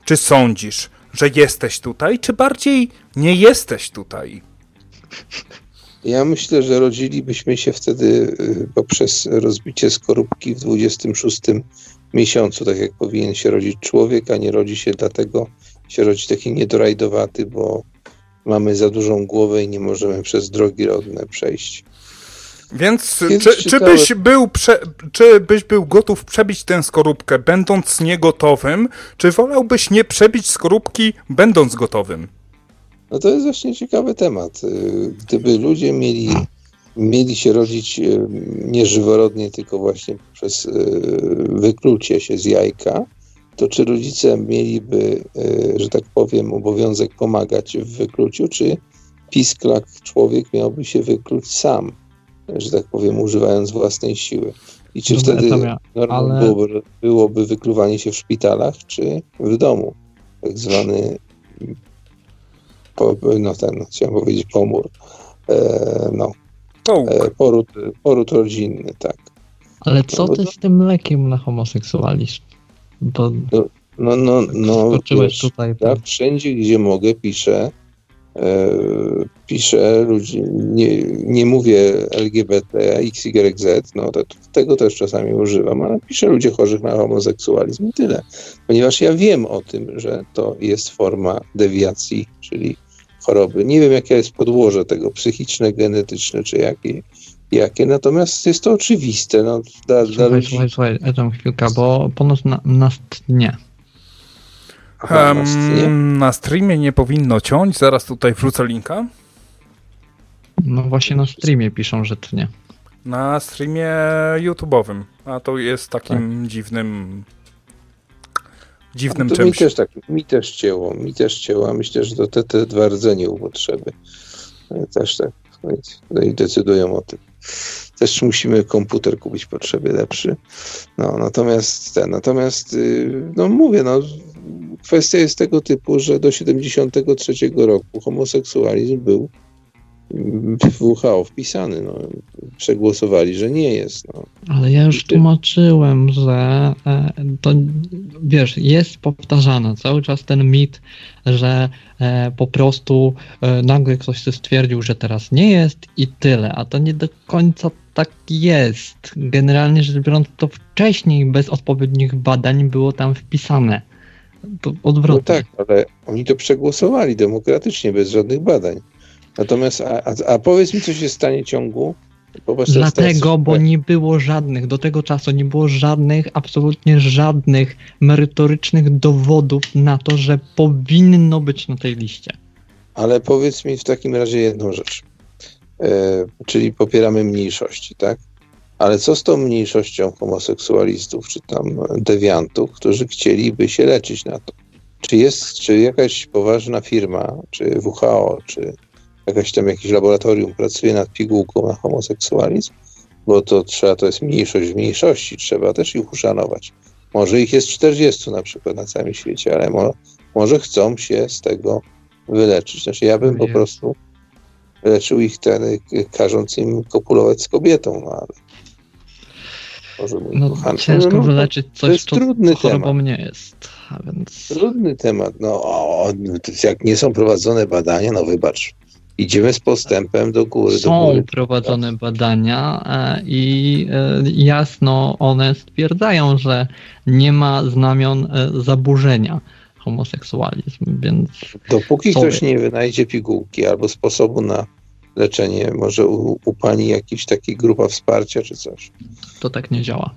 Czy sądzisz, że jesteś tutaj, czy bardziej nie jesteś tutaj? Ja myślę, że rodzilibyśmy się wtedy y, poprzez rozbicie skorupki w 26 miesiącu, tak jak powinien się rodzić człowiek, a nie rodzi się dlatego, się rodzi taki niedorajdowaty, bo mamy za dużą głowę i nie możemy przez drogi rodne przejść. Więc czy, czy, byś był prze, czy byś był gotów przebić tę skorupkę, będąc niegotowym, czy wolałbyś nie przebić skorupki, będąc gotowym? No to jest właśnie ciekawy temat. Y, gdyby ludzie mieli, mieli się rodzić y, nie żyworodnie, tylko właśnie przez y, wyklucie się z jajka, to czy rodzice mieliby, że tak powiem, obowiązek pomagać w wykluciu, czy pisklak człowiek miałby się wykluć sam? że tak powiem, używając własnej siły. I czy Dobra, wtedy normą ale... byłoby, byłoby wykluwanie się w szpitalach, czy w domu? Tak zwany, no ten, chciałem powiedzieć pomór, e, no, e, poród, poród rodzinny, tak. Ale co no, ty z tym lekiem na homoseksualizm? Bo no, no, no, no wiesz, tutaj, ja wszędzie, gdzie mogę, piszę, E, piszę ludzi, nie, nie mówię LGBT, XYZ, no to, tego też czasami używam, ale piszę ludzie chorych na homoseksualizm i tyle. Ponieważ ja wiem o tym, że to jest forma dewiacji, czyli choroby. Nie wiem, jakie jest podłoże tego, psychiczne, genetyczne, czy jakie, jakie natomiast jest to oczywiste. No, dla, słuchaj, dla ludzi... słuchaj, słuchaj, Adam, chwilkę, bo ponoć na. Aha, um, na, streamie? na streamie nie powinno ciąć, zaraz tutaj wrzucę linka. No właśnie na streamie piszą, że tnie. Na streamie YouTube'owym, a to jest takim tak. dziwnym dziwnym czymś. Mi też, tak, mi też cięło, mi też cięło, myślę, że to te, te dwa rdzenie u potrzeby też tak no i decydują o tym. Też musimy komputer kupić potrzeby lepszy. No, natomiast ten, natomiast y, no mówię, no kwestia jest tego typu, że do 73 roku homoseksualizm był w WHO wpisany. No. Przegłosowali, że nie jest. No. Ale ja już tłumaczyłem, że e, to wiesz, jest powtarzane cały czas ten mit, że e, po prostu e, nagle ktoś się stwierdził, że teraz nie jest i tyle, a to nie do końca tak jest. Generalnie rzecz biorąc, to wcześniej bez odpowiednich badań było tam wpisane. To odwrotnie. No tak, ale oni to przegłosowali demokratycznie, bez żadnych badań. Natomiast, a, a, a powiedz mi, co się stanie ciągu. Dlatego, bo nie było żadnych, do tego czasu nie było żadnych, absolutnie żadnych merytorycznych dowodów na to, że powinno być na tej liście. Ale powiedz mi w takim razie jedną rzecz. E, czyli popieramy mniejszości, tak? Ale co z tą mniejszością homoseksualistów, czy tam dewiantów, którzy chcieliby się leczyć na to? Czy jest, czy jakaś poważna firma, czy WHO, czy jakaś tam jakieś laboratorium pracuje nad pigułką na homoseksualizm? Bo to trzeba, to jest mniejszość w mniejszości, trzeba też ich uszanować. Może ich jest 40 na przykład na całym świecie, ale mo, może chcą się z tego wyleczyć. Znaczy ja bym po prostu leczył ich ten, każąc im kopulować z kobietą, no ale może mój no, kochany. Ciężko no, no wyleczyć coś, to jest co trudny chorobą temat. nie jest. Więc... Trudny temat. No, o, jak nie są prowadzone badania, no wybacz. Idziemy z postępem do góry. Są do góry. prowadzone badania e, i e, jasno one stwierdzają, że nie ma znamion e, zaburzenia homoseksualizm, więc... Dopóki ktoś nie wynajdzie pigułki albo sposobu na leczenie, może u, u pani jakiś taki grupa wsparcia czy coś. To tak nie działa.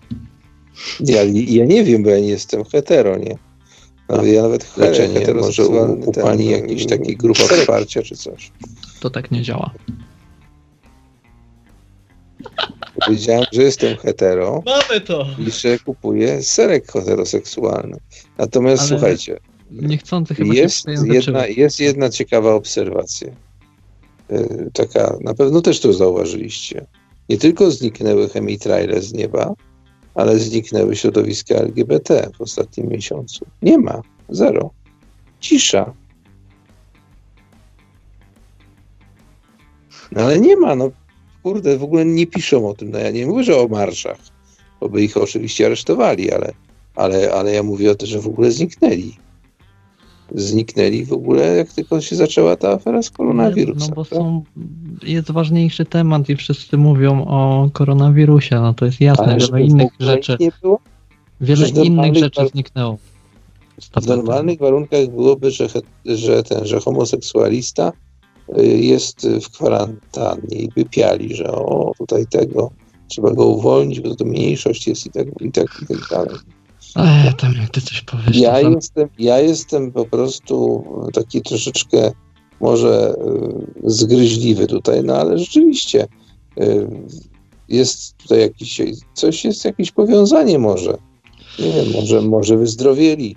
Ja, ja nie wiem, bo ja nie jestem hetero, nie? Ale ja nawet leczenie, może u, u pani jakiś taki grupa wsparcia czy coś. To tak nie działa. Powiedziałem, że jestem hetero. Mamy to! I że kupuję serek heteroseksualny. Natomiast Ale słuchajcie. Niechcący chyba jest jedna, jest jedna ciekawa obserwacja. Y, taka, na pewno też to zauważyliście. Nie tylko zniknęły chemitraile z nieba, ale zniknęły środowiska LGBT w ostatnim miesiącu. Nie ma. Zero. Cisza. No ale nie ma, no kurde, w ogóle nie piszą o tym. No ja nie mówię, że o marszach, bo by ich oczywiście aresztowali, ale, ale, ale ja mówię o tym, że w ogóle zniknęli zniknęli w ogóle, jak tylko się zaczęła ta afera z koronawirusem. No bo są, jest ważniejszy temat i wszyscy mówią o koronawirusie, no to jest jasne, Ale wiele innych rzeczy wiele innych rzeczy zniknęło. W normalnych warunkach byłoby, że, że ten, że homoseksualista jest w kwarantannie i by piali, że o, tutaj tego, trzeba go uwolnić, bo to mniejszość jest i tak, i tak, i tak dalej. Ej, tam jak ty coś powiesz. Ja, jestem, ja jestem po prostu taki troszeczkę może y, zgryźliwy tutaj, no ale rzeczywiście y, jest tutaj jakiś, coś jest, jakieś powiązanie może. Nie wiem, może, może wyzdrowieli.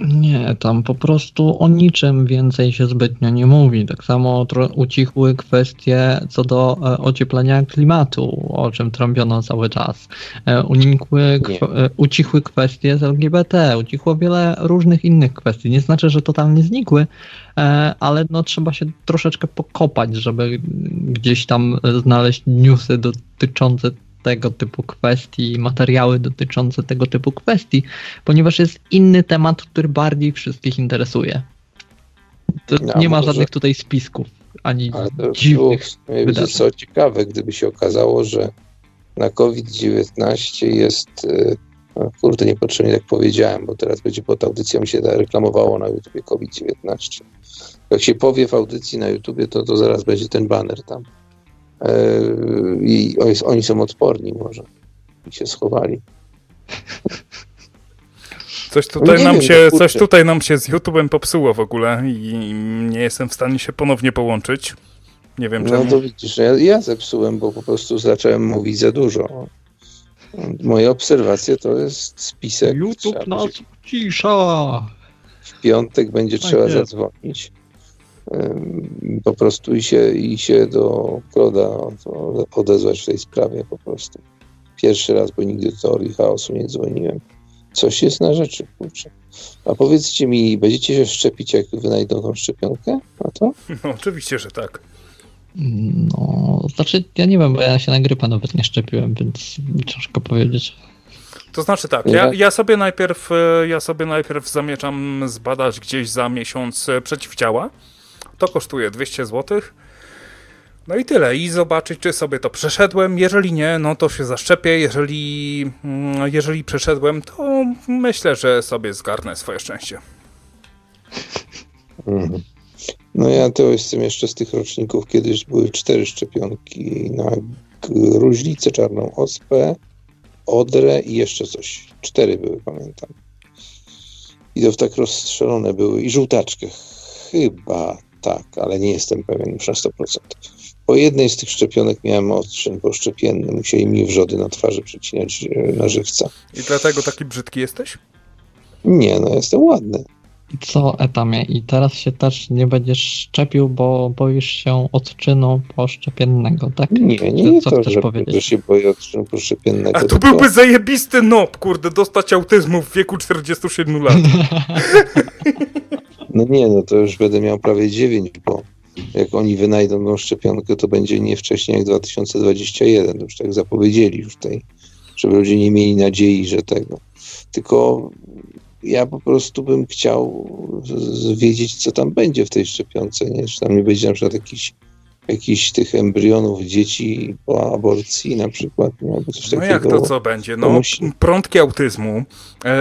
Nie, tam po prostu o niczym więcej się zbytnio nie mówi. Tak samo ucichły kwestie co do e, ocieplenia klimatu, o czym trąbiono cały czas. E, unikły, e, ucichły kwestie z LGBT, ucichło wiele różnych innych kwestii. Nie znaczy, że totalnie znikły, ale no, trzeba się troszeczkę pokopać, żeby gdzieś tam znaleźć newsy dotyczące tego typu kwestii, materiały dotyczące tego typu kwestii, ponieważ jest inny temat, który bardziej wszystkich interesuje. No, nie ma żadnych tutaj spisków, ani Ale to dziwnych było, co ciekawe, gdyby się okazało, że na COVID-19 jest e, no, kurde, niepotrzebnie tak powiedziałem, bo teraz będzie pod audycją się reklamowało na YouTubie COVID-19. Jak się powie w audycji na YouTubie, to, to zaraz będzie ten banner tam. E, i oni są odporni może i się schowali. Coś tutaj, no nam wiem, się, coś tutaj nam się z YouTube'em popsuło w ogóle i nie jestem w stanie się ponownie połączyć. Nie wiem czemu. No to widzisz, ja, ja zepsułem, bo po prostu zacząłem mówić za dużo. Moje obserwacje to jest spisek. YouTube nas cisza. W piątek będzie tak trzeba jest. zadzwonić po prostu i się, i się do Kloda odezwać w tej sprawie po prostu. Pierwszy raz, bo nigdy do teorii chaosu nie dzwoniłem. Coś jest na rzeczy, kurczę. A powiedzcie mi, będziecie się szczepić, jak wynajdą tą szczepionkę na to? No, oczywiście, że tak. No, znaczy ja nie wiem, bo ja się na grypa nawet nie szczepiłem, więc ciężko powiedzieć. To znaczy tak, ja, ja, sobie najpierw e, ja sobie najpierw zamierzam zbadać gdzieś za miesiąc e, przeciwciała. To kosztuje 200 zł. No i tyle. I zobaczyć, czy sobie to przeszedłem. Jeżeli nie, no to się zaszczepię. Jeżeli, mm, jeżeli przeszedłem, to myślę, że sobie zgarnę swoje szczęście. Mhm. No ja to jestem jeszcze z tych roczników, kiedyś były cztery szczepionki na gruźlicę, czarną ospę, odrę i jeszcze coś. Cztery były, pamiętam. I to tak rozstrzelone były. I żółtaczkę. Chyba tak, ale nie jestem pewien już na 100%. Po jednej z tych szczepionek miałem odczyn poszczepienny. Musieli mi wrzody na twarzy przycinać e, na żywca. I dlatego taki brzydki jesteś? Nie, no jestem ładny. Co, Etamie, i teraz się też nie będziesz szczepił, bo boisz się odczynu poszczepiennego, tak? Nie, nie, nie to, że, powiedzieć? że się boję odczynu poszczepiennego. A to tylko... byłby zajebisty nob, kurde, dostać autyzmu w wieku 47 lat. no nie, no to już będę miał prawie 9, bo jak oni wynajdą tą szczepionkę, to będzie nie wcześniej jak 2021, to już tak zapowiedzieli już tej, żeby ludzie nie mieli nadziei, że tego. Tylko ja po prostu bym chciał wiedzieć, co tam będzie w tej szczepionce, nie? Czy tam nie będzie na przykład jakiś jakichś tych embrionów dzieci po aborcji na przykład, nie? Albo coś no takiego. jak to co będzie? No, musi... prądki autyzmu, e, e,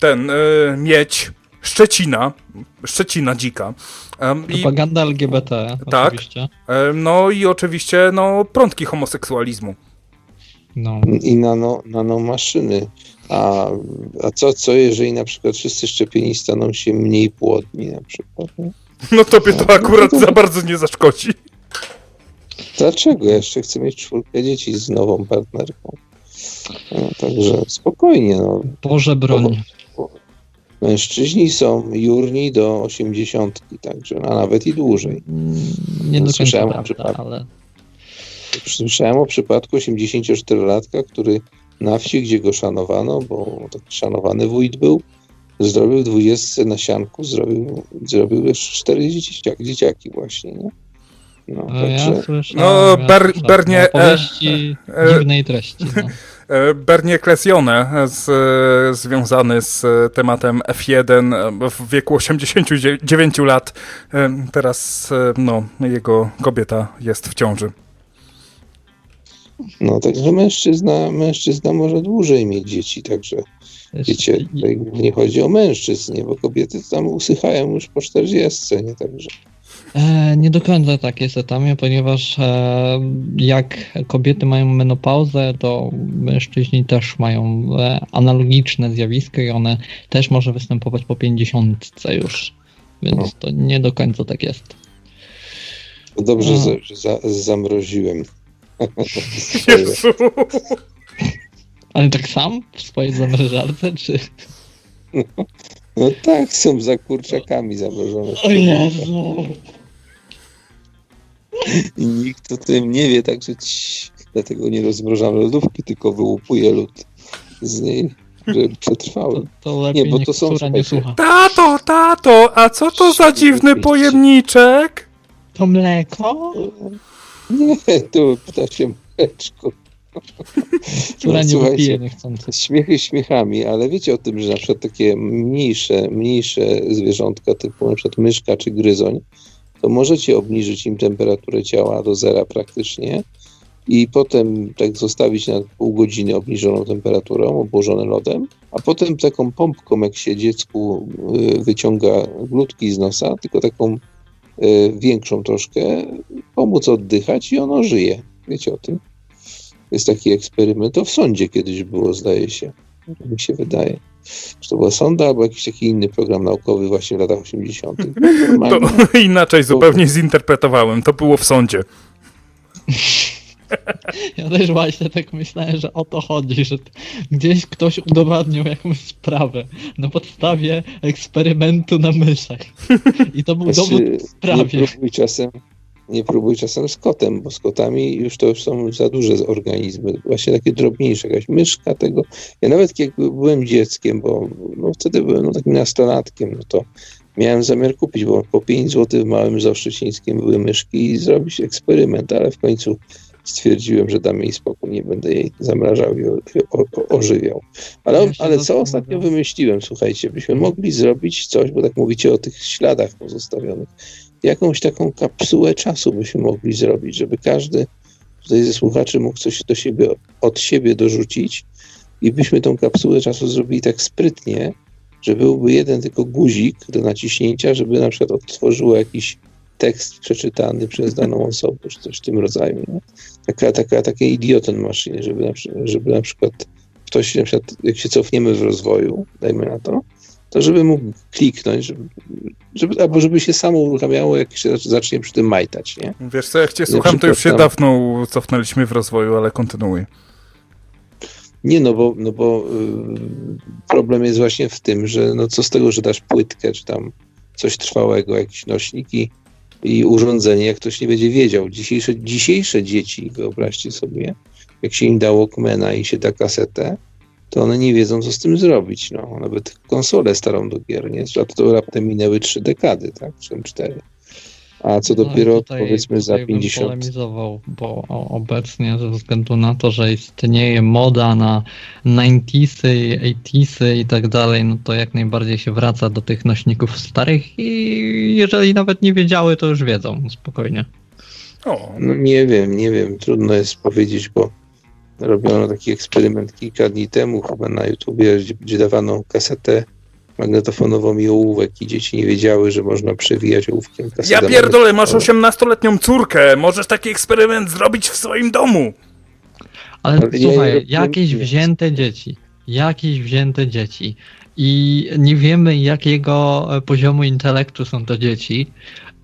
ten, e, mieć, Szczecina, Szczecina dzika. Propaganda LGBT, tak, oczywiście. No i oczywiście, no, prądki homoseksualizmu. No. I nano, nanomaszyny. A, a co, co jeżeli na przykład wszyscy szczepieni staną się mniej płodni na przykład? Nie? No tobie to akurat za bardzo nie zaszkodzi. Dlaczego? Ja jeszcze chcę mieć czwórkę dzieci z nową partnerką. No, także spokojnie. No. Boże broń. Mężczyźni są jurni do osiemdziesiątki, także, a nawet i dłużej. Nie do końca prawda, ale... Słyszałem o przypadku 84-latka, który na wsi, gdzie go szanowano, bo taki szanowany wójt był, zrobił 20 na sianku, zrobił, zrobił jeszcze cztery dzieciaki, dzieciaki właśnie, nie? No, no także... ja no, Ber, ja Bernie... Opowieści e, dziwnej treści, no. E, Bernie Klesjone, z, związany z tematem F1 w wieku 89 lat. E, teraz no, jego kobieta jest w ciąży. No, także mężczyzna, mężczyzna może dłużej mieć dzieci, także wiecie, nie chodzi o mężczyzn, nie, bo kobiety tam usychają już po 40, nie, także. E, nie do końca tak jest etamie, ponieważ e, jak kobiety mają menopauzę, to mężczyźni też mają e, analogiczne zjawisko i one też może występować po 50 już, więc no. to nie do końca tak jest. Dobrze, no. że za, zamroziłem. Jezu. Ale tak sam w swojej zamrażarce, czy... No, no tak, są za kurczakami zamrożone. O Jezu. I nikt o tym nie wie, także ci, dlatego nie rozmrożam lodówki, tylko wyłupuję lód z niej, żeby przetrwały. To, to lepiej nie, bo to są nie słucha. Tato, tato, a co to za dziwny pojemniczek? To mleko? Nie, to ptasie mleczko. Która nie wypije niechcący. Śmiechy śmiechami, ale wiecie o tym, że na przykład takie mniejsze, mniejsze zwierzątka, typu na przykład myszka czy gryzoń, to możecie obniżyć im temperaturę ciała do zera praktycznie i potem tak zostawić na pół godziny obniżoną temperaturą, obłożone lodem, a potem taką pompką, jak się dziecku y, wyciąga glutki z nosa, tylko taką większą troszkę, pomóc oddychać i ono żyje. Wiecie o tym? Jest taki eksperyment, to w sądzie kiedyś było, zdaje się, mi się wydaje. Czy to była sonda, albo jakiś taki inny program naukowy właśnie w latach 80. To inaczej zupełnie zinterpretowałem. To było w sądzie. Ja też właśnie tak myślałem, że o to chodzi, że gdzieś ktoś udowadniał jakąś sprawę na podstawie eksperymentu na myszach. I to był znaczy, dowód w sprawie. Nie czasem, nie próbuj czasem z kotem, bo z kotami już to już są za duże organizmy, właśnie takie drobniejsze, jakaś myszka tego. Ja nawet jak byłem dzieckiem, bo no, wtedy byłem no, takim nastolatkiem, no to miałem zamiar kupić, bo po 5 zł w Małym Zoszczycińskim były myszki i zrobić eksperyment, ale w końcu stwierdziłem, że dam jej spokój, nie będę jej zamrażał i ożywiał. Ale, ale co ostatnio wymyśliłem, słuchajcie, byśmy mogli zrobić coś, bo tak mówicie o tych śladach pozostawionych, jakąś taką kapsułę czasu byśmy mogli zrobić, żeby każdy tutaj ze słuchaczy mógł coś do siebie, od siebie dorzucić i byśmy tą kapsułę czasu zrobili tak sprytnie, że byłby jeden tylko guzik do naciśnięcia, żeby na przykład odtworzyło jakiś tekst przeczytany przez daną osobę, czy coś w tym rodzaju. Nie? Taka, taka, takie idioten maszyny, żeby na, żeby na przykład ktoś, na przykład jak się cofniemy w rozwoju, dajmy na to, to żeby mógł kliknąć, żeby, żeby, albo żeby się samo uruchamiało, jak się zacznie przy tym majtać, nie? Wiesz co, jak cię słucham, to już się tam- dawno cofnęliśmy w rozwoju, ale kontynuuj. Nie, no bo, no bo y, problem jest właśnie w tym, że no co z tego, że dasz płytkę, czy tam coś trwałego, jakieś nośniki i urządzenie, jak ktoś nie będzie wiedział. Dzisiejsze, dzisiejsze dzieci, wyobraźcie sobie, jak się im dało Walkmana i się da kasetę, to one nie wiedzą, co z tym zrobić. No, nawet konsolę starą do gier, nie? To raptem minęły trzy dekady, tak? Czy cztery. A co No dopiero tutaj- powiedzmy za tutaj bym 50. polemizował, bo obecnie ze względu na to, że istnieje moda na 90sy, 80sy i tak dalej, no to jak najbardziej się wraca do tych nośników starych i jeżeli nawet nie wiedziały, to już wiedzą, spokojnie. O, No nie wiem, nie wiem, trudno jest powiedzieć, bo robiono taki eksperyment kilka dni temu chyba na YouTubie, gdzie, gdzie dawano kasetę magnetofonową i ołówek i dzieci nie wiedziały, że można przewijać ołówkiem kasetę. ja pierdolę, masz magnetofonową. 18-letnią córkę, możesz taki eksperyment zrobić w swoim domu. Ale, Ale nie słuchaj, robiłem jakieś nic. wzięte dzieci, jakieś wzięte dzieci i nie wiemy jakiego poziomu intelektu są to dzieci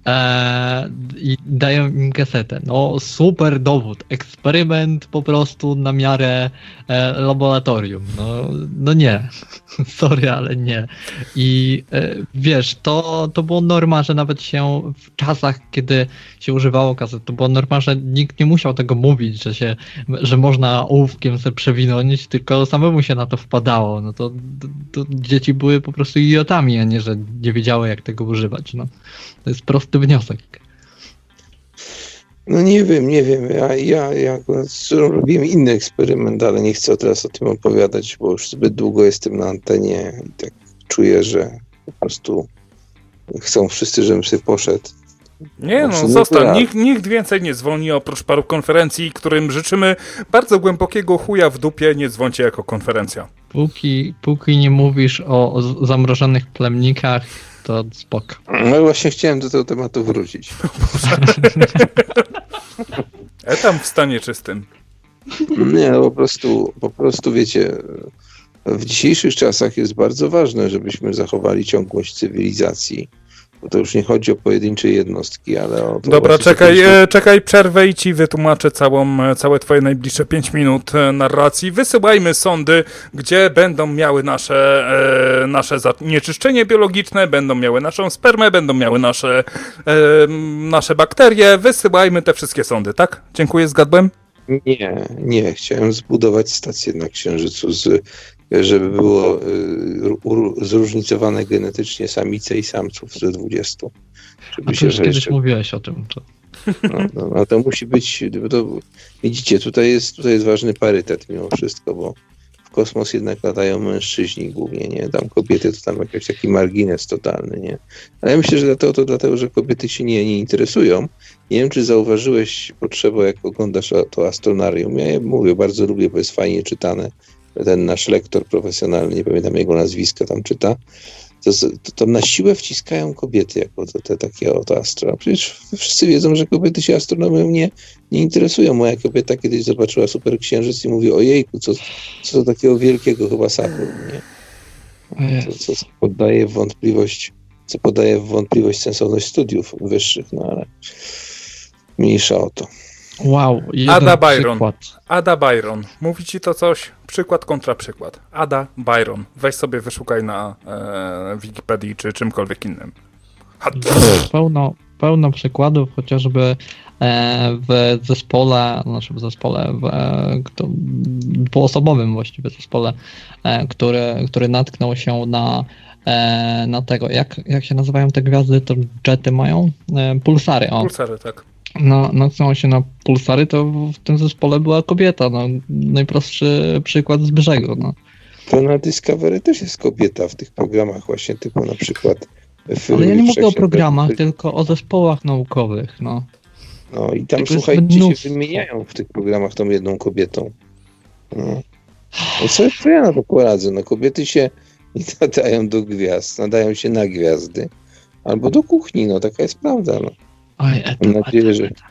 e, i dają im kasetę. No super dowód, eksperyment po prostu na miarę e, laboratorium. No, no nie, sorry, ale nie. I e, wiesz, to, to było norma, że nawet się w czasach, kiedy się używało kaset, to było norma, że nikt nie musiał tego mówić, że się że można ołówkiem sobie przewinąć, tylko samemu się na to wpadało. No to, to, to dzieci były po prostu idiotami, a nie, że nie wiedziały jak tego używać. No. To jest prosty wniosek. No nie wiem, nie wiem. Ja, ja, ja robiłem inny eksperyment, ale nie chcę teraz o tym opowiadać, bo już zbyt długo jestem na antenie i tak czuję, że po prostu chcą wszyscy, żebym sobie poszedł. Nie Znaczy, no, no zostań. ja. Nikt, nikt więcej nie dzwoni oprócz paru konferencji, którym życzymy bardzo głębokiego chuja w dupie. Nie dzwoncie jako konferencja. Póki, póki nie mówisz o zamrożonych plemnikach, to spoko. No właśnie chciałem do tego tematu wrócić. E tam w stanie czystym. Nie, no po prostu, po prostu wiecie, w dzisiejszych czasach jest bardzo ważne, żebyśmy zachowali ciągłość cywilizacji. Bo to już nie chodzi o pojedyncze jednostki, ale o to Dobra, czekaj, żebyśmy- e, czekaj, przerwę i ci wytłumaczę całą, e, całe twoje najbliższe 5 minut e, narracji. Wysyłajmy sondy, gdzie będą miały nasze, e, nasze zanieczyszczenie biologiczne, będą miały naszą spermę, będą miały nasze, e, nasze bakterie. Wysyłajmy te wszystkie sondy, tak? Dziękuję, zgadłem? Nie, nie. Chciałem zbudować stację na Księżycu, z, żeby było y, zróżnicowane genetycznie samice i samców ze 20. A Żeby ty się już kiedyś mówiłeś o tym. To... no, no, no to musi być, to, widzicie, tutaj jest, tutaj jest ważny parytet mimo wszystko, bo w kosmos jednak latają mężczyźni głównie, nie? Tam kobiety to tam jakiś taki margines totalny, nie? Ale ja myślę, że dlatego, to dlatego, że kobiety się nie, nie interesują. Nie wiem, czy zauważyłeś potrzebę, jak oglądasz to astronarium. Ja mówię, bardzo lubię, bo jest fajnie czytane. Ten nasz lektor profesjonalny, nie pamiętam jego nazwiska, tam czyta. To, to, na siłę wciskają kobiety jako te, te takie oto astro. Przecież wszyscy wiedzą, że kobiety się astronomią nie, nie interesują. Moja kobieta kiedyś zobaczyła super księżyc i mówi, ojejku, co, co to takiego wielkiego chyba Saturn, nie? Co, co poddaje w wątpliwość, co podaje w wątpliwość sensowność studiów wyższych, no ale mniejsza o to. Wow, jeden Ada Byron. przykład. Ada Byron. Mówi ci to coś? Przykład kontra przykład. Ada Byron. Weź sobie wyszukaj na e, Wikipedii czy czymkolwiek innym. Ha, Pełno, pełno przykładów, chociażby e, w zespole, znaczy w zespole, w e, kto, dwuosobowym właściwie zespole, e, który, który natknął się na na tego, jak, jak się nazywają te gwiazdy, to jety mają? Pulsary, o. Pulsary, tak. No, natknęło się na pulsary, to w tym zespole była kobieta, no. Najprostszy przykład z no. To na Discovery też jest kobieta w tych programach właśnie, typu na przykład Ale ja nie mówię o programach, tylko o zespołach naukowych, no. No i tam Tylko słuchajcie, się wymieniają w tych programach tą jedną kobietą. No. No co, co ja na to poradzę? No kobiety się nie nadają do gwiazd, nadają się na gwiazdy. Albo do kuchni, no taka jest prawda. No. Oj, eta, Mam nadzieję, eta, że- eta.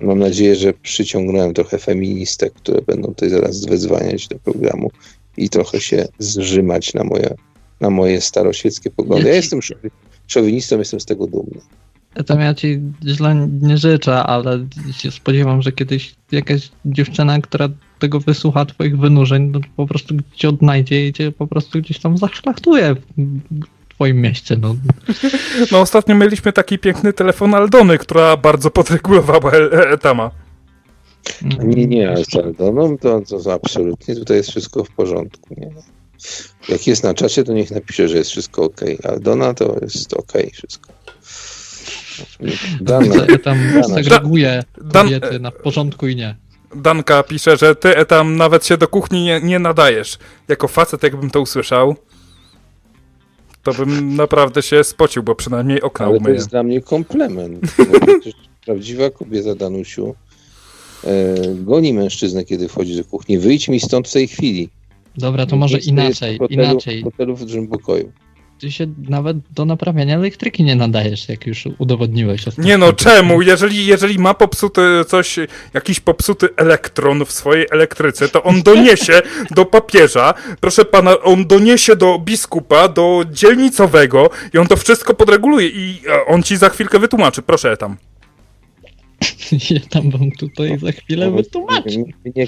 Mam nadzieję, że przyciągnąłem trochę feministek, które będą tutaj zaraz wezwaniać do programu i trochę się zrzymać na moje, na moje staroświeckie poglądy. Ja jestem szowi- szowinistą, jestem z tego dumny. Tam ja ci źle nie życzę, ale się spodziewam, że kiedyś jakaś dziewczyna, która tego wysłucha twoich wynurzeń, no po prostu cię odnajdzie i cię po prostu gdzieś tam zaszlachtuje w twoim mieście, no. No ostatnio mieliśmy taki piękny telefon Aldony, która bardzo podregulowała e- e- Etama. Nie, nie, no, no to, to, absolutnie tutaj jest wszystko w porządku. Nie? Jak jest na czacie, to niech napisze, że jest wszystko ok. A Dona to jest ok wszystko. Dana, Ja tam Dana. segreguję Dan- kobiety na w porządku i nie. Danka pisze, że ty Etam nawet się do kuchni nie, nie nadajesz. Jako facet, jakbym to usłyszał, to bym naprawdę się spocił, bo przynajmniej okna Ale to umyję. jest dla mnie komplement. Przecież prawdziwa kobieta Danusiu e, goni mężczyznę, kiedy wchodzi do kuchni. Wyjdź mi stąd w tej chwili. Dobra, to może inaczej, w hotelu, inaczej. W hotelu w dużym pokoju. Ty się nawet do naprawiania elektryki nie nadajesz, jak już udowodniłeś ostatnio. Nie no, czemu? Jeżeli, jeżeli ma popsuty coś, jakiś popsuty elektron w swojej elektryce, to on doniesie do papieża, proszę pana, on doniesie do biskupa, do dzielnicowego i on to wszystko podreguluje i e, on ci za chwilkę wytłumaczy. Proszę tam. Ja tam wam tutaj za chwilę wytłumaczę. Nie, nie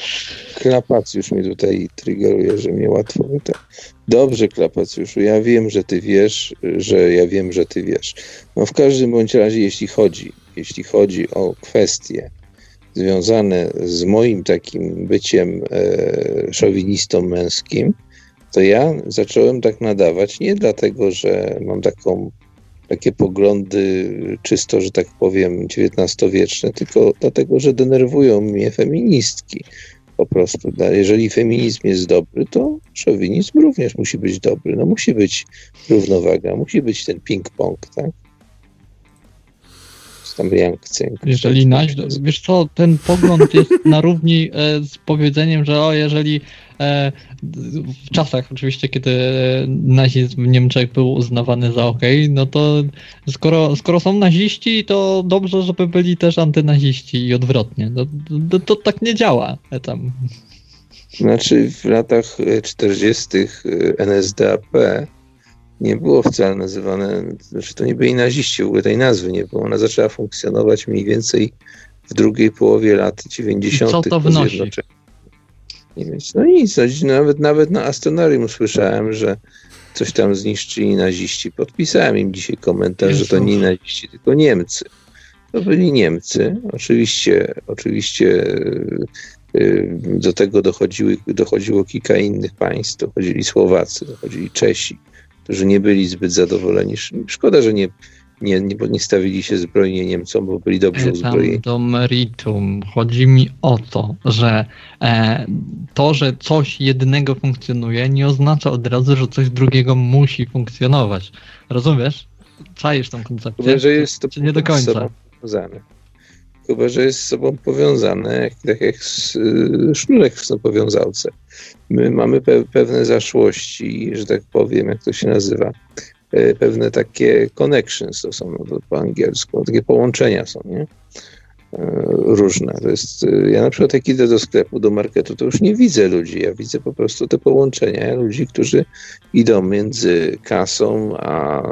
Klapacjusz mnie tutaj triggeruje, że mnie łatwo tutaj. Dobrze, Klapacjuszu, ja wiem, że ty wiesz, że ja wiem, że ty wiesz. No w każdym bądź razie, jeśli chodzi, jeśli chodzi o kwestie związane z moim takim byciem e, szowinistą męskim, to ja zacząłem tak nadawać nie dlatego, że mam taką takie poglądy czysto, że tak powiem, XIX-wieczne, tylko dlatego, że denerwują mnie feministki. Po prostu. Da- Jeżeli feminizm jest dobry, to szowinizm również musi być dobry. No musi być równowaga, musi być ten ping-pong, tak? Tam yang-cyng. Jeżeli naś, wiesz co, ten pogląd jest na równi e, z powiedzeniem, że o, jeżeli e, w czasach oczywiście, kiedy nazizm w Niemczech był uznawany za ok, no to skoro, skoro są naziści, to dobrze, żeby byli też antynaziści i odwrotnie. No, to, to tak nie działa. E, Tam. Znaczy w latach e, 40. e, NSDAP nie było wcale nazywane, znaczy to nie byli naziści, w ogóle tej nazwy nie było. Ona zaczęła funkcjonować mniej więcej w drugiej połowie lat 90. Co to wnosi? Nie wiem, no nic, no, nawet, nawet na Astonarium słyszałem, że coś tam zniszczyli naziści. Podpisałem im dzisiaj komentarz, że to nie naziści, tylko Niemcy. To byli Niemcy. Oczywiście, oczywiście y, y, do tego dochodziły, dochodziło kilka innych państw. Dochodzili Słowacy, dochodzili Czesi, którzy nie byli zbyt zadowoleni. Szkoda, że nie, nie, nie, nie stawili się zbrojnie Niemcom, bo byli dobrze uzbrojeni. do meritum. Chodzi mi o to, że e, to, że coś jednego funkcjonuje, nie oznacza od razu, że coś drugiego musi funkcjonować. Rozumiesz? Czaisz tą koncepcję? Chyba, że jest to Czy nie do końca? sobą powiązane. Chyba, że jest z sobą powiązane, tak jak y, sznurek w powiązałce. My mamy pe, pewne zaszłości, że tak powiem, jak to się nazywa, e, pewne takie connections, to są no, po angielsku, takie połączenia są, nie? E, Różne. To jest, y, ja na przykład jak idę do sklepu, do marketu, to już nie widzę ludzi, ja widzę po prostu te połączenia ludzi, którzy idą między kasą a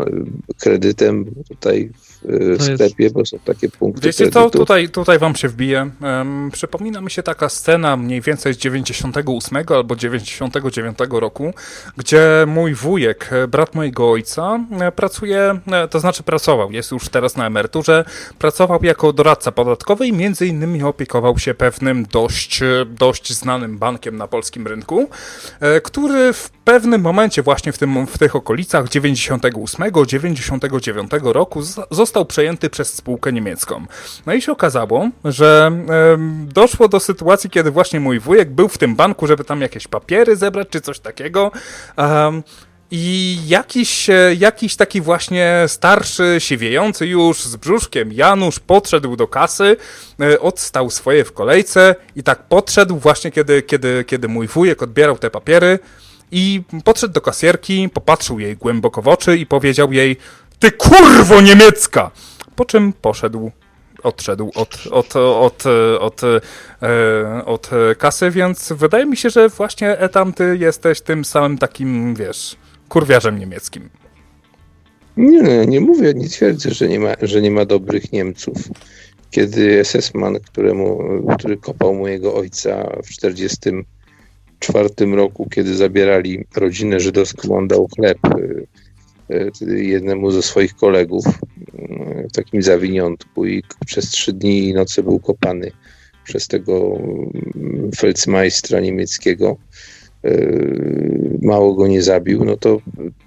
kredytem tutaj w w sklepie, jest... bo są takie punkty Wiecie kredytu. co, tutaj, tutaj wam się wbije. Um, przypomina mi się taka scena mniej więcej z 98 albo 99 roku, gdzie mój wujek, brat mojego ojca, pracuje, to znaczy pracował, jest już teraz na emeryturze, pracował jako doradca podatkowy i między innymi opiekował się pewnym dość, dość znanym bankiem na polskim rynku, który w pewnym momencie właśnie w, tym, w tych okolicach 98-99 roku został przejęty przez spółkę niemiecką. No i się okazało, że doszło do sytuacji, kiedy właśnie mój wujek był w tym banku, żeby tam jakieś papiery zebrać czy coś takiego. I jakiś, e, jakiś taki właśnie starszy, siwiejący już z brzuszkiem Janusz podszedł do kasy, e, odstał swoje w kolejce i tak podszedł właśnie kiedy, kiedy, kiedy mój wujek odbierał te papiery i podszedł do kasierki, popatrzył jej głęboko w oczy i powiedział jej ty kurwo niemiecka! Po czym poszedł odszedł od, od, od, od, e, od, kasy, więc wydaje mi się, że właśnie Etam, ty jesteś tym samym takim, wiesz, kurwiarzem niemieckim. Nie, nie mówię, nie twierdzę, że nie ma, że nie ma dobrych Niemców. Kiedy SS-man, któremu, który kopał mojego ojca w 1944 roku, kiedy zabierali rodzinę żydowską, on dał chleb E, jednemu ze swoich kolegów e, w takim zawiniątku i przez trzy dni i noce był kopany przez tego mm, Feldmeistra niemieckiego. E, mało go nie zabił, no to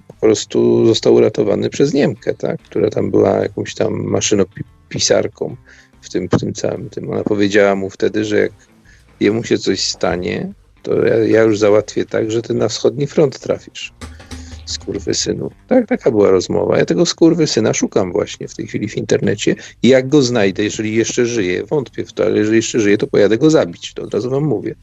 po prostu został uratowany przez Niemkę, tak? która tam była jakąś tam maszynopisarką w tym, w tym całym tym. Ona powiedziała mu wtedy, że jak jemu się coś stanie, to ja, ja już załatwię tak, że ty na wschodni front trafisz skurwysynu. Tak, taka była rozmowa. Ja tego skurwysyna szukam właśnie w tej chwili w internecie i jak go znajdę, jeżeli jeszcze żyje, wątpię w to, ale jeżeli jeszcze żyje, to pojadę go zabić, to od razu wam mówię.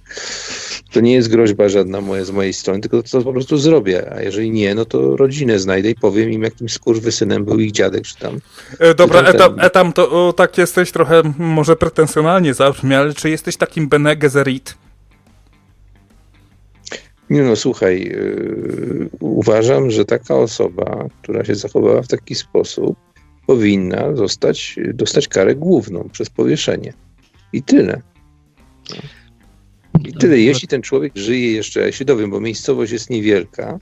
To nie jest groźba żadna moja, z mojej strony, tylko to po prostu zrobię, a jeżeli nie, no to rodzinę znajdę i powiem im, jakim skurwysynem był ich dziadek, czy tam. E, dobra, czy tam, etam, etam, to o, tak jesteś trochę może pretensjonalnie zabrzmi, ale czy jesteś takim Bene Gesserit? Nie no, słuchaj, yy, uważam, że taka osoba, która się zachowała w taki sposób, powinna zostać, dostać karę główną przez powieszenie. I tyle. I tyle. Jeśli ten człowiek żyje jeszcze, ja się dowiem, bo miejscowość jest niewielka,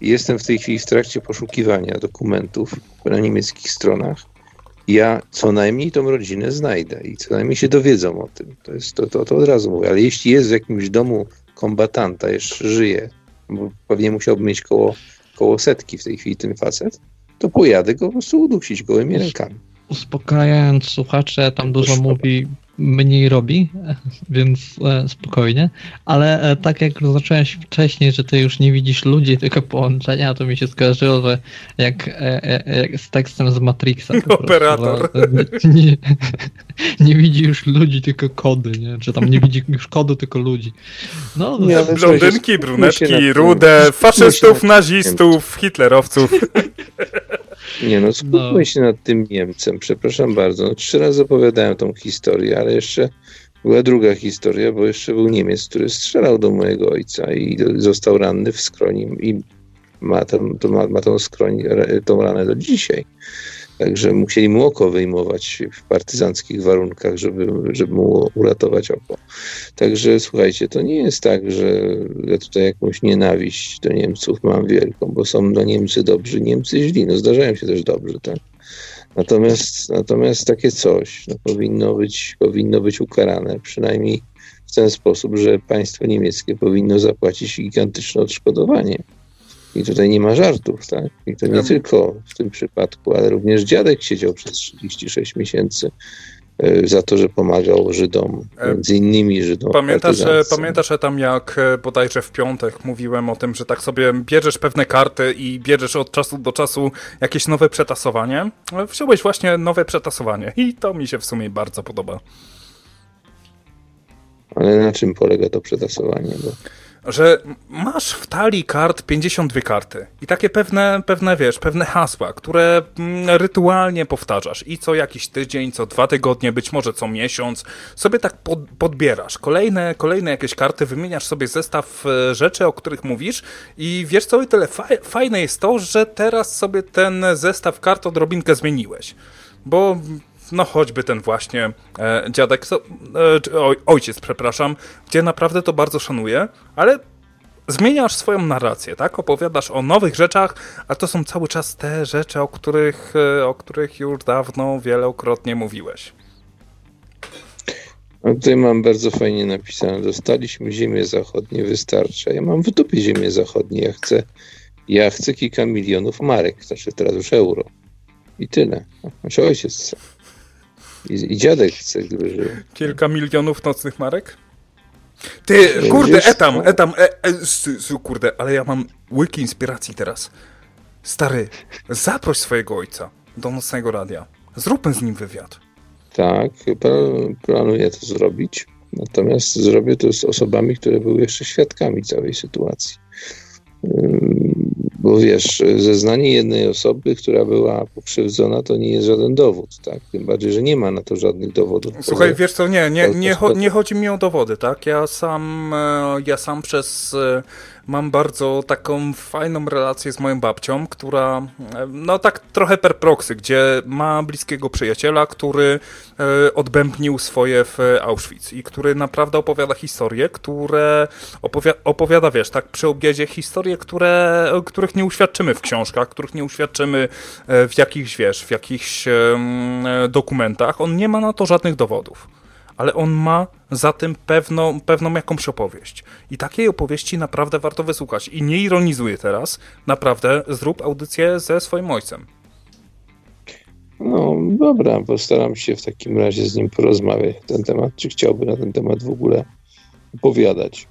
jestem w tej chwili w trakcie poszukiwania dokumentów na niemieckich stronach, ja co najmniej tą rodzinę znajdę i co najmniej się dowiedzą o tym. To, jest, to, to, to od razu mówię. Ale jeśli jest w jakimś domu kombatanta jeszcze żyje, bo pewnie musiałby mieć koło, koło setki w tej chwili ten facet, to pojadę go po prostu udusić gołymi rękami. Uspokajając słuchacze, tam dużo mówi mniej robi, więc e, spokojnie. Ale e, tak jak zacząłeś wcześniej, że ty już nie widzisz ludzi, tylko połączenia, to mi się skojarzyło, że jak, e, jak z tekstem z Matrixa. Operator. Prostu, nie, nie, widzi już ludzi, tylko kody, nie? Czy tam nie widzi już kodu, tylko ludzi. No, nie, blondynki, brunetki, rude, faszystów, nazistów, hitlerowców. Nie no, skupmy no. się nad tym Niemcem. Przepraszam bardzo. No, trzy razy opowiadałem tą historię, ale jeszcze była druga historia, bo jeszcze był Niemiec, który strzelał do mojego ojca i został ranny w skroni i ma, tam, ma, ma tą, skroń, tą ranę do dzisiaj. Także musieli mu oko wyjmować w partyzanckich warunkach, żeby, żeby mu uratować oko. Także słuchajcie, to nie jest tak, że ja tutaj jakąś nienawiść do Niemców mam wielką, bo są do Niemcy dobrzy, Niemcy źli. No zdarzają się też dobrzy, tak? Natomiast, natomiast takie coś no, powinno, być, powinno być ukarane, przynajmniej w ten sposób, że państwo niemieckie powinno zapłacić gigantyczne odszkodowanie. I tutaj nie ma żartów, tak? I to nie tylko w tym przypadku, ale również dziadek siedział przez 36 miesięcy e, za to, że pomagał Żydom, e, między innymi Żydom. Pamiętasz, że, pamiętasz tam jak e, bodajże w piątek mówiłem o tym, że tak sobie bierzesz pewne karty i bierzesz od czasu do czasu jakieś nowe przetasowanie? Wziąłeś właśnie nowe przetasowanie i to mi się w sumie bardzo podoba. Ale na czym polega to przetasowanie? Bo że masz w talii kart 52 karty. I takie pewne, pewne wiesz, pewne hasła, które mm, rytualnie powtarzasz. I co jakiś tydzień, co dwa tygodnie, być może co miesiąc, sobie tak pod, podbierasz. Kolejne, kolejne jakieś karty, wymieniasz sobie zestaw e, rzeczy, o których mówisz. I wiesz co, i tyle. Fajne jest to, że teraz sobie ten zestaw kart odrobinkę zmieniłeś. bo no choćby ten właśnie e, dziadek, so, e, oj, ojciec, przepraszam, gdzie naprawdę to bardzo szanuję, ale zmieniasz swoją narrację, tak? Opowiadasz o nowych rzeczach, a to są cały czas te rzeczy, o których, e, o których już dawno wielokrotnie mówiłeś. A tutaj mam bardzo fajnie napisane. Dostaliśmy ziemię zachodnie, wystarcza. Ja mam w dupie ziemię zachodnie. Ja chcę, ja chcę kilka milionów marek, znaczy teraz już euro. I tyle. Znaczy ojciec I, i dziadek chce, żył. Kilka milionów nocnych marek? Ty, kurde, etam, etam, e, e, kurde, ale ja mam łyki inspiracji teraz. Stary, zaproś swojego ojca do nocnego radia. Zróbmy z nim wywiad. Tak, planuję to zrobić. Natomiast zrobię to z osobami, które były jeszcze świadkami całej sytuacji. Bo wiesz, zeznanie jednej osoby, która była pokrzywdzona, to nie jest żaden dowód, tak? Tym bardziej, że nie ma na to żadnych dowodów. Słuchaj, wiesz co, nie, nie, nie, nie chodzi mi o dowody, tak? Ja sam, e, ja sam przez e, mam bardzo taką fajną relację z moją babcią, która, no tak trochę per proxy, gdzie ma bliskiego przyjaciela, który e, odbębnił swoje w Auschwitz i który naprawdę opowiada historie, które opowiada wiesz, tak przy obiedzie historie, które, których nie uświadczymy w książkach, których nie uświadczymy e, w jakichś, wiesz, w jakichś dokumentach. On nie ma na to żadnych dowodów ale on ma za tym pewną, pewną jakąś opowieść. I takiej opowieści naprawdę warto wysłuchać. I nie ironizuję teraz, naprawdę zrób audycję ze swoim ojcem. No dobra, postaram się w takim razie z nim porozmawiać na ten temat, czy chciałby na ten temat w ogóle opowiadać.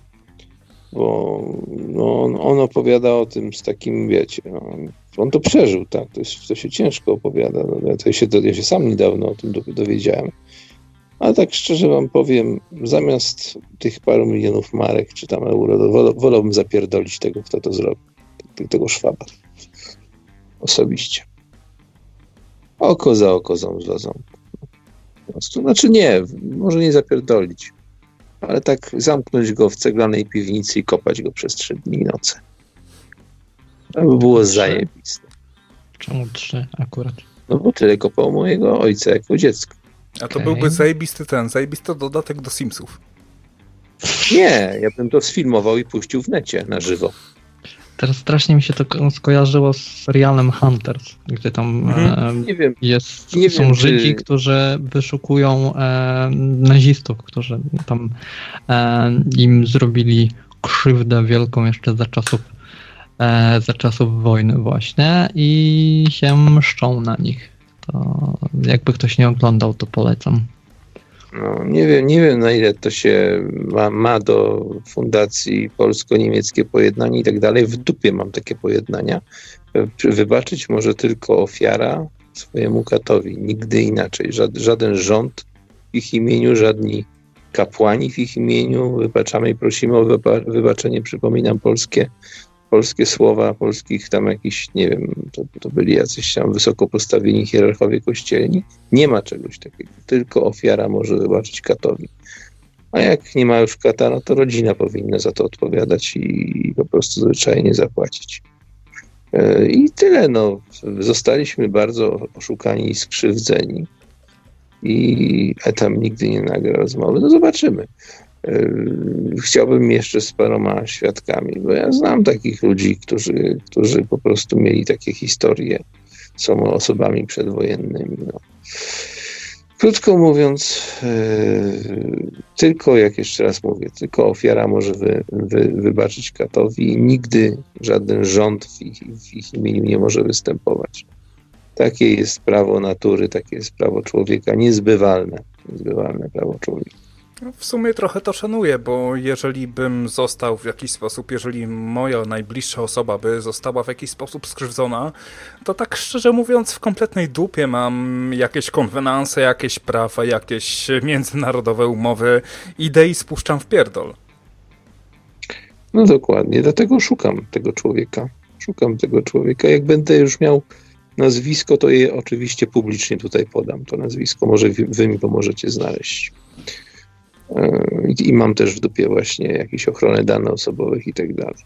Bo no, on, on opowiada o tym z takim, wiecie, no, on to przeżył, tak, to, jest, to się ciężko opowiada. No, to się, to, ja się sam niedawno o tym dowiedziałem. Ale tak szczerze wam powiem, zamiast tych paru milionów marek czy tam euro, wol, wolałbym zapierdolić tego, kto to zrobił. Tego szwaba. Osobiście. Oko za oko złozą. Znaczy nie, może nie zapierdolić, ale tak zamknąć go w ceglanej piwnicy i kopać go przez trzy dni i noce. To by było trzy? zajebiste. Czemu trzy akurat? No bo tyle kopał mojego ojca jako dziecko. A to okay. byłby zajebisty ten, zajebisty dodatek do Simsów. Nie, ja bym to sfilmował i puścił w necie na żywo. Teraz strasznie mi się to skojarzyło z serialem Hunters, gdzie tam mhm. e, wiem, jest, są wiem, Żydzi, czy... którzy wyszukują e, nazistów, którzy tam e, im zrobili krzywdę wielką jeszcze za czasów, e, za czasów wojny właśnie i się mszczą na nich. To jakby ktoś nie oglądał, to polecam. No, nie, wiem, nie wiem, na ile to się ma, ma do Fundacji Polsko-Niemieckie Pojednanie i tak dalej. W dupie mam takie pojednania. Wybaczyć może tylko ofiara swojemu katowi. Nigdy inaczej. żaden rząd w ich imieniu, żadni kapłani w ich imieniu. Wybaczamy i prosimy o wybaczenie. Przypominam polskie polskie słowa, polskich tam jakiś, nie wiem, to, to byli jacyś tam wysoko postawieni hierarchowie kościelni. Nie ma czegoś takiego. Tylko ofiara może wybaczyć katowi. A jak nie ma już kata, no to rodzina powinna za to odpowiadać i, i po prostu zwyczajnie zapłacić. E, I tyle, no. Zostaliśmy bardzo oszukani i skrzywdzeni. I Etam nigdy nie nagra rozmowy. No zobaczymy. Yy, chciałbym jeszcze z paroma świadkami, bo ja znam takich ludzi, którzy, którzy po prostu mieli takie historie, są osobami przedwojennymi. No. Krótko mówiąc, yy, tylko, jak jeszcze raz mówię, tylko ofiara może wy, wy, wybaczyć katowi nigdy żaden rząd w ich, w ich imieniu nie może występować. Takie jest prawo natury, takie jest prawo człowieka, niezbywalne, niezbywalne prawo człowieka. No, w sumie trochę to szanuję, bo jeżeli bym został w jakiś sposób, jeżeli moja najbliższa osoba by została w jakiś sposób skrzywdzona, to tak szczerze mówiąc w kompletnej dupie mam jakieś konwenanse, jakieś prawa, jakieś międzynarodowe umowy, idę i spuszczam w pierdol. No dokładnie, dlatego szukam tego człowieka. Szukam tego człowieka. Jak będę już miał nazwisko, to je oczywiście publicznie tutaj podam. To nazwisko może wy, wy mi pomożecie znaleźć. I mam też w dupie właśnie jakieś ochrony danych osobowych i tak dalej.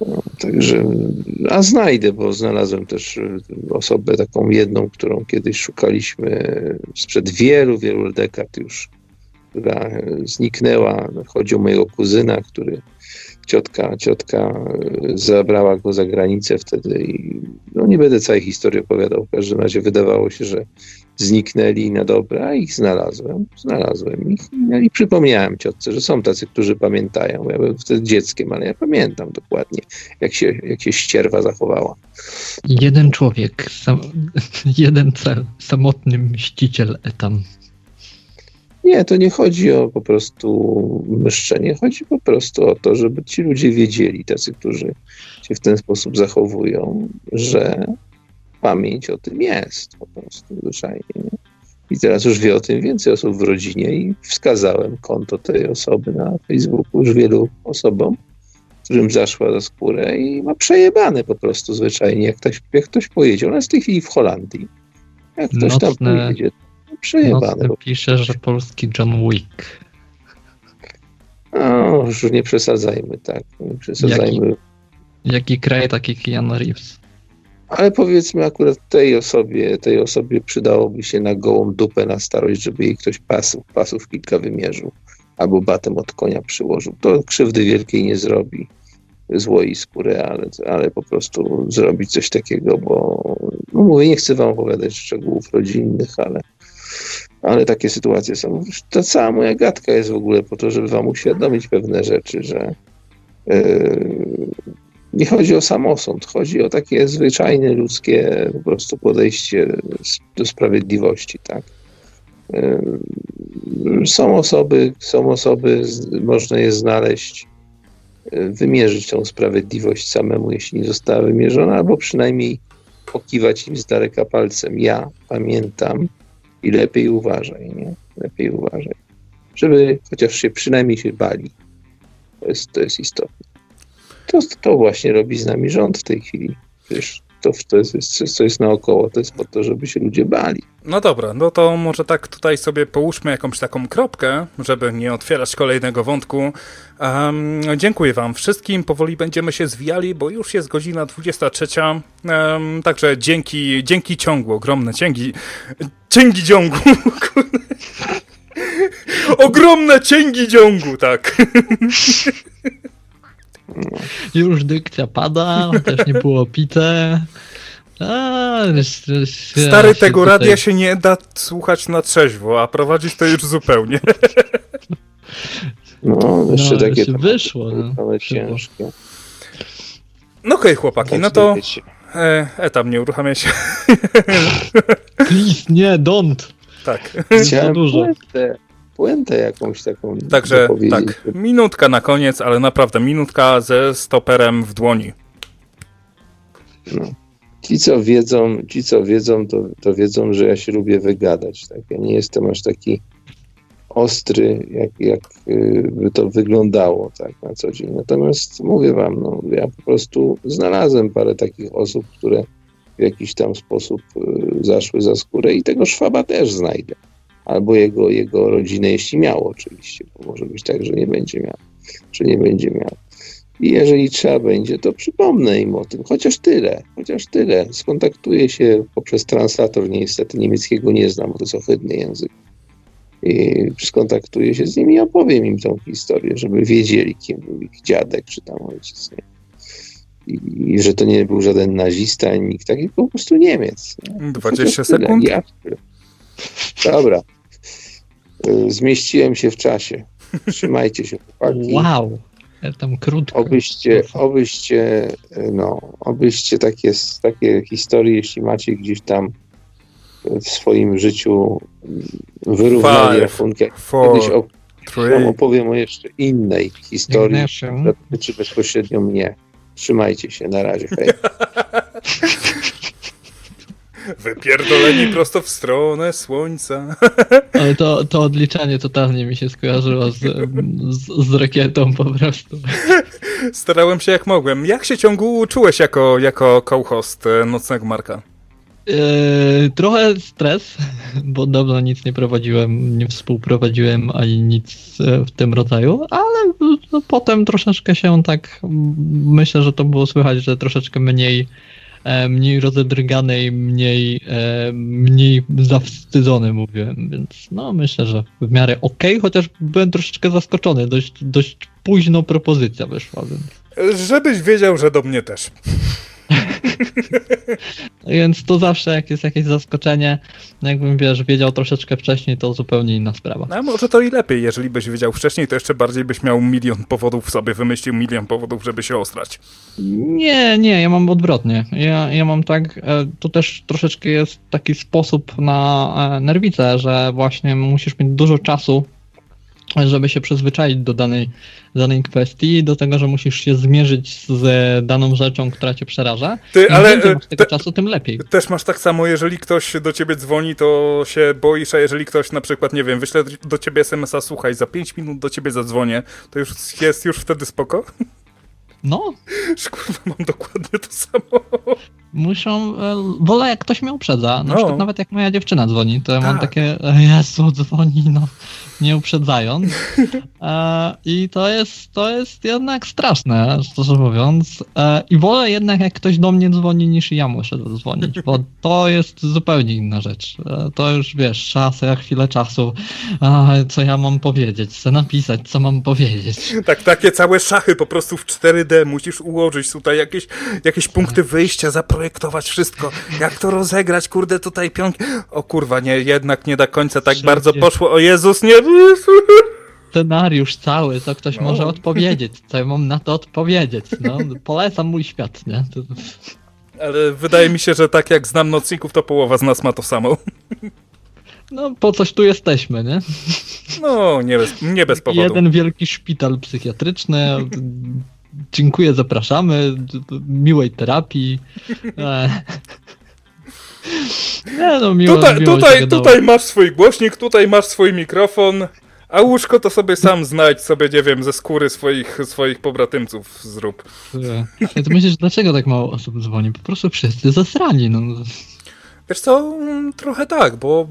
No, Także, a znajdę, bo znalazłem też y, osobę taką jedną, którą kiedyś szukaliśmy sprzed wielu, wielu dekad już, która zniknęła. Chodzi o mojego kuzyna, który ciotka, ciotka zabrała go za granicę wtedy i no nie będę całej historii opowiadał. W każdym razie wydawało się, że zniknęli na dobre, a ich znalazłem. Znalazłem ich no i przypomniałem ciotce, że są tacy, którzy pamiętają. Ja byłem wtedy dzieckiem, ale ja pamiętam dokładnie, jak się, jak się ścierwa zachowała. Jeden człowiek, sam, jeden cel, samotny mściciel etam. Nie, to nie chodzi o po prostu myszczenie, chodzi po prostu o to, żeby ci ludzie wiedzieli, tacy, którzy się w ten sposób zachowują, że pamięć o tym jest po prostu zwyczajnie. Nie? I teraz już wie o tym więcej osób w rodzinie i wskazałem konto tej osoby na Facebooku już wielu osobom, którym zaszła za skórę i ma przejebane po prostu zwyczajnie, jak ktoś, jak ktoś pojedzie. Ona jest w tej chwili w Holandii. Jak ktoś tam pojedzie, przejebane. pisze, że polski John Wick. No, już nie przesadzajmy, tak. Nie przesadzajmy. Jaki, jaki kraj, taki Keanu Reeves. Ale powiedzmy akurat tej osobie, tej osobie przydałoby się na gołą dupę na starość, żeby jej ktoś pasów, pasów kilka wymierzył albo batem od konia przyłożył. To krzywdy wielkiej nie zrobi złoi skóry, ale, ale po prostu zrobić coś takiego, bo no mówię, nie chcę wam opowiadać szczegółów rodzinnych, ale, ale takie sytuacje są. Ta cała moja gadka jest w ogóle po to, żeby wam uświadomić pewne rzeczy, że yy, nie chodzi o samosąd, chodzi o takie zwyczajne ludzkie po prostu podejście do sprawiedliwości, tak. Są osoby, są osoby, można je znaleźć, wymierzyć tą sprawiedliwość samemu, jeśli nie została wymierzona, albo przynajmniej pokiwać im z daleka palcem. Ja pamiętam i lepiej uważaj, nie? Lepiej uważaj. Żeby chociaż się przynajmniej się bali. To jest, to jest istotne. To, właśnie robi z nami rząd w tej chwili. Wiesz, to, to jest, co jest naokoło, to jest po to, żeby się ludzie bali. No dobra, no to może tak tutaj sobie połóżmy jakąś taką kropkę, żeby nie otwierać kolejnego wątku. Um, dziękuję wam wszystkim, powoli będziemy się zwijali, bo już jest godzina 23, um, także dzięki, dzięki ciągu, ogromne cięgi, cięgi ciągu, ogromne cięgi ciągu, tak. Już dykcja pada, też nie było pite. A, Stary, tego tutaj... radia się nie da słuchać na trzeźwo, a prowadzić to już zupełnie. No, jeszcze no, takie się wyszło. No, ciężkie. No okej, okay, chłopaki, no to e, etam nie uruchamia się. Please, nie, don't. Tak. Chciałem dużo. Puentę, puentę jakąś taką. Także tak, minutka na koniec, ale naprawdę minutka ze stoperem w dłoni. No. Ci, co wiedzą, ci, co wiedzą to, to wiedzą, że ja się lubię wygadać. Tak? Ja nie jestem aż taki ostry, jak, jak y, by to wyglądało tak, na co dzień. Natomiast mówię wam, no, ja po prostu znalazłem parę takich osób, które w jakiś tam sposób y, zaszły za skórę i tego szwaba też znajdę. Albo jego, jego rodzinę, jeśli miał oczywiście, bo może być tak, że nie będzie miał, że nie będzie miał. I jeżeli trzeba będzie, to przypomnę im o tym, chociaż tyle, chociaż tyle. Skontaktuję się poprzez translator, niestety niemieckiego nie znam, bo to jest ohydny język. I skontaktuję się z nimi i opowiem im tą historię, żeby wiedzieli, kim był ich dziadek czy tam ojciec. Nie? I, I, że to nie był żaden nazista, nikt taki, po prostu Niemiec. Nie? 20 sekund? Ja, dobra. Y, zmieściłem się w czasie. Trzymajcie się, chłopaki. Wow tam krótko. Obyście, obyście, no, obyście takie, takie historie, jeśli macie gdzieś tam w swoim życiu wyrównali rachunki. Kiedyś opowiem o jeszcze innej historii, która dotyczy bezpośrednio mnie. Trzymajcie się, na razie. Hej. Wypierdoleni prosto w stronę słońca. Ale to, to odliczanie totalnie mi się skojarzyło z, z, z rakietą po prostu. Starałem się jak mogłem. Jak się ciągu czułeś jako, jako co-host e, Nocnego Marka? Yy, trochę stres, bo dawno nic nie prowadziłem, nie współprowadziłem ani nic e, w tym rodzaju, ale no, potem troszeczkę się tak, myślę, że to było słychać, że troszeczkę mniej, mniej rozedrgany i mniej, e, mniej zawstydzony mówiłem, więc no myślę, że w miarę okej, chociaż byłem troszeczkę zaskoczony, dość, dość późno propozycja wyszła, więc... Żebyś wiedział, że do mnie też. Więc to zawsze, jak jest jakieś zaskoczenie, no jakbym wiesz, wiedział troszeczkę wcześniej, to zupełnie inna sprawa. No może to i lepiej, jeżeli byś wiedział wcześniej, to jeszcze bardziej byś miał milion powodów sobie, wymyślił milion powodów, żeby się ostrać. Nie, nie, ja mam odwrotnie. Ja, ja mam tak, e, to też troszeczkę jest taki sposób na e, nerwicę, że właśnie musisz mieć dużo czasu, żeby się przyzwyczaić do danej, danej kwestii, do tego, że musisz się zmierzyć z daną rzeczą, która cię przeraża. Ty, Im ale, więcej masz tego te- czasu, tym lepiej. Też masz tak samo, jeżeli ktoś do ciebie dzwoni, to się boisz, a jeżeli ktoś na przykład, nie wiem, wyśle do ciebie SMS-a, słuchaj, za 5 minut do ciebie zadzwonię, to już jest już wtedy spoko? No, Kurwa, mam dokładnie to samo. Muszą, e, wolę jak ktoś mnie uprzedza, na No. przykład nawet jak moja dziewczyna dzwoni, to ja mam Tak. takie, e, Jezu, dzwoni, no, nie uprzedzając. E, I to jest, to jest jednak straszne, szczerze mówiąc. E, I wolę jednak jak ktoś do mnie dzwoni, niż ja muszę zadzwonić, bo to jest zupełnie inna rzecz. E, to już, wiesz, czas, ja chwilę czasu, co ja mam powiedzieć, co napisać, co mam powiedzieć. Tak, takie całe szachy po prostu w 4D musisz ułożyć tutaj jakieś, jakieś punkty wyjścia, zaprojektować wszystko. Jak to rozegrać, kurde, tutaj pionki. O kurwa, nie, jednak nie do końca tak Wszędzie. bardzo poszło. O Jezus, nie. scenariusz cały, co ktoś No. może odpowiedzieć, co ja mam na to odpowiedzieć. No, polecam mój świat, nie? To, Ale wydaje mi się, że tak jak znam nocników, to połowa z nas ma to samo. no, po coś tu jesteśmy, nie? No, nie bez, nie bez powodu. Jeden wielki szpital psychiatryczny. Dziękuję, zapraszamy. Miłej terapii. E. Nie, no, miło, Tutaj, miło tutaj, tutaj masz swój głośnik, tutaj masz swój mikrofon, a łóżko to sobie sam znajdź, sobie, nie wiem, ze skóry swoich, swoich pobratymców zrób. Ja to myślisz, dlaczego tak mało osób dzwoni? Po prostu wszyscy zasrani, no. Wiesz co, mm, trochę tak, bo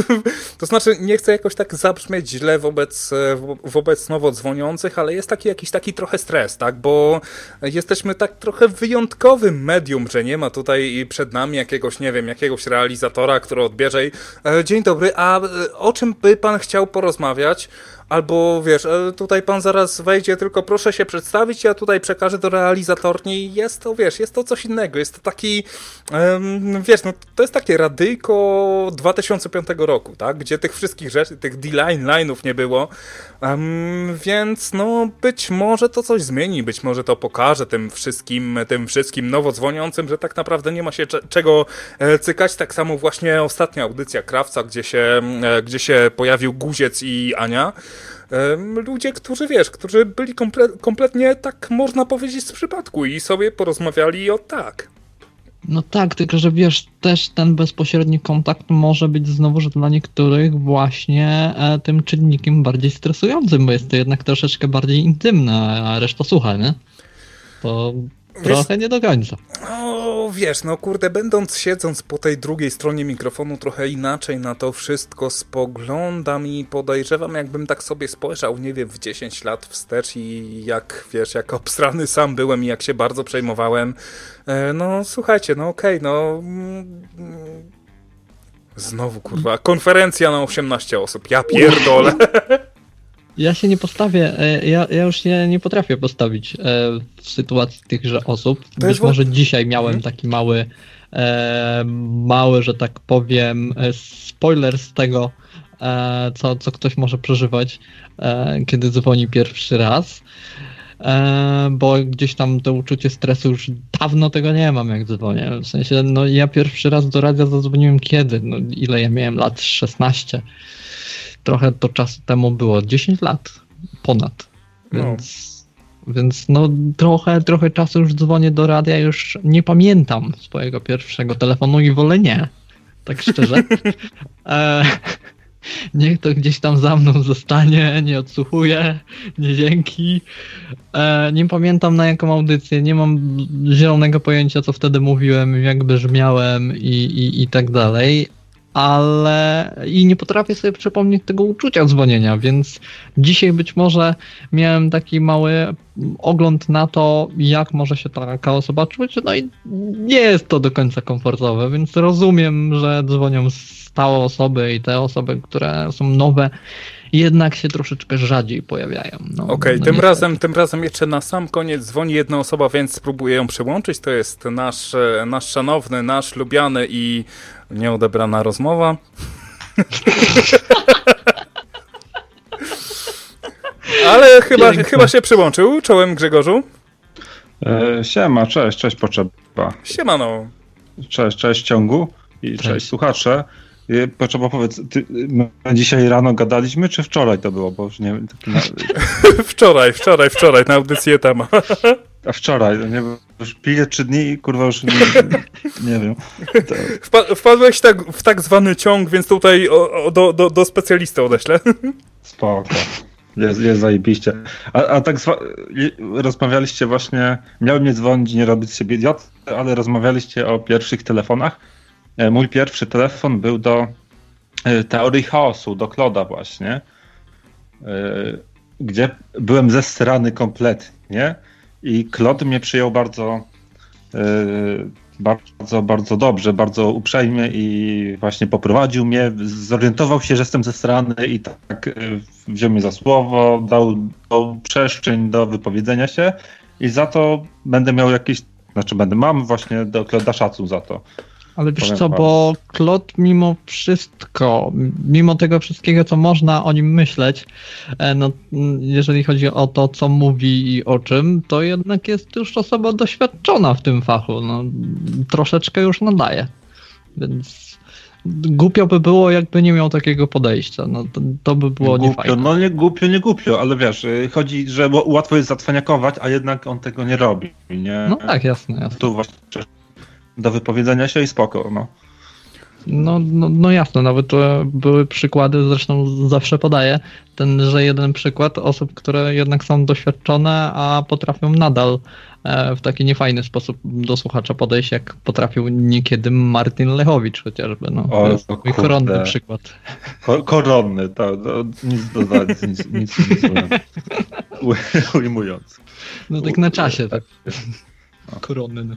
to znaczy nie chcę jakoś tak zabrzmieć źle wobec, wo- wobec nowo dzwoniących, ale jest taki jakiś taki trochę stres, tak, bo jesteśmy tak trochę wyjątkowym medium, że nie ma tutaj przed nami jakiegoś, nie wiem, jakiegoś realizatora, który odbierze i e, dzień dobry, a e, o czym by pan chciał porozmawiać? Albo wiesz, e, tutaj pan zaraz wejdzie, tylko proszę się przedstawić, ja tutaj przekażę do realizatorni jest to, wiesz, jest to coś innego, jest to taki, wiesz, no to jest takie radyjko 2005 roku, tak, gdzie tych wszystkich rzeczy, tych D-line, line'ów nie było, więc no być może to coś zmieni, być może to pokaże tym wszystkim, tym wszystkim nowo dzwoniącym, że tak naprawdę nie ma się cze- czego e, cykać, tak samo właśnie ostatnia audycja Krawca, gdzie się, e, gdzie się pojawił Guziec i Ania, ludzie, którzy wiesz, którzy byli komple- kompletnie tak można powiedzieć z przypadku i sobie porozmawiali o tak. No tak, tylko że wiesz, też ten bezpośredni kontakt może być znowuż dla niektórych właśnie e, tym czynnikiem bardziej stresującym, bo jest to jednak troszeczkę bardziej intymne, a reszta słucha, nie? To trochę nie do końca. No wiesz, no kurde, będąc siedząc po tej drugiej stronie mikrofonu trochę inaczej na to wszystko spoglądam i podejrzewam, jakbym tak sobie spojrzał, nie wiem, w 10 lat wstecz i jak, wiesz, jak obstrany sam byłem i jak się bardzo przejmowałem. E, no słuchajcie, no okej, no... mm, mm, Znowu, kurwa, konferencja na 18 osób, ja pierdolę. Ja się nie postawię, e, ja, ja już się nie potrafię postawić e, w sytuacji tychże osób. Być może dzisiaj miałem Mhm. taki mały, e, mały, że tak powiem, spoiler z tego, co, co ktoś może przeżywać, kiedy dzwoni pierwszy raz. Bo gdzieś tam to uczucie stresu już dawno tego nie mam, jak dzwonię. W sensie, no ja pierwszy raz do radia zadzwoniłem kiedy? No, ile ja miałem lat? 16. Trochę to czasu temu było. 10 lat ponad. No. Więc, więc no trochę, trochę czasu już dzwonię do radia, już nie pamiętam swojego pierwszego telefonu i wolę nie. Tak szczerze. e, niech to gdzieś tam za mną zostanie, nie odsłuchuję, nie dzięki. E, nie pamiętam na jaką audycję, nie mam zielonego pojęcia, co wtedy mówiłem, jak brzmiałem i, i, i tak dalej, ale i nie potrafię sobie przypomnieć tego uczucia dzwonienia, więc dzisiaj być może miałem taki mały ogląd na to, jak może się taka osoba czuć, no i nie jest to do końca komfortowe, więc rozumiem, że dzwonią stałe osoby i te osoby, które są nowe, jednak się troszeczkę rzadziej pojawiają. No, Okej, okay, no tym, razem, tym razem jeszcze na sam koniec dzwoni jedna osoba, więc spróbuję ją przyłączyć. To jest nasz, nasz szanowny, nasz lubiany i nieodebrana rozmowa. Ale chyba, chyba się przyłączył. Czołem Grzegorzu. E, siema, cześć, cześć potrzeba. Siemano. Cześć, cześć ciągu i cześć, cześć słuchacze. Potrzeba powiedz, ty, dzisiaj rano gadaliśmy, czy wczoraj to było? Bo już nie na... Wczoraj, wczoraj, wczoraj, na audycję temat. A wczoraj, nie już piję trzy dni i kurwa już nie, nie wiem. To... Wpadłeś tak, w tak zwany ciąg, więc tutaj o, o, do, do, do specjalisty odeślę. Spoko. Jest, jest zajebiście. A, a tak rozmawialiście właśnie, miałem nie dzwonić, nie robić sobie idiot, ale rozmawialiście o pierwszych telefonach. E, mój pierwszy telefon był do e, teorii chaosu, do Kloda właśnie, e, gdzie byłem zestrany kompletnie i Klod mnie przyjął bardzo bardzo, bardzo dobrze, bardzo uprzejmie i właśnie poprowadził mnie, zorientował się, że jestem ze strony i tak wziął mnie za słowo, dał, dał przestrzeń do wypowiedzenia się i za to będę miał jakieś, znaczy będę, mam właśnie do Kloda szacun za to. Ale wiesz co, bo Klot mimo wszystko, mimo tego wszystkiego, co można o nim myśleć, e, no, jeżeli chodzi o to, co mówi i o czym, to jednak jest już osoba doświadczona w tym fachu. No, troszeczkę już nadaje. Więc głupio by było, jakby nie miał takiego podejścia. No, to, to by było głupio, niefajne. No nie głupio, nie głupio, ale wiesz, y, chodzi, że łatwo jest zatwaniakować, a jednak on tego nie robi. Nie? No tak, jasne, jasne. Tu właśnie do wypowiedzenia się i spoko, no. No, no, no jasne, nawet były przykłady, zresztą zawsze podaję, ten, że jeden przykład osób, które jednak są doświadczone, a potrafią nadal e, w taki niefajny sposób do słuchacza podejść, jak potrafił niekiedy Martin Lechowicz chociażby. No, o, to jest mój koronny przykład. Ko koronny, tak, to nic dodać, nic, nic, nic, nic ujmując. No tak na czasie, tak. Koronny.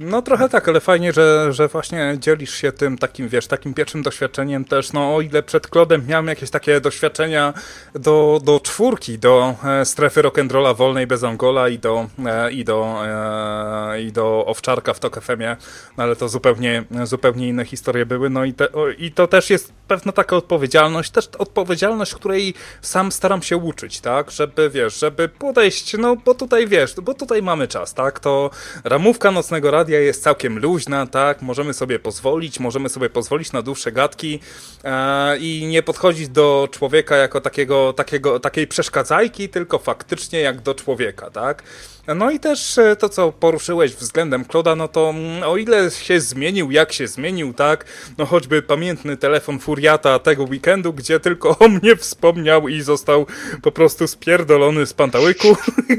No. Trochę tak, ale fajnie, że, że właśnie dzielisz się tym takim, wiesz, takim pierwszym doświadczeniem też, no o ile przed Klodem miałem jakieś takie doświadczenia do, do czwórki, do e, strefy rock'n'rolla wolnej bez Angola i do, e, i do, e, i do Owczarka w Tok FM-ie, no, ale to zupełnie, zupełnie inne historie były, no i, te, o, i to też jest pewna taka odpowiedzialność, też odpowiedzialność, której sam staram się uczyć, tak, żeby, wiesz, żeby podejść, no bo tutaj, wiesz, bo tutaj mamy czas, tak, to ramówka nocnego radia radia jest całkiem luźna, tak, możemy sobie pozwolić, możemy sobie pozwolić na dłuższe gadki e, i nie podchodzić do człowieka jako takiego, takiego, takiej przeszkadzajki, tylko faktycznie jak do człowieka, tak. No i też e, to, co poruszyłeś względem Kloda, no to mm, o ile się zmienił, jak się zmienił, tak, no choćby pamiętny telefon Furiata tego weekendu, gdzie tylko o mnie wspomniał i został po prostu spierdolony z pantałyku,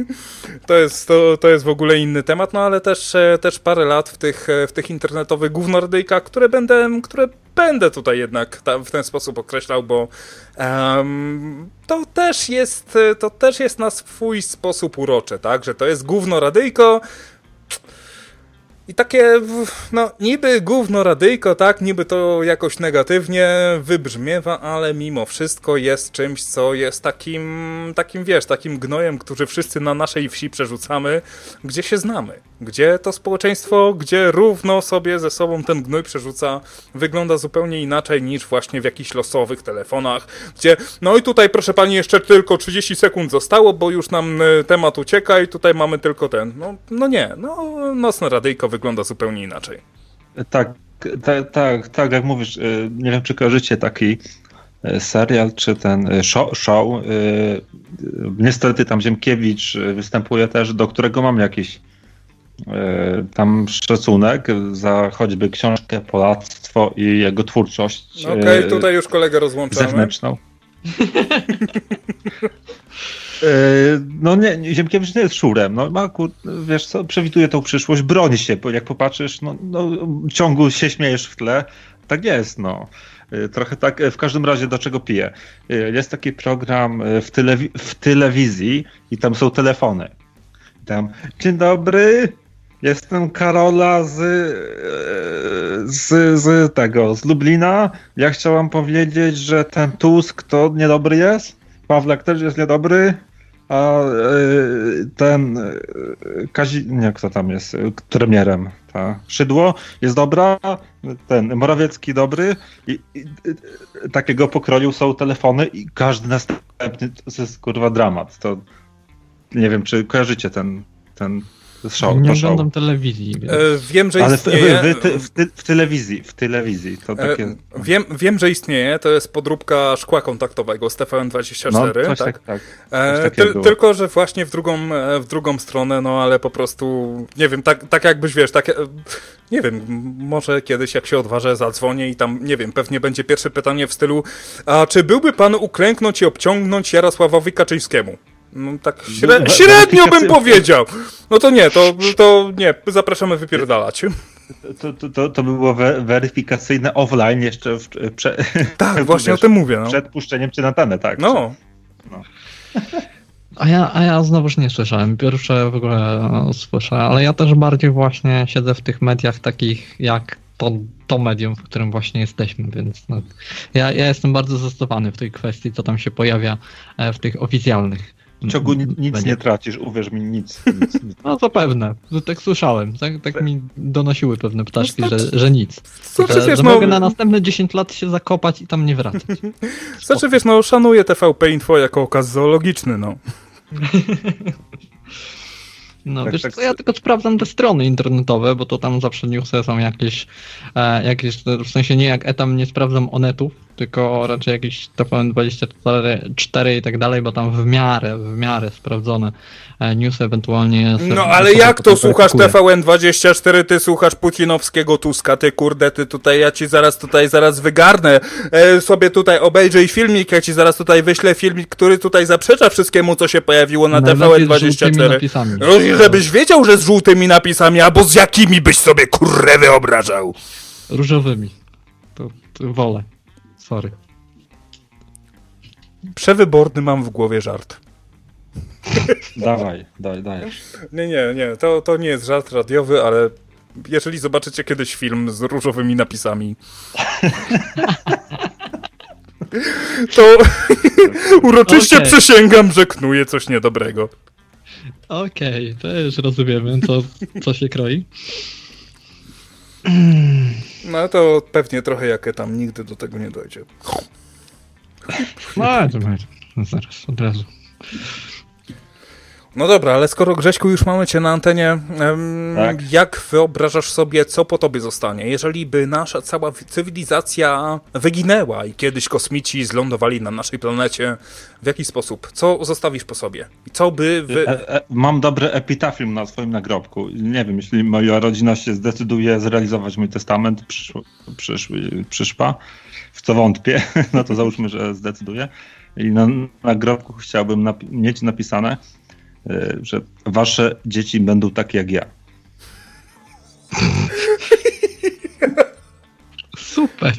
to jest, to, to jest w ogóle inny temat, no ale też, e, też parę lat w tych, e, w tych internetowych gównordyjkach, które będę, które będę tutaj jednak w ten sposób określał, bo um, to też jest to też jest na swój sposób urocze, tak? Że to jest gówno radyjko, i takie, no niby gówno radyjko, tak, niby to jakoś negatywnie wybrzmiewa, ale mimo wszystko jest czymś, co jest takim, takim wiesz, takim gnojem, który wszyscy na naszej wsi przerzucamy, gdzie się znamy. Gdzie to społeczeństwo, gdzie równo sobie ze sobą ten gnój przerzuca, wygląda zupełnie inaczej niż właśnie w jakichś losowych telefonach, gdzie, no i tutaj proszę pani, jeszcze tylko 30 sekund zostało, bo już nam e, temat ucieka i tutaj mamy tylko ten. No, no nie, no nocne radyjko wygląda zupełnie inaczej. Tak, tak, tak, tak jak mówisz, y, nie wiem czy kojarzycie taki y, serial, czy ten y, show, show. Niestety tam Ziemkiewicz występuje też, do którego mam jakieś e, tam szacunek za choćby książkę Polactwo i jego twórczość Okej, e, tutaj już kolegę rozłączamy. zewnętrzną. E, No nie, Ziemkiewicz nie jest szurem. No, ma, kur- wiesz co, przewiduje tą przyszłość, broni się, bo jak popatrzysz, no, no ciągu się śmiejesz w tle. Tak jest, no. E, Trochę tak, e, w każdym razie do czego piję. Jest taki program w, telewi- w telewizji i tam są telefony. Tam, dzień dobry, jestem Karola z, z, z tego, z Lublina. Ja chciałam powiedzieć, że ten Tusk to niedobry jest. Pawlak też jest niedobry. A e, ten e, Kazi... nie, kto tam jest premierem? Ta Szydło jest dobra, ten Morawiecki dobry i, i e, takiego pokroju są telefony i każdy następny to jest kurwa dramat. To nie wiem, czy kojarzycie ten, ten nie oglądam telewizji. Więc... E, wiem, że Ale w, istnieje. wy, ty, w, ty, w telewizji, w telewizji to E, takie... wiem, wiem, że istnieje, to jest podróbka szkła kontaktowego z TVN24, no, tak? tak, tak. E, ty, tylko, że właśnie w drugą, w drugą stronę, no ale po prostu, nie wiem, tak, tak jakbyś, wiesz, tak, nie wiem, może kiedyś jak się odważę, zadzwonię i tam, nie wiem, pewnie będzie pierwsze pytanie w stylu, a czy byłby pan uklęknąć i obciągnąć Jarosławowi Kaczyńskiemu? No tak śre we- średnio bym weryfikacja- powiedział. No to nie, to, to nie, zapraszamy wypierdalać. To, to, to, to było we, weryfikacyjne offline jeszcze w, prze, Tak, właśnie o wiesz, tym mówię, no. przed puszczeniem cię na antenę, tak. No, A ja, a ja znowuż nie słyszałem. Pierwsze w ogóle słyszę, ale ja też bardziej właśnie siedzę w tych mediach takich jak to, to medium, w którym właśnie jesteśmy, więc no, ja, ja jestem bardzo zastosowany w tej kwestii, co tam się pojawia e, w tych oficjalnych. W ciągu ni- nic nie tracisz, uwierz mi, nic. nic, nic. No zapewne, tak słyszałem, tak, tak mi donosiły pewne ptaszki, No, że, że nic. znaczy, Że, wiesz, że no, mogę na następne 10 lat się zakopać i tam nie wracać. znaczy, wiesz, no, szanuję TVP Info jako okaz zoologiczny, no. No Tak, wiesz tak. co, ja tylko sprawdzam te strony internetowe, bo to tam zawsze newsy są jakieś, e, jakieś w sensie nie jak etam nie sprawdzam onetów, tylko raczej jakieś TVN24 4 i tak dalej, bo tam w miarę, w miarę sprawdzone e, newsy ewentualnie... No ale jak to słuchasz weryfikuję. TVN24, ty słuchasz putinowskiego Tuska, ty kurde, ty tutaj, ja ci zaraz tutaj, zaraz wygarnę, e, sobie tutaj obejrzyj filmik, ja ci zaraz tutaj wyślę filmik, który tutaj zaprzecza wszystkiemu, co się pojawiło na Najlepiej z żółtymi TVN24. napisami. No i żebyś wiedział, że z żółtymi napisami, albo z jakimi byś sobie kurre wyobrażał. Różowymi. To, to wolę. Sorry. Przewyborny mam w głowie żart. Dawaj, daj, dajesz. Nie, nie, nie, to, to nie jest żart radiowy, ale jeżeli zobaczycie kiedyś film z różowymi napisami, to uroczyście Okej. przysięgam, że knuje coś niedobrego. Okej, to już rozumiemy, co, co się kroi. No to pewnie trochę jakie tam nigdy do tego nie dojdzie. No, to no, zaraz, od razu. No dobra, ale skoro Grześku już mamy cię na antenie, em, Tak. jak wyobrażasz sobie, co po tobie zostanie? Jeżeli by nasza cała cywilizacja wyginęła i kiedyś kosmici zlądowali na naszej planecie, w jaki sposób? Co zostawisz po sobie? I co by wy... E, e, mam dobry epitafium na swoim nagrobku. Nie wiem, jeśli moja rodzina się zdecyduje zrealizować mój testament przyszły, przyszła, w co wątpię, no to załóżmy, że zdecyduje. I na nagrobku chciałbym napi- mieć napisane, że wasze dzieci będą takie jak ja. Super.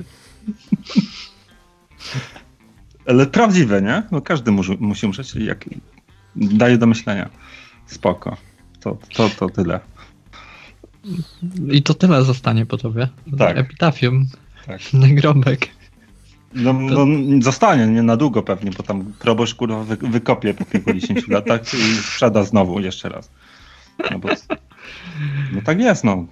Ale prawdziwe, nie? No każdy musi, musi umrzeć. Jak, daje do myślenia. Spoko. To, to, to tyle. I to tyle zostanie po tobie. Tak. Epitafium, Tak. nagrobek. No, no zostanie, nie na długo pewnie, bo tam proboszcz kurwa wy, wykopie po kilkudziesięciu latach i sprzeda znowu jeszcze raz. No, bo, no tak jest, no.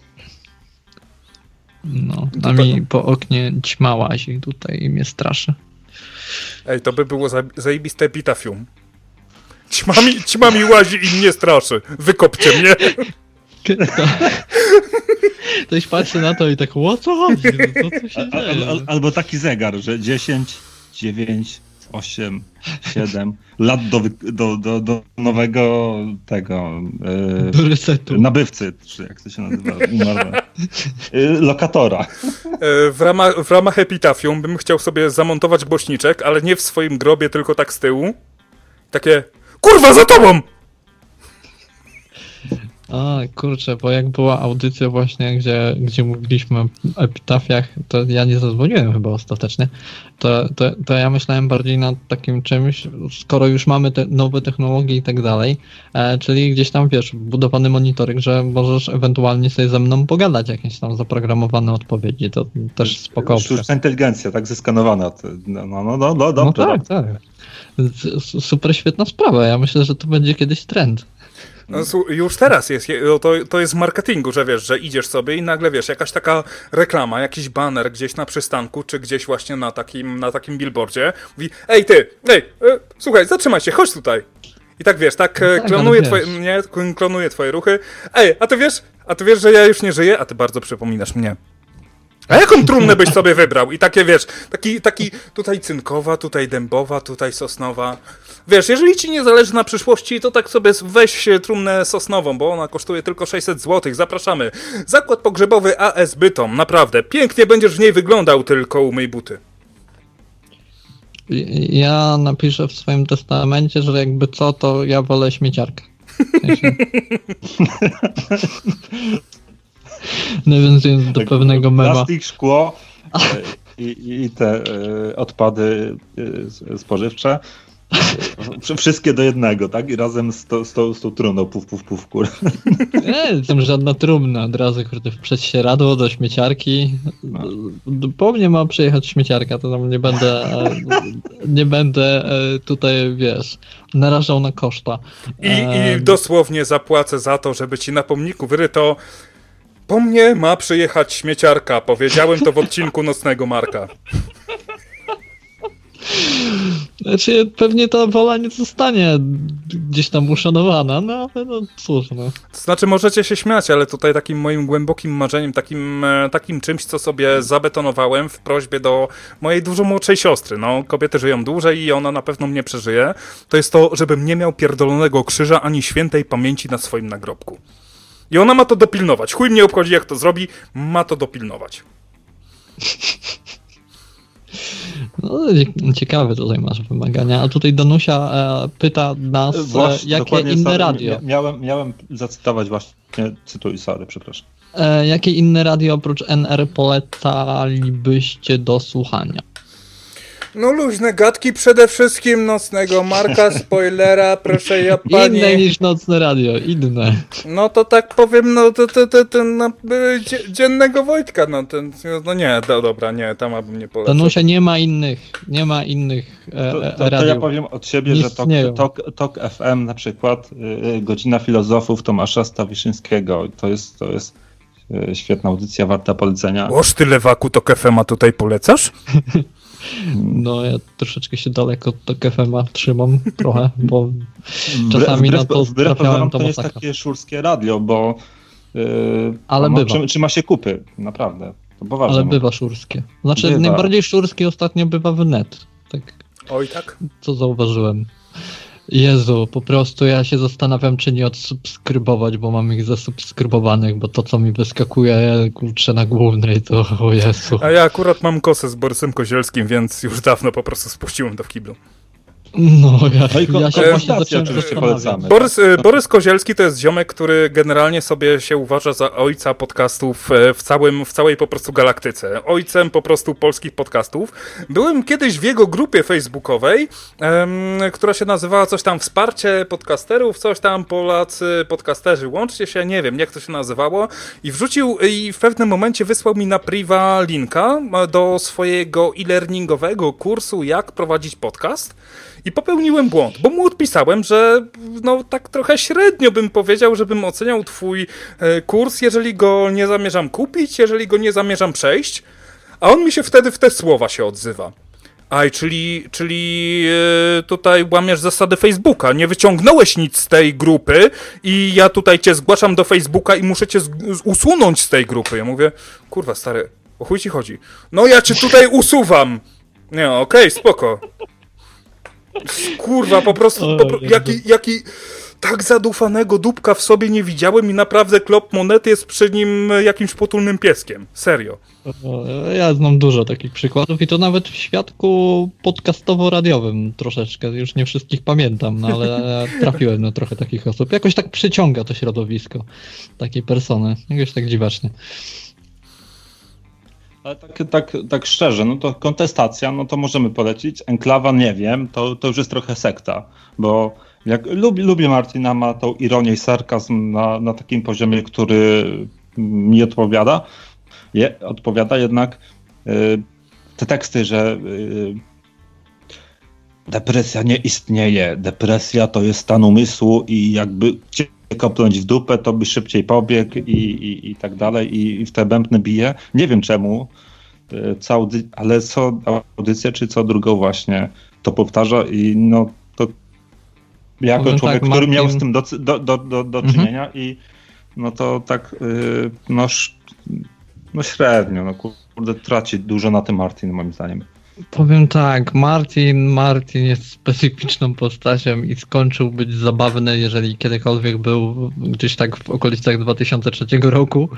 No, To a mi po oknie ćma łazi tutaj i mnie straszy. Ej, to by było za- zajebiste epitafium. Ćmami, ćmami łazi i mnie straszy. Wykopcie mnie. To, ktoś patrzy na to i tak, o co chodzi? No, co tu się Al, dzieje? al, albo taki zegar, że 10, 9, 8, 7 lat do, do, do, do nowego tego yy, do resetu. nabywcy, czy jak to się nazywa, yy, lokatora. Yy, w, ramach, w ramach epitafium bym chciał sobie zamontować głośniczek, ale nie w swoim grobie, tylko tak z tyłu. Takie, kurwa, za tobą! A, kurczę, bo jak była audycja właśnie, gdzie, gdzie mówiliśmy o epitafiach, to ja nie zadzwoniłem chyba ostatecznie, to, to, to ja myślałem bardziej nad takim czymś, skoro już mamy te nowe technologie i tak dalej, e, czyli gdzieś tam, wiesz, budowany monitoring, że możesz ewentualnie sobie ze mną pogadać, jakieś tam zaprogramowane odpowiedzi, to też spoko. Sztuczna inteligencja, tak zeskanowana. No, no, no, no, no, no tak, tak. Super świetna sprawa, ja myślę, że to będzie kiedyś trend. No, już teraz jest, to, to jest w marketingu, że wiesz, że idziesz sobie i nagle wiesz, jakaś taka reklama, jakiś banner gdzieś na przystanku, czy gdzieś właśnie na takim, na takim billboardzie, mówi, ej ty, ej, e, słuchaj, zatrzymaj się, chodź tutaj. I tak wiesz, tak, no tak klonuje, twoje, nie, klonuje twoje ruchy. Ej, a ty wiesz, a ty wiesz, że ja już nie żyję, a ty bardzo przypominasz mnie. A jaką trumnę byś sobie wybrał? I takie, wiesz, taki, taki tutaj cynkowa, tutaj dębowa, tutaj sosnowa. Wiesz, jeżeli ci nie zależy na przyszłości, to tak sobie weź trumnę sosnową, bo ona kosztuje tylko 600 zł. Zapraszamy. Zakład pogrzebowy AS Bytom. Naprawdę, pięknie będziesz w niej wyglądał, tylko umyj buty. Ja napiszę w swoim testamencie, że jakby co, to ja wolę śmieciarkę. Nawiązując do tak, pewnego mema. Plastik, szkło e, i, i te y, odpady y, spożywcze Wszystkie do jednego, tak? I razem z, to, z, to, z tą trumną, puf, puf, puf, kur. Nie, tam żadna trumna, od razu kurde, w przedsieradło do śmieciarki. No. Po mnie ma przyjechać śmieciarka, to tam nie będę, nie będę tutaj, wiesz, narażał na koszta. I, I dosłownie zapłacę za to, żeby ci na pomniku wyryto po mnie ma przyjechać śmieciarka. Powiedziałem to w odcinku Nocnego Marka. Znaczy, pewnie ta wola nie zostanie gdzieś tam uszanowana, no ale no cóż, no. Znaczy, możecie się śmiać, ale tutaj takim moim głębokim marzeniem, takim, e, takim czymś, co sobie zabetonowałem w prośbie do mojej dużo młodszej siostry, no, kobiety żyją dłużej i ona na pewno mnie przeżyje, to jest to, żebym nie miał pierdolonego krzyża ani świętej pamięci na swoim nagrobku. I ona ma to dopilnować. Chuj mnie obchodzi, jak to zrobi, ma to dopilnować. No, ciekawe tutaj masz wymagania. A tutaj Danusia e, pyta nas, e, właśnie, jakie inne sorry, radio. Miałem, miałem zacytować właśnie, cytuj, sorry, przepraszam. E, jakie inne radio oprócz NR polecalibyście do słuchania? No luźne gadki przede wszystkim nocnego Marka, spoilera, proszę ja pani. Inne niż nocne radio, inne. No to tak powiem, no to, to, to, to no, dziennego Wojtka, no, ten, no nie, do, dobra, nie, tam abym nie polecał. Danusia, nie ma innych, nie ma innych e, to, to, to, ja powiem od siebie, że Tok, Tok, Tok FM na przykład, y, Godzina Filozofów Tomasza Stawiszyńskiego, to jest, to jest y, świetna audycja, warta polecenia. Oż ty lewaku Tok FM-a tutaj polecasz? No ja troszeczkę się daleko od KFM-a trzymam trochę, bo czasami wbrew, na to wbrew trafiałem to, to jest takie szurskie radio, bo yy, Ale no, bywa. Trzyma się kupy, naprawdę. To poważnie. Ale bywa szurskie. Znaczy bywa. najbardziej szurskie ostatnio bywa w net. Tak. Oj tak? Co zauważyłem. Jezu, po prostu ja się zastanawiam, czy nie odsubskrybować, bo mam ich zasubskrybowanych, bo to, co mi wyskakuje, kurczę, na głównej, to o Jezu. A ja akurat mam kosę z Borysem Kozielskim, więc już dawno po prostu spuściłem to w kiblu. No, ja, no ja się właśnie zacząłem polecamy. Borys, tak? Borys Kozielski to jest ziomek, który generalnie sobie się uważa za ojca podcastów e, w, całym, w całej po prostu galaktyce. Ojcem po prostu polskich podcastów. Byłem kiedyś w jego grupie facebookowej, em, która się nazywała coś tam Wsparcie podcasterów, coś tam Polacy podcasterzy, łączcie się, nie wiem jak to się nazywało i wrzucił i w pewnym momencie wysłał mi na priwa linka do swojego e-learningowego kursu jak prowadzić podcast. I popełniłem błąd, bo mu odpisałem, że no tak trochę średnio bym powiedział, żebym oceniał twój e, kurs, jeżeli go nie zamierzam kupić, jeżeli go nie zamierzam przejść. A on mi się wtedy w te słowa się odzywa. Aj, czyli, czyli e, tutaj łamiesz zasady Facebooka. Nie wyciągnąłeś nic z tej grupy i ja tutaj cię zgłaszam do Facebooka i muszę cię usunąć z tej grupy. Ja mówię, kurwa stary, o chuj ci chodzi? No ja cię tutaj usuwam. Nie, okej, okay, spoko. Kurwa, po prostu, po, jaki, jaki tak zadufanego dupka w sobie nie widziałem i naprawdę klop monety jest przy nim jakimś potulnym pieskiem. Serio. Ja znam dużo takich przykładów i to nawet w świadku podcastowo-radiowym troszeczkę. Już nie wszystkich pamiętam, no ale trafiłem na trochę takich osób. Jakoś tak przyciąga to środowisko takiej persony. Jakoś tak dziwacznie. Ale tak, tak, tak szczerze, no to kontestacja, no to możemy polecić. Enklawa nie wiem, to, to już jest trochę sekta, bo jak lubię, lubię Martina, ma tą ironię i sarkazm na, na takim poziomie, który mi odpowiada. Je, odpowiada jednak y, te teksty, że y, depresja nie istnieje, depresja to jest stan umysłu i jakby kopnąć w dupę, to by szybciej pobiegł i, i, i tak dalej i, i w te bębny bije. Nie wiem czemu, y, co ale co audycję, czy co drugą właśnie to powtarza i no to jako Powiem człowiek, tak, który miał z Martin- tym do, do, do, do, do Mhm. czynienia i no to tak y, no, no średnio, no kurde, traci dużo na tym Martin moim zdaniem. Powiem tak, Martin, Martin jest specyficzną postacią i skończył być zabawny, jeżeli kiedykolwiek był gdzieś tak w okolicach 2003 roku.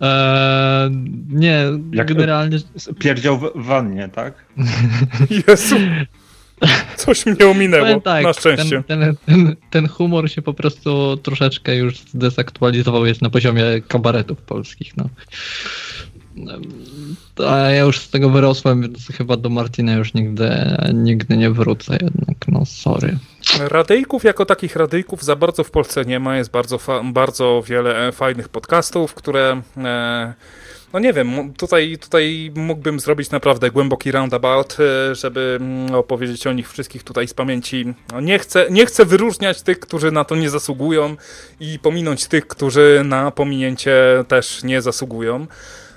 Eee, nie, Jak- generalnie Pierdział w wannie, tak? Jezu. Coś mnie ominęło, tak, na szczęście. Ten, ten, ten, ten humor się po prostu troszeczkę już zdezaktualizował, jest na poziomie kabaretów polskich. No. A ja już z tego wyrosłem, więc chyba do Martina już nigdy, nigdy nie wrócę jednak, no sorry. Radyjków jako takich radyjków za bardzo w Polsce nie ma. Jest bardzo, bardzo wiele e, fajnych podcastów, które. E, no nie wiem, tutaj, tutaj mógłbym zrobić naprawdę głęboki roundabout, e, żeby opowiedzieć o nich wszystkich tutaj z pamięci. No nie, chcę, nie chcę wyróżniać tych, którzy na to nie zasługują i pominąć tych, którzy na pominięcie też nie zasługują.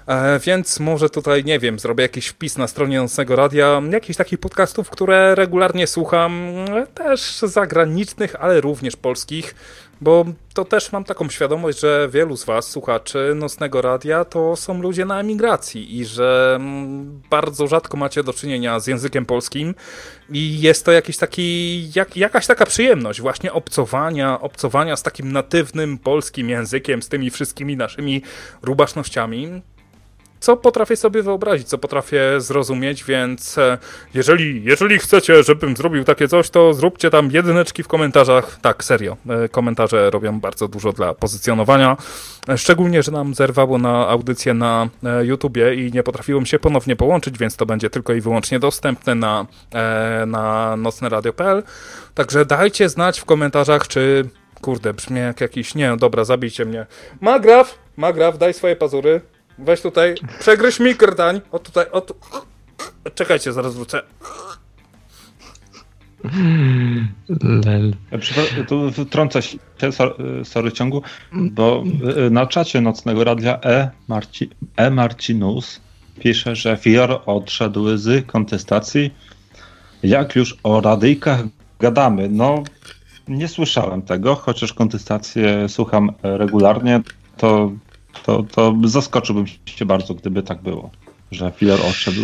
E, więc może tutaj, nie wiem, zrobię jakiś wpis na stronie Nocnego Radia, jakichś takich podcastów, które regularnie słucham, e, też zagranicznych, ale również polskich, bo to też mam taką świadomość, że wielu z Was, słuchaczy Nocnego Radia, to są ludzie na emigracji i że mm, bardzo rzadko macie do czynienia z językiem polskim i jest to jakiś taki, jak, jakaś taka przyjemność właśnie obcowania, obcowania z takim natywnym polskim językiem, z tymi wszystkimi naszymi rubasznościami co potrafię sobie wyobrazić, co potrafię zrozumieć, więc e, jeżeli, jeżeli chcecie, żebym zrobił takie coś, to zróbcie tam jedyneczki w komentarzach. Tak, serio, e, komentarze robią bardzo dużo dla pozycjonowania. E, Szczególnie, że nam zerwało na audycję na YouTubie i nie potrafiłem się ponownie połączyć, więc to będzie tylko i wyłącznie dostępne na, na nocneradio.pl. Także dajcie znać w komentarzach, czy kurde, brzmi jak jakiś, nie, dobra, zabijcie mnie. Magraf, Magraf, daj swoje pazury. Weź tutaj, przegryź mi krtań. O tutaj, o tu. Czekajcie, zaraz wrócę. Lel. Tu wtrącę się, so- sorry ciągu, bo y, na czacie Nocnego Radia E. Marci, e. Marcinus pisze, że Fior odszedł z kontestacji. Jak już o radyjkach gadamy, no nie słyszałem tego, chociaż kontestację słucham regularnie, to, to, to zaskoczyłbym się bardzo, gdyby tak było, że Fior odszedł.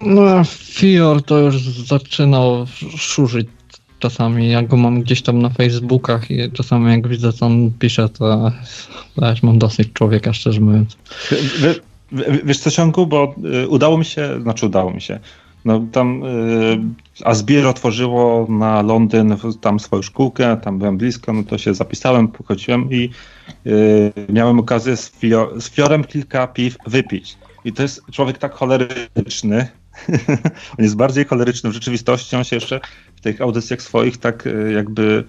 No, a Fior to już zaczynał szurzyć czasami. Ja go mam gdzieś tam na Facebookach i czasami jak widzę, co on pisze, to już mam dosyć człowieka, szczerze mówiąc. Wy, wy, wiesz co, Ciągu, bo y, udało mi się, znaczy udało mi się, no tam y, Asbir otworzyło na Londyn w- tam swoją szkółkę, tam byłem blisko, no to się zapisałem, pochodziłem i y, miałem okazję z, Fio, z Fiorem kilka piw wypić. I to jest człowiek tak choleryczny, on jest bardziej choleryczny w rzeczywistości, on się jeszcze w tych audycjach swoich tak y, jakby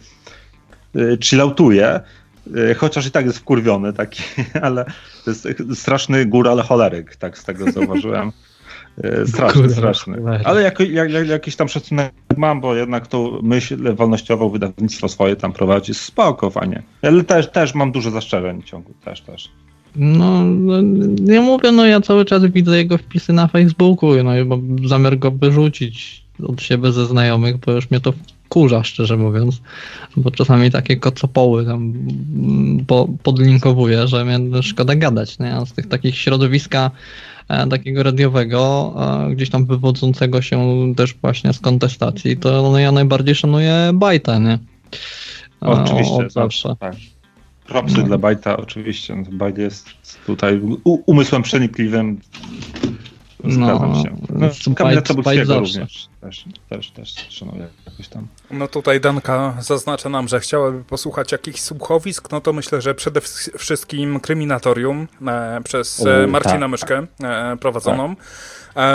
y, chilloutuje, y, chociaż i tak jest wkurwiony taki, ale to jest straszny góral choleryk, tak z tego zauważyłem. Straszny, Góral straszny. choleryk. Ale jako, jak, jak, jakiś tam szacunek mam, bo jednak tą myśl wolnościową, wydawnictwo swoje tam prowadzi spoko, fajnie. Ale też, też mam dużo zastrzeżeń w ciągu, też, też. No, no, nie mówię, no ja cały czas widzę jego wpisy na Facebooku, no i mam zamiar go wyrzucić od siebie ze znajomych, bo już mnie to kurza, szczerze mówiąc, bo czasami takie kocopoły tam mm, po, podlinkowuje, że mnie szkoda gadać, nie? A z tych takich środowiska e, takiego radiowego, e, gdzieś tam wywodzącego się też właśnie z kontestacji, to no, ja najbardziej szanuję Bajta, nie? E, Oczywiście, Od zawsze. tak. Propsy No. dla Bajta oczywiście. Bajt jest tutaj umysłem przenikliwym. Zgadzam No, się. No, Kamila zawsze. również. Też, też, też szanuję jakoś tam. No tutaj Danka zaznacza nam, że chciałaby posłuchać jakichś słuchowisk, no to myślę, że przede wszystkim Kryminatorium e, przez O, e, Marcina tak. Myszkę e, prowadzoną. E,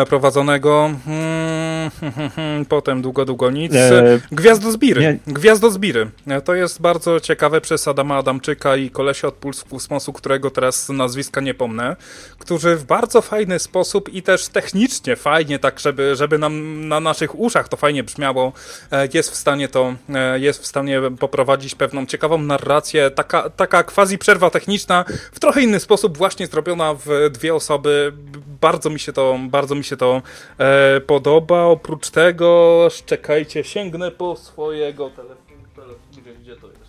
prowadzonego mm, potem długo, długo nic. E, Gwiazdozbiry. nie. Gwiazdozbiry. E, To jest bardzo ciekawe przez Adama Adamczyka i kolesia od Puls Kosmosu, którego teraz nazwiska nie pomnę, którzy w bardzo fajny sposób i też technicznie fajnie, tak żeby, żeby nam na naszych uszach to fajnie brzmiało, e, jest w stanie to, e, jest w stanie poprowadzić pewną ciekawą narrację, taka, taka quasi przerwa techniczna, w trochę inny sposób właśnie zrobiona w dwie osoby. Bardzo mi się to, bardzo mi się to e, podoba. Oprócz tego, czekajcie, sięgnę po swojego telefonu. telefon, gdzie, gdzie to jest?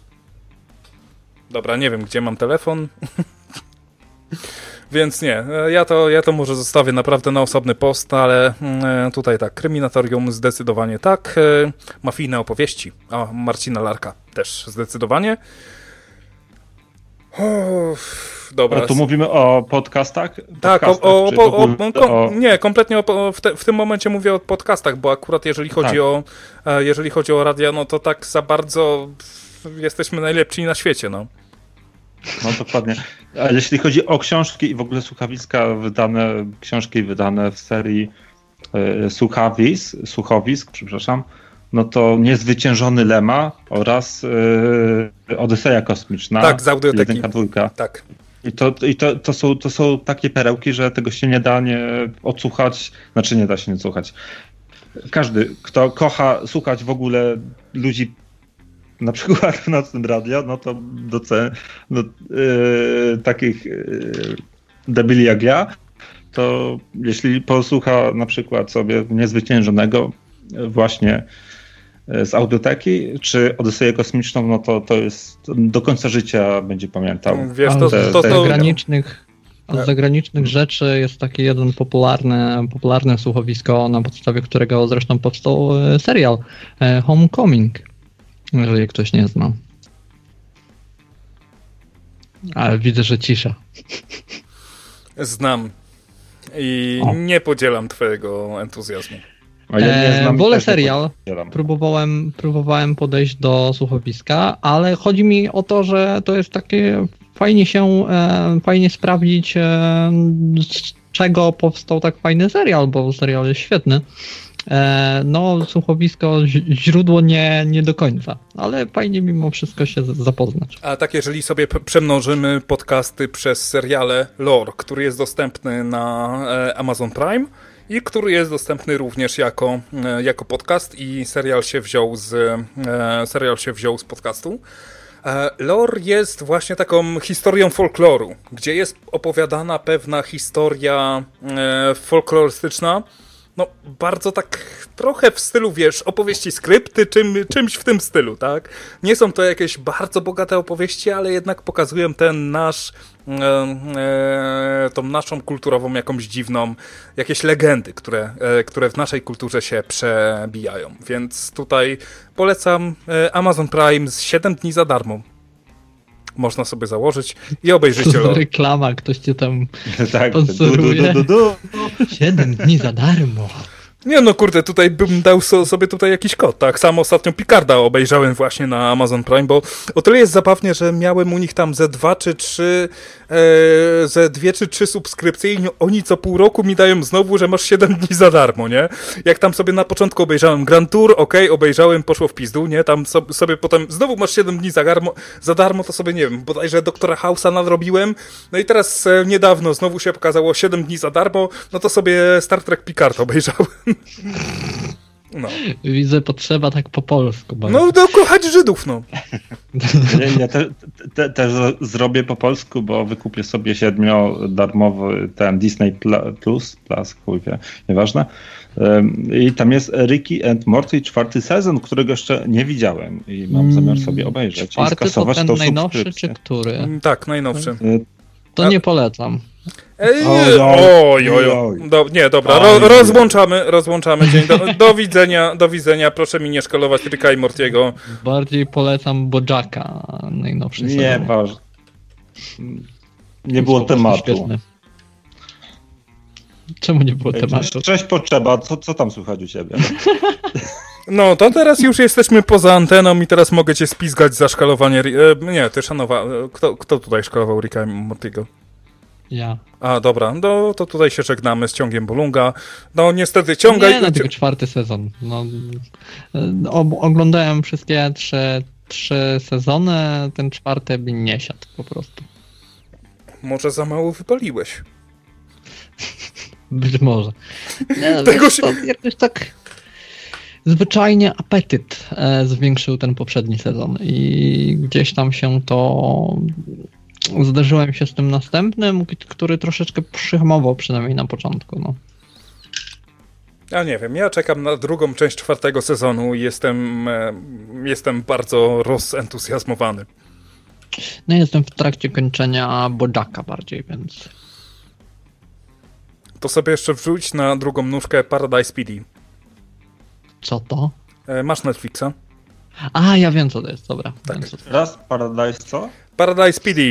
Dobra, nie wiem, gdzie mam telefon. Więc nie, e, ja to, ja to może zostawię naprawdę na osobny post, ale mm, e, tutaj tak, Kryminatorium zdecydowanie tak, e, mafijne opowieści, a Marcina Larka też zdecydowanie. Uff, dobra. A tu mówimy o podcastach? Tak, o, o, o, ogóle o, nie, kompletnie w, te, w tym momencie mówię o podcastach, bo akurat jeżeli chodzi Tak. o e, jeżeli chodzi o radia, no to tak za bardzo jesteśmy najlepsi na świecie, no. No dokładnie. A jeśli chodzi o książki i w ogóle słuchawiska wydane, książki wydane w serii e, słuchawis, słuchowisk, przepraszam, no to Niezwyciężony Lema oraz e, Odyseja Kosmiczna. Tak, z audioteki. Jedynka, dwójka. Tak. I to, i to, to, są, to są takie perełki, że tego się nie da nie odsłuchać, znaczy nie da się nie słuchać. Każdy, kto kocha słuchać w ogóle ludzi na przykład w nocnym radio, no to doce, no, yy, takich yy, debili jak ja, to jeśli posłucha na przykład sobie niezwyciężonego yy, właśnie yy, z audioteki, czy Odyseję Kosmiczną, no to to jest do końca życia będzie pamiętał. Wiesz, A to, te- to, to, te- z to, zagranicznych, z zagranicznych rzeczy jest taki jeden popularny, popularne słuchowisko, na podstawie którego zresztą powstał e, serial e, Homecoming, jeżeli ktoś nie zna. Ale widzę, że cisza. znam i O. nie podzielam twojego entuzjazmu. A ja nie E, znam wolę serial. Próbowałem, próbowałem podejść do słuchowiska, ale chodzi mi o to, że to jest takie fajnie się, e, fajnie sprawdzić, e, z czego powstał tak fajny serial, bo serial jest świetny. E, no, słuchowisko, źródło nie, nie do końca, ale fajnie mimo wszystko się zapoznać. A tak, jeżeli sobie przemnożymy podcasty przez seriale Lore, który jest dostępny na e, Amazon Prime i który jest dostępny również jako, e, jako podcast i serial się wziął z, e, serial się wziął z podcastu. E, Lore jest właśnie taką historią folkloru, gdzie jest opowiadana pewna historia folklorystyczna, no bardzo tak trochę w stylu, wiesz, opowieści skrypty, czym, czymś w tym stylu, tak? Nie są to jakieś bardzo bogate opowieści, ale jednak pokazują ten nasz, e, e, tą naszą kulturową jakąś dziwną, jakieś legendy, które, e, które w naszej kulturze się przebijają. Więc tutaj polecam e, Amazon Prime z 7 dni za darmo. Można sobie założyć i To obejrzycie Lore. reklama, ktoś cię tam Tak, Sponsoruje. du, du, du. 7 dni za darmo. Nie no kurde, tutaj bym dał so, sobie tutaj jakiś kod, tak? Sam ostatnio Picarda obejrzałem właśnie na Amazon Prime, bo o tyle jest zabawnie, że miałem u nich tam ze dwa czy trzy, e, ze dwie czy trzy subskrypcje i oni co pół roku mi dają znowu, że masz 7 dni za darmo, nie? Jak tam sobie na początku obejrzałem Grand Tour, okej, obejrzałem, poszło w pizdu, nie? Tam so, sobie potem znowu masz 7 dni za darmo, za darmo, to sobie nie wiem, bodajże Doktora House'a nadrobiłem, no i teraz e, niedawno znowu się pokazało 7 dni za darmo, no to sobie Star Trek Picard obejrzałem. No, Widzę potrzeba tak po polsku. bardzo. no to kochać Żydów, no. Nie, ja te, te, też zrobię po polsku, bo wykupię sobie siedmiodarmowy ten Disney Plus, Plus, chuj wie, nieważne. I tam jest Ricky and Morty czwarty sezon, którego jeszcze nie widziałem i mam zamiar sobie obejrzeć i Mm, Czwarty to skasować ten najnowszy, czy który? Mm, Tak, najnowszy. To A- nie polecam. Ej, Oj, oj, oj. Do, nie, dobra, ro, rozłączamy, rozłączamy dzień. Do, do widzenia, do widzenia. Proszę mi nie szkalować Ricka i Mortiego. Bardziej polecam Bojacka, najnowszy Nie, waż. Nie było tematu. świetny. Czemu nie było tematu? Cześć potrzeba, co, co tam słychać u ciebie? No, to teraz już jesteśmy poza anteną i teraz mogę cię spizgać za szkalowanie... E, nie, ty szanowa... e, Kto, kto tutaj szkalował Ricka i Mortiego? Ja. A, dobra, no to tutaj się żegnamy z ciągiem Bolunga. No niestety ciągaj... Nie, no tylko czwarty sezon. No, o, oglądałem wszystkie trzy, trzy sezony, ten czwarty by nie siadł po prostu. Może za mało wypaliłeś. Być może. Nie, no, Tego wiesz, się- to jakoś tak zwyczajnie apetyt e, zwiększył ten poprzedni sezon i gdzieś tam się to zderzyłem się z tym następnym, który troszeczkę przyhamował przynajmniej na początku. No. Ja nie wiem, ja czekam na drugą część czwartego sezonu i jestem, e, jestem bardzo rozentuzjazmowany. no jestem w trakcie kończenia Bojacka bardziej, więc To sobie jeszcze wrzuć na drugą nóżkę Paradise PD. Co to? E, Masz Netflixa? A, ja wiem co to jest, dobra. Tak. Wiem, co to jest. Raz, Paradise co? Paradise PD,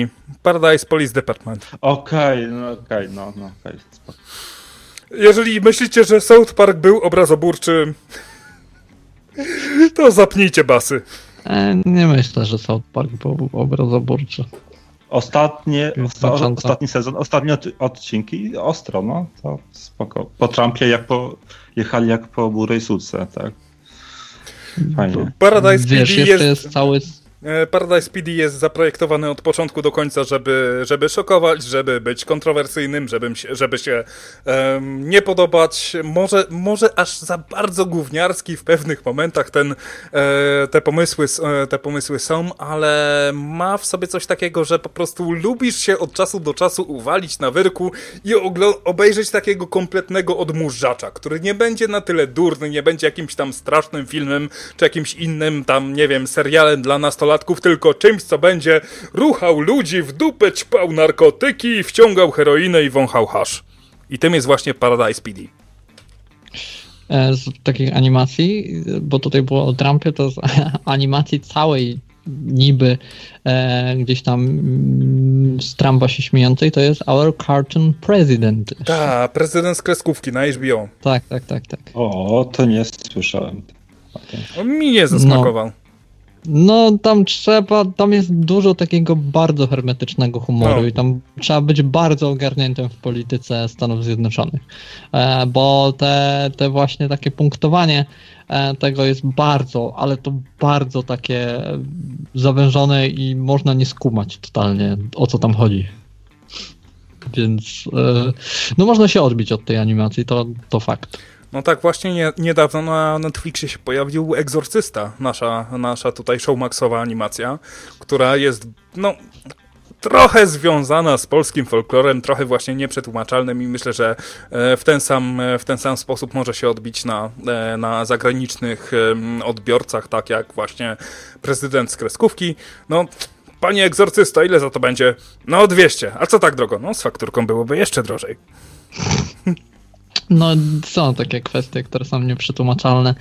Paradise Police Department. Okej, no okej, no, no okej. spoko. Jeżeli myślicie, że South Park był obrazoburczy, to zapnijcie basy. E, nie myślę, że South Park był obrazoburczy. Ostatnie, osta, ostatni sezon, ostatnie od, odcinki ostro, no, to spoko. Po Trumpie jak po, jechali jak po burej suce, tak. Fajnie. Paradise Wiesz, PD jeszcze jest, jest cały... e, Paradise PD jest zaprojektowany od początku do końca, żeby, żeby szokować, żeby być kontrowersyjnym, żeby, żeby się em, nie podobać. Może, może aż za bardzo gówniarski w pewnych momentach ten, e, te, pomysły, e, te pomysły są, ale ma w sobie coś takiego, że po prostu lubisz się od czasu do czasu uwalić na wyrku i obejrzeć takiego kompletnego odmurzacza, który nie będzie na tyle durny, nie będzie jakimś tam strasznym filmem, czy jakimś innym tam, nie wiem, serialem dla nastolatków, tylko czymś, co będzie ruchał ludzi w dupę, ćpał narkotyki, wciągał heroinę i wąchał hasz. I tym jest właśnie Paradise PD. e, z takich animacji, bo tutaj było o Trumpie, to z animacji całej niby e, gdzieś tam mm, z Trumpa się śmiejącej, to jest Our Cartoon President. Ta, prezydent z kreskówki na HBO. Tak, tak, tak, tak. O, to nie słyszałem. On mi nie zasmakował. No tam trzeba, tam jest dużo takiego bardzo hermetycznego humoru No. i tam trzeba być bardzo ogarniętym w polityce Stanów Zjednoczonych, e, bo te, te właśnie takie punktowanie e, tego jest bardzo, ale to bardzo takie zawężone i można nie skumać totalnie o co tam chodzi. Więc e, no można się odbić od tej animacji, to, to fakt. No tak, właśnie nie, niedawno na Netflixie się pojawił Egzorcysta, nasza, nasza tutaj showmaxowa animacja, która jest, no, trochę związana z polskim folklorem, trochę właśnie nieprzetłumaczalnym i myślę, że e, w ten sam, e, w ten sam sposób może się odbić na, e, na zagranicznych odbiorcach, tak jak właśnie prezydent z kreskówki. No, panie egzorcysta, ile za to będzie? No 200. A co tak drogo? No z fakturką byłoby jeszcze drożej. No, są takie kwestie, które są nieprzetłumaczalne,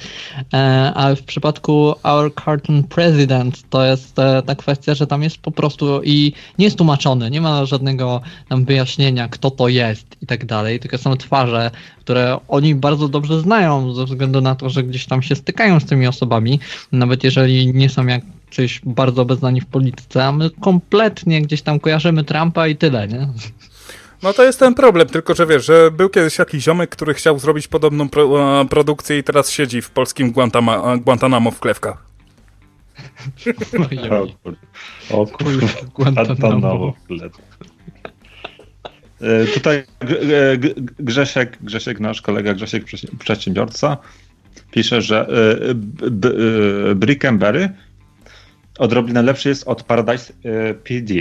e, ale w przypadku Our Cartoon President to jest e, ta kwestia, że tam jest po prostu i nie jest tłumaczony, nie ma żadnego tam wyjaśnienia, kto to jest i tak dalej, tylko są twarze, które oni bardzo dobrze znają ze względu na to, że gdzieś tam się stykają z tymi osobami, nawet jeżeli nie są jacyś bardzo obeznani w polityce, a my kompletnie gdzieś tam kojarzymy Trumpa i tyle, nie? No to jest ten problem, tylko że wiesz, że był kiedyś jakiś ziomek, który chciał zrobić podobną pro, e, produkcję i teraz siedzi w polskim Guantama, Guantanamo w klewkach. Oj, O kurde. O kurde. Guantanamo. W tle. E, Tutaj G- Grzesiek, Grzesiek, nasz kolega Grzesiek, przedsiębiorca, pisze, że e, e, Brickenberry odrobinę lepszy jest od Paradise e, PD.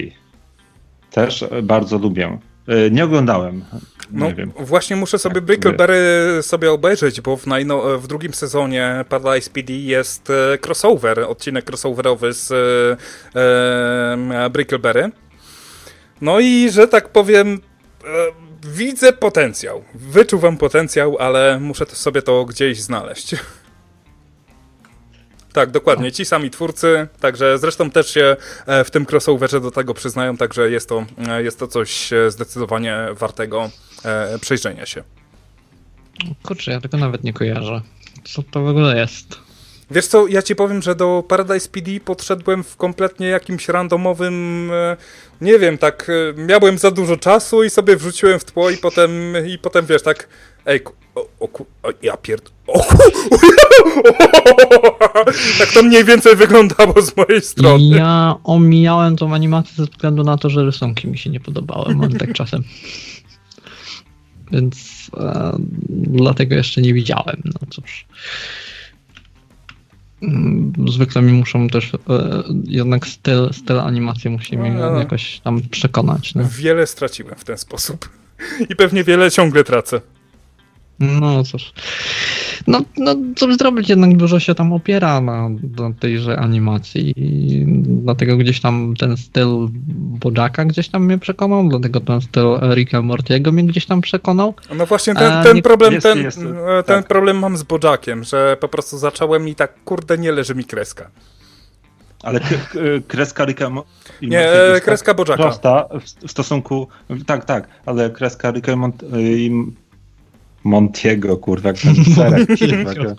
Też e, bardzo lubię. E, Nie oglądałem. No właśnie muszę sobie Jak Brickleberry sobie obejrzeć, bo w, najno, w drugim sezonie Paradise PD jest e, crossover, odcinek crossoverowy z e, e, Brickleberry. No i, że tak powiem, e, widzę potencjał. Wyczuwam potencjał, ale muszę to sobie to gdzieś znaleźć. Tak, dokładnie. Ci sami twórcy, także zresztą też się e, w tym crossoverze do tego przyznają, także jest to, e, jest to coś e, zdecydowanie wartego przejrzenia się. Kurczę, ja tego nawet nie kojarzę. Co to w ogóle jest? Wiesz co, ja ci powiem, że do Paradise PD podszedłem w kompletnie jakimś randomowym, nie wiem, tak, miałem za dużo czasu i sobie wrzuciłem w tło i potem, i potem wiesz, tak, ej, o, o, o ja pierd... O, tak to mniej więcej wyglądało z mojej strony. Ja omijałem tą animację ze względu na to, że rysunki mi się nie podobały, mam tak czasem. Więc e, dlatego jeszcze nie widziałem. No cóż. Mm, Zwykle mi muszą też, e, jednak styl, styl animacji musi mnie No. jakoś tam przekonać. No, Wiele straciłem w ten sposób. I pewnie wiele ciągle tracę. No cóż. No, no co zrobić, jednak dużo się tam opiera na, na tejże animacji i dlatego gdzieś tam ten styl Bojacka gdzieś tam mnie przekonał, dlatego ten styl Ricka Mortiego mnie gdzieś tam przekonał. No właśnie ten, ten nie- problem, jest- ten, jest, e, ten tak. problem mam z Bojakiem, że po prostu zacząłem i tak, kurde, nie leży mi kreska. Ale kreska Ricka Nie, e, jest kreska tak Bojacka. Prosta w, w stosunku. Tak, tak, ale kreska Ricka i Montiego, kurwa, serek. kurwa,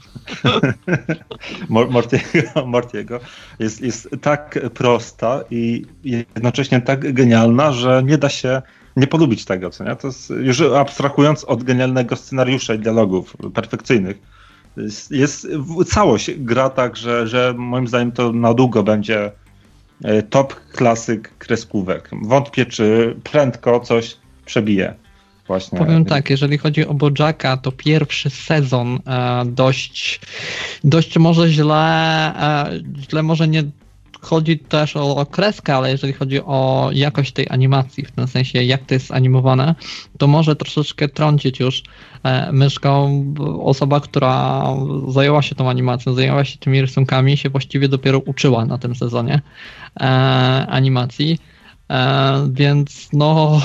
Mortiego, Mortiego jest, jest tak prosta i jednocześnie tak genialna, że nie da się nie polubić tego, co nie? To jest, już abstrahując od genialnego scenariusza i dialogów perfekcyjnych, jest, jest całość gra tak, że, że moim zdaniem to na długo będzie e, top klasyk kreskówek. Wątpię, czy prędko coś przebije. Właśnie. Powiem tak, jeżeli chodzi o Bojacka, to pierwszy sezon e, dość, dość może źle, e, źle może nie chodzi też o, kreskę, ale jeżeli chodzi o jakość tej animacji, w tym sensie jak to jest animowane, to może troszeczkę trącić już e, myszką osoba, która zajęła się tą animacją, zajęła się tymi rysunkami, się właściwie dopiero uczyła na tym sezonie e, animacji, e, więc no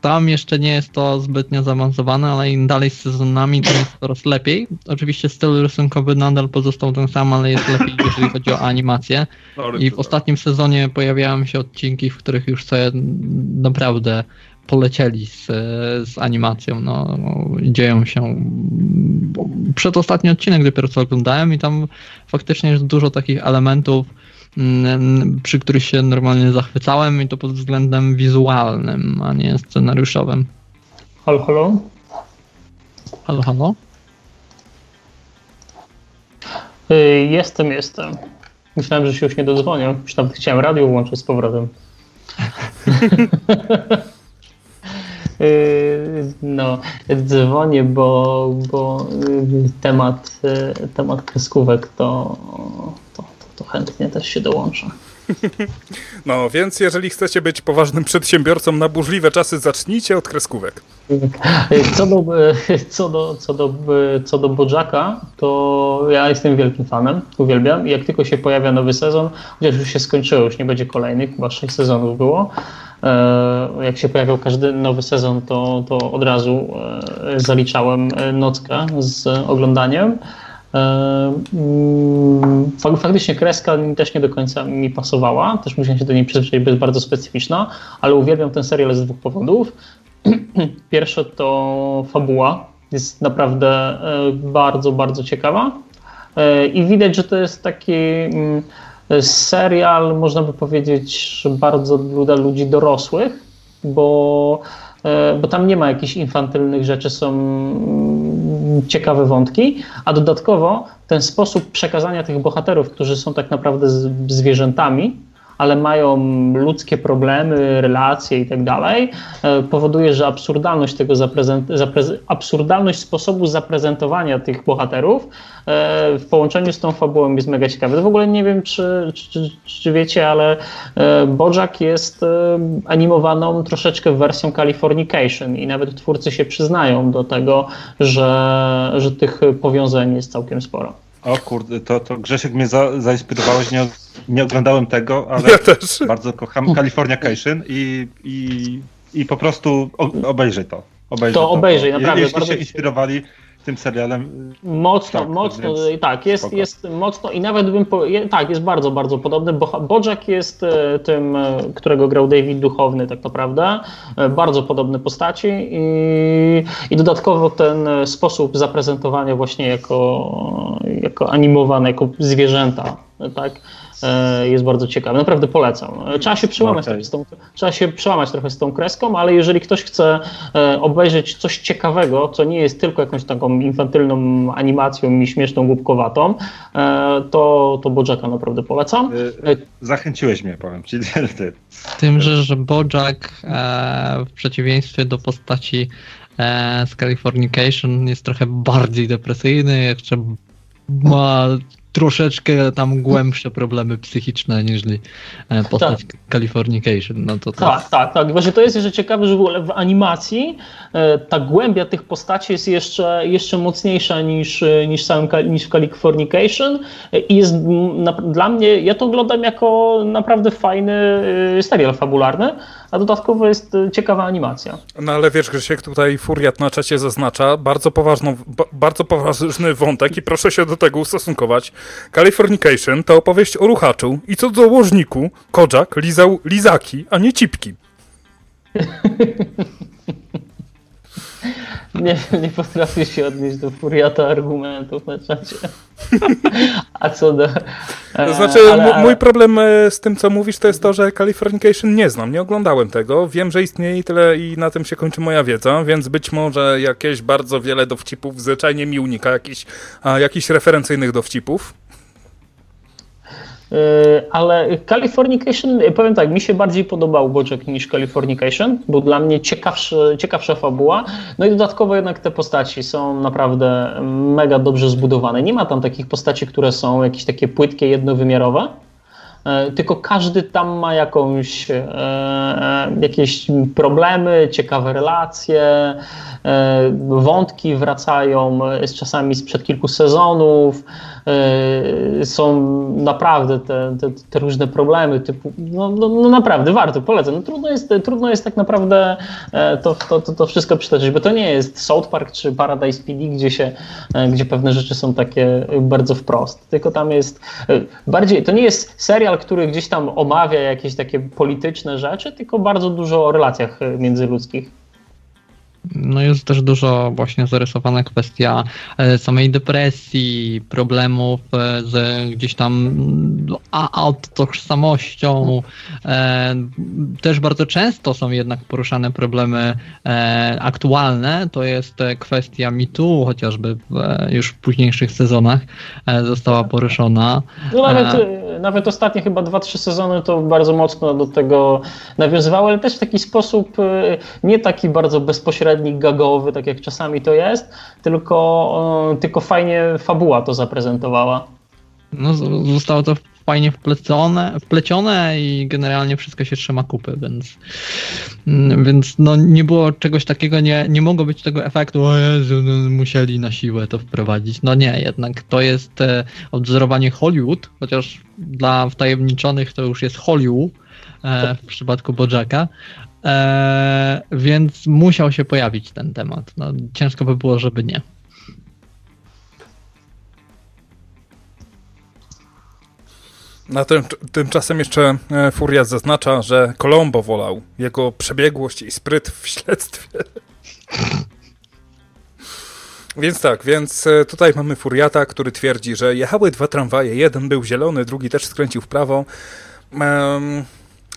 tam jeszcze nie jest to zbytnio zaawansowane, ale im dalej z sezonami to jest coraz lepiej. Oczywiście styl rysunkowy nadal pozostał ten sam, ale jest lepiej, jeżeli chodzi o animację. I w ostatnim sezonie pojawiają się odcinki, w których już sobie naprawdę polecieli z, z animacją. No, dzieją się. Przedostatni odcinek dopiero co oglądałem i tam faktycznie jest dużo takich elementów, przy których się normalnie zachwycałem i to pod względem wizualnym, a nie scenariuszowym. Halo, halo? Halo, halo? Y, Jestem, jestem. Myślałem, że się już nie dodzwonię. Już nawet chciałem radio włączyć z powrotem. Y, No, dzwonię, bo, bo y, temat, temat kreskówek to, to, chętnie też się dołączę. No, więc jeżeli chcecie być poważnym przedsiębiorcą na burzliwe czasy, zacznijcie od kreskówek. Co do, co do, co do, co do Bojacka, to ja jestem wielkim fanem, uwielbiam i jak tylko się pojawia nowy sezon, chociaż już się skończyło, już nie będzie kolejnych, chyba 6 sezonów było, e, jak się pojawiał każdy nowy sezon, to, to od razu e, zaliczałem e, nockę z oglądaniem. E, mm, fak- Faktycznie kreska też nie do końca mi pasowała, też musiałem się do niej przyzwyczaić, bo jest bardzo specyficzna, ale uwielbiam ten serial z dwóch powodów. Pierwsze to fabuła, jest naprawdę e, bardzo, bardzo ciekawa E, i widać, że to jest taki mm, serial, można by powiedzieć, bardzo dla ludzi dorosłych, bo, bo tam nie ma jakichś infantylnych rzeczy, są mm, ciekawe wątki, a dodatkowo ten sposób przekazania tych bohaterów, którzy są tak naprawdę zwierzętami, ale mają ludzkie problemy, relacje i tak dalej, e, powoduje, że absurdalność tego absurdalność sposobu zaprezentowania tych bohaterów e, w połączeniu z tą fabułą jest mega ciekawe. W ogóle nie wiem, czy, czy, czy, wiecie, ale e, Bojack jest animowaną troszeczkę wersją Californication i nawet twórcy się przyznają do tego, że, że tych powiązań jest całkiem sporo. O kurde, to, to Grzesiek mnie za, zainspirowałeś, nie, nie oglądałem tego, ale Ja też. bardzo kocham Californication i, i, i po prostu obejrzyj to. Obejrzyj To obejrzyj, bo naprawdę, Jeśli bardzo się inspirowali tym serialem, Mocno, Tak, mocno, więc tak, jest, spoko. jest mocno i nawet bym, po, tak, jest bardzo, bardzo podobny. Bo, Bojack jest e, tym, którego grał David Duchowny tak naprawdę, bardzo podobne postaci i, i dodatkowo ten sposób zaprezentowania właśnie jako, jako animowane, jako zwierzęta, tak, jest bardzo ciekawy. Naprawdę polecam. E, Trzeba się przełamać Okej. trochę z tą, trzeba się przełamać trochę z tą kreską, ale jeżeli ktoś chce e, obejrzeć coś ciekawego, co nie jest tylko jakąś taką infantylną animacją i śmieszną, głupkowatą, e, to, to Bojacka naprawdę polecam. zachęciłeś mnie, powiem ci. Ty. Tym, że, że Bojack e, w przeciwieństwie do postaci e, z Californication jest trochę bardziej depresyjny, jeszcze ma troszeczkę tam głębsze problemy psychiczne niż e, postać Californication. No to, to Tak, tak, tak. Właśnie to jest jeszcze ciekawe, że w ogóle w animacji e, ta głębia tych postaci jest jeszcze, jeszcze mocniejsza niż, e, niż, samym, niż w Californication i jest na, dla mnie, ja to oglądam jako naprawdę fajny serial fabularny, a dodatkowo jest e, ciekawa animacja. No ale wiesz, Grzesiek, tutaj Furiat na czacie zaznacza bardzo, poważną, ba, bardzo poważny wątek i proszę się do tego ustosunkować. Californication to opowieść o ruchaczu i co do łożniku, Kojak lizał lizaki, a nie cipki. Nie, nie potrafię się odnieść do furiata argumentów na czacie. A co do... To znaczy, m- mój problem e, z tym, co mówisz, to jest to, że Californication nie znam, nie oglądałem tego. Wiem, że istnieje i tyle i na tym się kończy moja wiedza, więc być może jakieś bardzo wiele dowcipów, zwyczajnie mi unika jakichś, jakichś referencyjnych dowcipów. Yy, Ale Californication, yy, powiem tak, mi się bardziej podobał Bojack niż Californication, był dla mnie ciekawsza fabuła. No i dodatkowo jednak te postaci są naprawdę mega dobrze zbudowane. Nie ma tam takich postaci, które są jakieś takie płytkie, jednowymiarowe. E, Tylko każdy tam ma jakąś, e, e, jakieś problemy, ciekawe relacje, e, wątki wracają e, z czasami sprzed kilku sezonów. E, Są naprawdę te, te, te różne problemy, typu, no, no, no naprawdę warto, polecam. No, trudno, jest, trudno jest tak naprawdę e, to, to, to, to wszystko przytoczyć, bo to nie jest South Park czy Paradise PD, gdzie, się, e, gdzie pewne rzeczy są takie bardzo wprost. Tylko tam jest bardziej, to nie jest serial, który gdzieś tam omawia jakieś takie polityczne rzeczy, tylko bardzo dużo o relacjach międzyludzkich. No jest też dużo właśnie zarysowana kwestia e, samej depresji, problemów e, z gdzieś tam a, autotożsamością. E, Też bardzo często są jednak poruszane problemy aktualne. To jest kwestia mitu, chociażby już w późniejszych sezonach została poruszona. No nawet, nawet ostatnie chyba 2-3 sezony to bardzo mocno do tego nawiązywały, ale też w taki sposób nie taki bardzo bezpośredni, gagowy, tak jak czasami to jest, tylko, tylko fajnie fabuła to zaprezentowała. No, zostało to fajnie wplecone, wplecione i generalnie wszystko się trzyma kupy, więc, mm, więc no, nie było czegoś takiego, nie, nie mogło być tego efektu, o Jezu, no, musieli na siłę to wprowadzić. No nie, jednak to jest e, odwzorowanie Hollywood, chociaż dla wtajemniczonych to już jest Hollywood e, w przypadku Bojacka, e, więc musiał się pojawić ten temat. No, ciężko by było, żeby nie. Na tym, tymczasem jeszcze e, Furiat zaznacza, że Colombo wolał jego przebiegłość i spryt w śledztwie. Więc tak, więc e, tutaj mamy Furiata, który twierdzi, że jechały dwa tramwaje, jeden był zielony, drugi też skręcił w prawo. Em,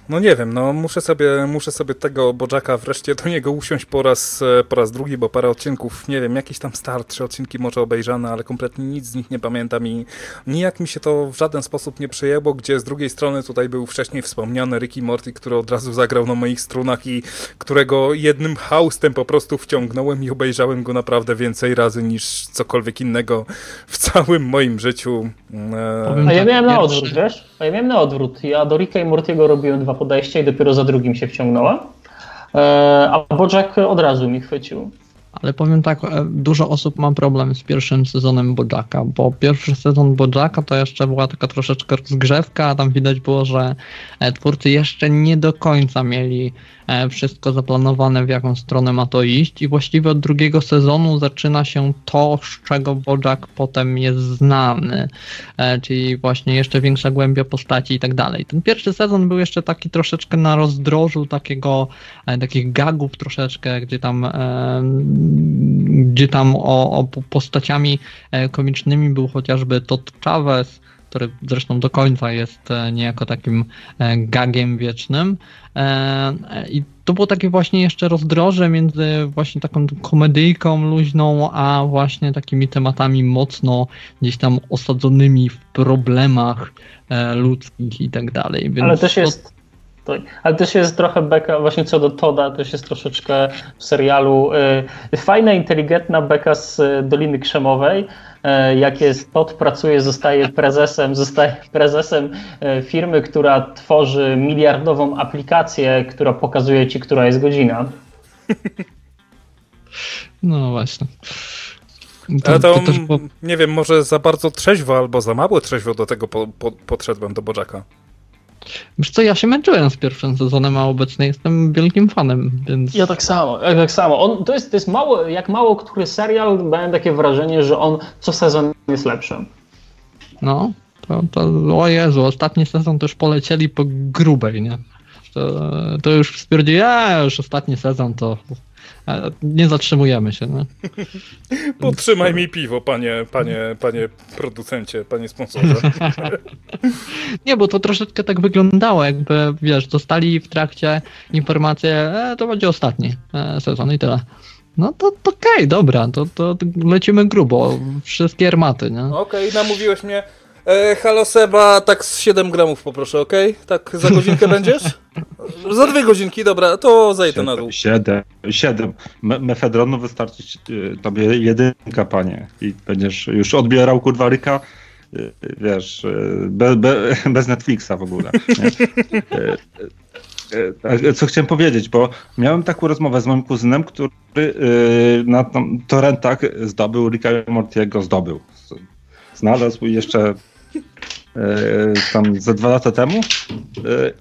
no nie wiem, no muszę sobie, muszę sobie tego Bojacka wreszcie do niego usiąść po raz, e, po raz drugi, bo parę odcinków, nie wiem, jakieś tam starsze odcinki może obejrzane, ale kompletnie nic z nich nie pamiętam i nijak mi się to w żaden sposób nie przejęło, gdzie z drugiej strony tutaj był wcześniej wspomniany Ricky Morty, który od razu zagrał na moich strunach i którego jednym haustem po prostu wciągnąłem i obejrzałem go naprawdę więcej razy niż cokolwiek innego w całym moim życiu. E, A ja tak, miałem na odwrót, wiesz? A ja miałem na odwrót. Ja do Ricka i Mortiego robiłem dwa podejścia i dopiero za drugim się wciągnąłem. E, A Bojack od razu mi chwycił. Ale powiem tak, e, dużo osób ma problem z pierwszym sezonem Bojacka, bo pierwszy sezon Bojacka to jeszcze była taka troszeczkę rozgrzewka, a tam widać było, że e, twórcy jeszcze nie do końca mieli wszystko zaplanowane, w jaką stronę ma to iść i właściwie od drugiego sezonu zaczyna się to, z czego Bojack potem jest znany, czyli właśnie jeszcze większa głębia postaci i tak dalej. Ten pierwszy sezon był jeszcze taki troszeczkę na rozdrożu takiego, takich gagów troszeczkę, gdzie tam gdzie tam o, o postaciami e, komicznymi był chociażby Todd Chavez, który zresztą do końca jest e, niejako takim e, gagiem wiecznym. I to było takie właśnie jeszcze rozdroże między właśnie taką komedyjką luźną, a właśnie takimi tematami mocno gdzieś tam osadzonymi w problemach ludzkich i tak dalej. Więc Ale też jest to, ale też jest trochę beka, właśnie co do Toda, też jest troszeczkę w serialu y, fajna, inteligentna beka z Doliny Krzemowej. Y, jak jest Todd pracuje, zostaje prezesem, zostaje prezesem y, firmy, która tworzy miliardową aplikację, która pokazuje ci, która jest godzina. No właśnie. To, Ale to, to też, nie wiem, może za bardzo trzeźwo albo za mało trzeźwo do tego po, po, podszedłem do Bożaka. Wiesz co, ja się męczyłem z pierwszym sezonem, a obecnie jestem wielkim fanem, więc... Ja tak samo, ja tak samo. On, to, jest, to jest mało, jak mało który serial, miałem takie wrażenie, że on co sezon jest lepszy. No, to, to o Jezu, ostatni sezon już polecieli po grubej, nie? To, to już stwierdzili, a już ostatni sezon to nie zatrzymujemy się. No. Podtrzymaj mi piwo, panie, panie, panie producencie, panie sponsorze. nie, bo to troszeczkę tak wyglądało, jakby, wiesz, dostali w trakcie informację, e, to będzie ostatni e, sezon i tyle. No to, to okej, okay, dobra, to, to lecimy grubo, wszystkie armaty, nie? Okej, okay, namówiłeś mnie. E, halo Seba, tak z 7 gramów poproszę, ok? Tak za godzinkę będziesz? Za dwie godzinki, dobra, to zejdę na dół. 7, 7. Me mefedronu wystarczy e, tobie jedynka, panie. I będziesz już odbierał kurwa ryka, e, wiesz, e, be, be, bez Netflixa w ogóle. Co chciałem powiedzieć, bo miałem taką rozmowę z moim kuzynem, który na torrentach zdobył Ricka Mortiego, zdobył. Znalazł jeszcze tam ze dwa lata temu e,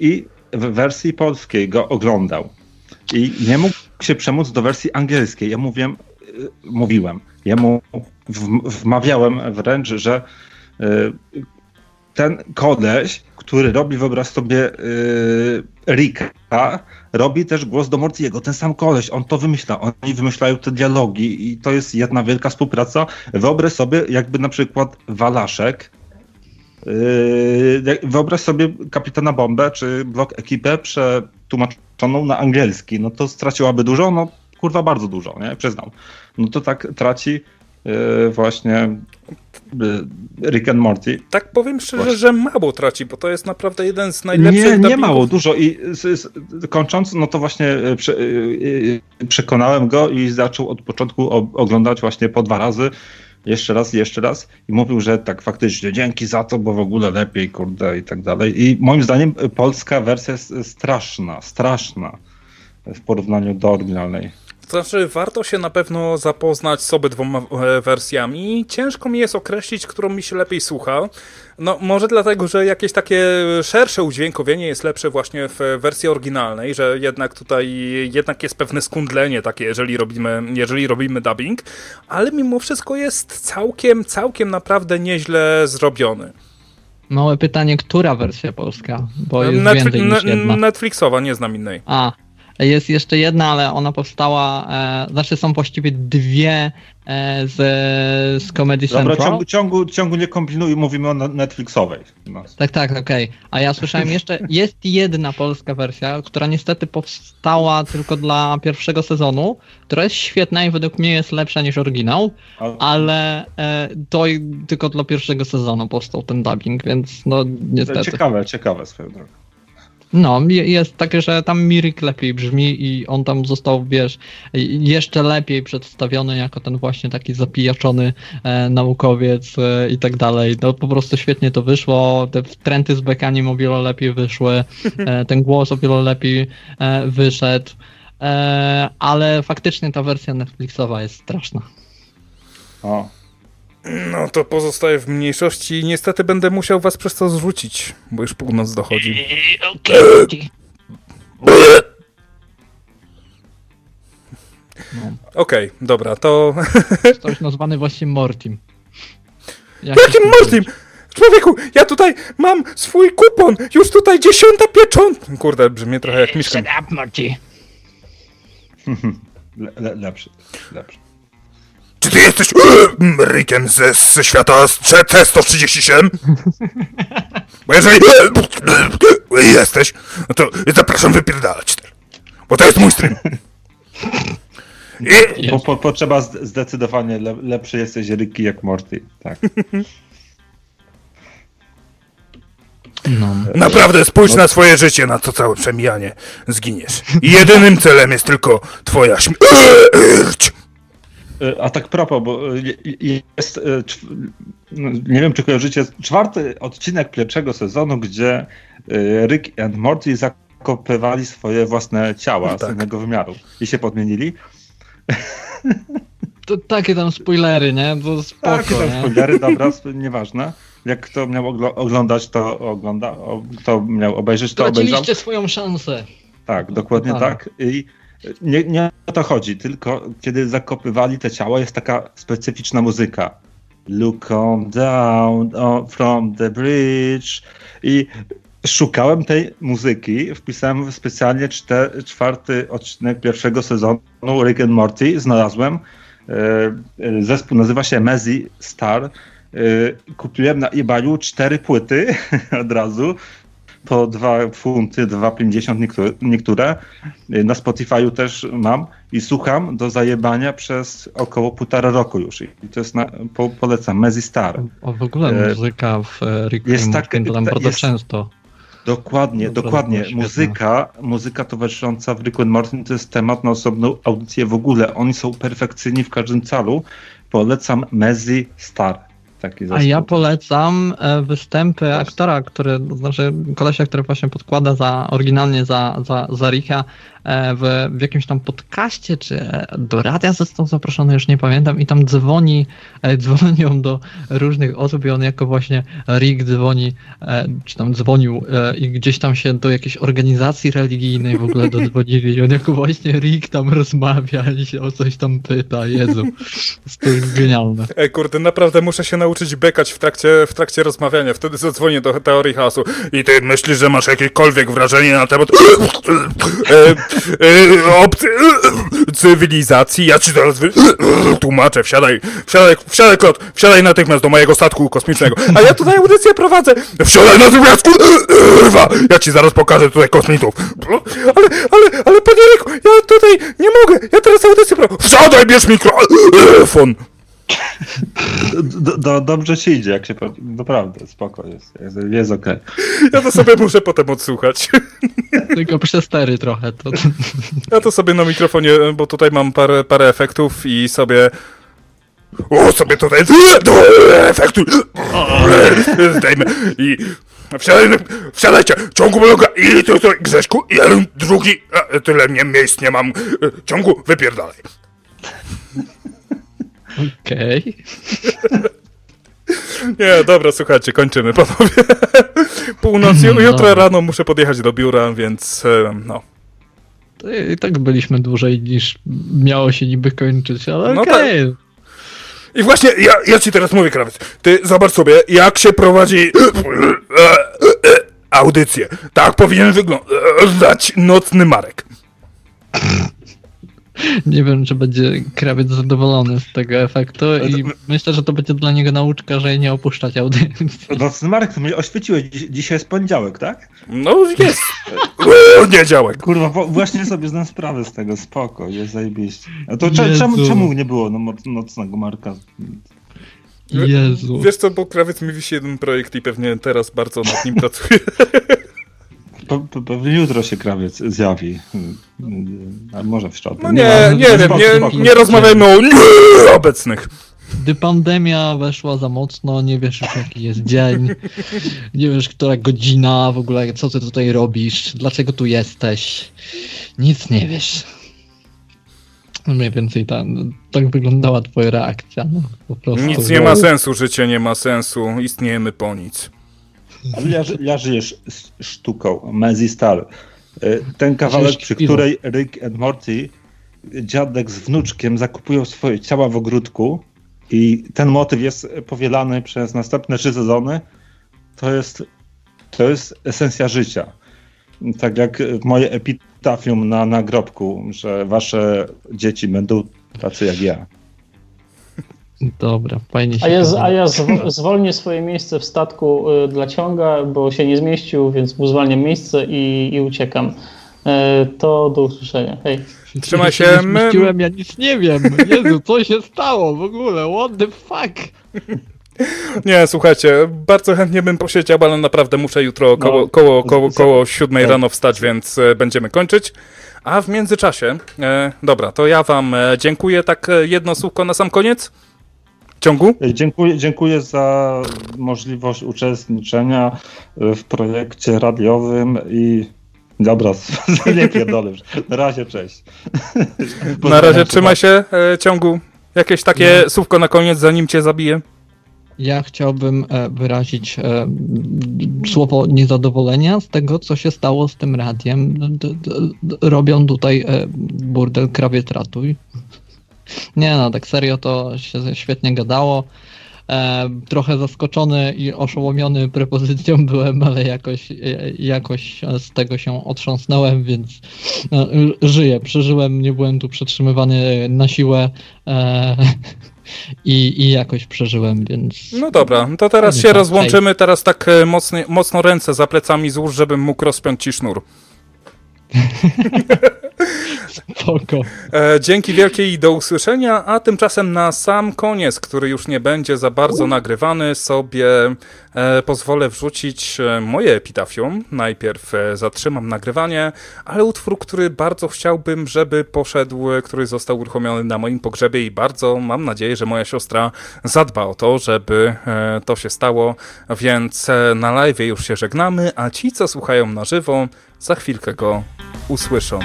i w wersji polskiej go oglądał. I nie mógł się przemóc do wersji angielskiej. Ja mówiłem, e, mówiłem, ja mu wmawiałem wręcz, że ten koleś, który robi, wyobraź sobie, Rika, robi też głos do Mortiego. Ten sam koleś, on to wymyśla. Oni wymyślają te dialogi i to jest jedna wielka współpraca. Wyobraź sobie, jakby na przykład Walaszek wyobraź sobie kapitana Bombę czy blok ekipę przetłumaczoną na angielski. No to straciłaby dużo, no kurwa bardzo dużo, nie? Przyznam. No to tak traci yy, właśnie yy, Rick and Morty. Tak powiem szczerze, właśnie. że mało traci, bo to jest naprawdę jeden z najlepszych Nie, nie mało, dużo i z, z, kończąc, no to właśnie prze, przekonałem go i zaczął od początku oglądać właśnie po dwa razy jeszcze raz, jeszcze raz i mówił, że tak faktycznie dzięki za to, bo w ogóle lepiej, kurde i tak dalej. I moim zdaniem polska wersja jest straszna, straszna w porównaniu do oryginalnej. Znaczy, warto się na pewno zapoznać z obydwoma e, wersjami. Ciężko mi jest określić, którą mi się lepiej słucha. No, może dlatego, że jakieś takie szersze udźwiękowienie jest lepsze właśnie w wersji oryginalnej, że jednak tutaj jednak jest pewne skundlenie takie, jeżeli robimy, jeżeli robimy dubbing, ale mimo wszystko jest całkiem, całkiem naprawdę nieźle zrobiony. Małe pytanie, która wersja polska? Bo jest Netflix, więcej niż jedna. Netflixowa, nie znam innej. A, jest jeszcze jedna, ale ona powstała, e, znaczy są właściwie dwie e, z, z Comedy Dobra, Central. Ciągu, ciągu, ciągu nie kombinuj, mówimy o Netflixowej. No. Tak, tak, okej. Okay. A ja słyszałem jeszcze, jest jedna polska wersja, która niestety powstała tylko dla pierwszego sezonu, która jest świetna i według mnie jest lepsza niż oryginał, ale e, to tylko dla pierwszego sezonu powstał ten dubbing, więc no niestety. Ciekawe, ciekawe swoją drogą. No, jest takie, że tam Mirik lepiej brzmi i on tam został, wiesz, jeszcze lepiej przedstawiony jako ten właśnie taki zapijaczony e, naukowiec e, i tak dalej. No po prostu świetnie to wyszło, te trendy z bekaniem o wiele lepiej wyszły, e, ten głos o wiele lepiej e, wyszedł. E, ale faktycznie ta wersja Netflixowa jest straszna. O, No to pozostaje w mniejszości i niestety będę musiał was przez to zrzucić, bo już północ dochodzi. No. Okej, dobra, to... Ktoś nazwany właśnie Mortim. Jakim Mortim? Człowieku, ja tutaj mam swój kupon! Już tutaj dziesiąta piecząt! Kurde, brzmi trochę jak miszka. Shut up, Morty. le, le, lepszy, lepszy. Czy ty jesteś Rikiem ze, ze świata T-137? Bo jeżeli jesteś, no to zapraszam wypierdalać. Bo to jest mój stream. I Po, po, potrzeba zd- zdecydowanie le, lepszy jesteś Ricky jak Morty. Tak. No. naprawdę spójrz na swoje życie, na to całe przemijanie. Zginiesz. I jedynym celem jest tylko twoja śmierć. E, A tak propos, bo e, je- jest, e, no, nie wiem czy kojarzycie, czwarty odcinek pierwszego sezonu, gdzie Rick and Morty zakopywali swoje własne ciała z Tak. innego wymiaru i się podmienili. To takie tam spoilery, nie? To spoko, Tak, tam nie? spoilery, dobra, nieważne. Jak kto miał oglądać, to ogląda, kto miał obejrzeć, to obejrzał. Straciliście swoją szansę. Tak, dokładnie Tak. tak. I nie, nie o to chodzi, tylko kiedy zakopywali te ciała, jest taka specyficzna muzyka. Look on down from the bridge. I szukałem tej muzyki, wpisałem specjalnie czwarty odcinek pierwszego sezonu Rick and Morty, znalazłem. E, e, Zespół nazywa się Mezzy Star. E, Kupiłem na eBayu cztery płyty od razu po 2 funty, 2,50 niektóre, niektóre. Na Spotify'u też mam i słucham do zajebania przez około półtora roku już. I to jest, na, po, polecam, Mezzy Star. O, w ogóle E, muzyka w e, Rick jest tak- tam ta- bardzo jest- często. Dokładnie, Dobra, dokładnie. Muzyka, muzyka towarzysząca w Rick and Morty to jest temat na osobną audycję w ogóle. Oni są perfekcyjni w każdym calu. Polecam Mezzy Star. Taki A zespół. ja polecam e, występy aktora, który, znaczy kolesia, który właśnie podkłada za, oryginalnie za, za, za Ricka e, w, w jakimś tam podcaście, czy e, do radia został zaproszony, już nie pamiętam, i tam dzwoni, e, dzwonią do różnych osób i on jako właśnie Rick dzwoni, e, czy tam dzwonił e, i gdzieś tam się do jakiejś organizacji religijnej w ogóle dodzwonili i on jako właśnie Rick tam rozmawia i się o coś tam pyta, Jezu, to jest genialne. Ej, kurde, naprawdę muszę się nauczyć bekać w trakcie, w trakcie rozmawiania. Wtedy zadzwonię do teorii chaosu. I ty myślisz, że masz jakiekolwiek wrażenie na temat e, e, obcy, cywilizacji? Ja ci teraz tłumaczę. Wsiadaj, wsiadaj, wsiadaj, Klot, wsiadaj natychmiast do mojego statku kosmicznego. A ja tutaj audycję prowadzę. Wsiadaj natychmiast, kurwa! Ja ci zaraz pokażę tutaj kosmitów. Ale, ale, ale panie Ryku, ja tutaj nie mogę. Ja teraz audycję prowadzę. Wsiadaj, bierz mikrofon. Do, do, dobrze się idzie, jak się. po- Naprawdę, spoko jest. Jest, jest okej. Ja to sobie muszę potem odsłuchać. Tylko przestery trochę. To... Ja to sobie na mikrofonie, bo tutaj mam parę, parę efektów i sobie... O, sobie tutaj efekty zdejmę i... Wsiadaj, wsiadajcie, ciągu bloga i to, to Grześku, jeden, drugi, a, tyle nie, miejsc nie mam, ciągu, wypierdalaj. Okej. Nie, dobra, słuchajcie, kończymy, panowie. Północ, ju- jutro rano muszę podjechać do biura, więc no. To I tak byliśmy dłużej niż miało się niby kończyć, ale No okej. I właśnie, ja, ja ci teraz mówię, krawiec. Ty zobacz sobie, jak się prowadzi audycję. Tak powinien wyglądać nocny Marek. Nie wiem, czy będzie krawiec zadowolony z tego efektu i myślę, że to będzie dla niego nauczka, że nie opuszczać audycji. Nocny Marek, to mnie oświeciłeś. Dziś, dzisiaj jest poniedziałek, tak? No jest. O, nie działek. Kurwa, właśnie sobie zdam sprawę z tego, spoko, jest zajebiście. A to cze, czemu, czemu nie było no, nocnego Marka? Jezu. Wiesz co, bo krawiec mi wisi jeden projekt i pewnie teraz bardzo nad nim pracuję. Pe, pe, pewnie jutro się krawiec zjawi. A może w środę. No nie, ważne. nie wiem, nie, spoko. nie rozmawiajmy o obecnych. Gdy pandemia weszła za mocno, nie wiesz już jaki jest dzień, nie wiesz która godzina, w ogóle co ty tutaj robisz, dlaczego tu jesteś, nic nie wiesz. No mniej więcej ta, tak wyglądała twoja reakcja. No, po prostu. Nic nie ma sensu, życie nie ma sensu, istniejemy po nic. Ja, ży- ja żyję sz- s- sztuką, Mezi Star. Y, Ten kawałek, Żyjesz przy której Rick and Morty, dziadek z wnuczkiem zakupują swoje ciała w ogródku i ten motyw jest powielany przez następne trzy sezony, to jest, to jest esencja życia. Tak jak moje epitafium na nagrobku, że wasze dzieci będą tacy jak ja. Dobra, fajnie się A ja, z- a ja zw- zwolnię swoje miejsce w statku y, dla ciąga, bo się nie zmieścił, więc mu zwalniam miejsce i, i uciekam. E, To do usłyszenia. Hej. Trzymaj się, nie my- zmieściłem, ja nic nie wiem. Jezu, co się stało w ogóle? What the fuck? Nie, słuchajcie, bardzo chętnie bym posiedział, ale naprawdę muszę jutro No, koło, koło, koło, z- z- koło siódmej tak. rano wstać, więc e, będziemy kończyć. A w międzyczasie, e, dobra, to ja wam e, dziękuję. Tak jedno słówko na sam koniec. Ciągu? Dziękuję, dziękuję za możliwość uczestniczenia w projekcie radiowym i dobra, nie pierdolę. Na razie, cześć. Na razie trzymaj się, e, ciągu. Jakieś takie słówko na koniec, zanim cię zabiję. Ja chciałbym e, wyrazić e, słowo niezadowolenia z tego, co się stało z tym radiem. D- d- d- robią tutaj e, burdel krawiec ratuj. Nie no, tak serio to się świetnie gadało. E, trochę zaskoczony i oszołomiony propozycją byłem, ale jakoś, e, jakoś z tego się otrząsnąłem, więc e, żyję, przeżyłem, nie byłem tu przetrzymywany na siłę e, i, i jakoś przeżyłem, więc No dobra, to teraz się rozłączymy. Teraz tak e, mocno, mocno ręce za plecami złóż, żebym mógł rozpiąć ci sznur. spoko. E, dzięki wielkie i do usłyszenia, a tymczasem na sam koniec, który już nie będzie za bardzo nagrywany, sobie e, pozwolę wrzucić e, moje epitafium. Najpierw zatrzymam nagrywanie, ale utwór, który bardzo chciałbym, żeby poszedł, który został uruchomiony na moim pogrzebie i bardzo mam nadzieję, że moja siostra zadba o to, żeby to się stało, więc na live już się żegnamy, a ci, co słuchają na żywo, za chwilkę go usłyszą.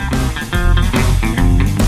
Bye.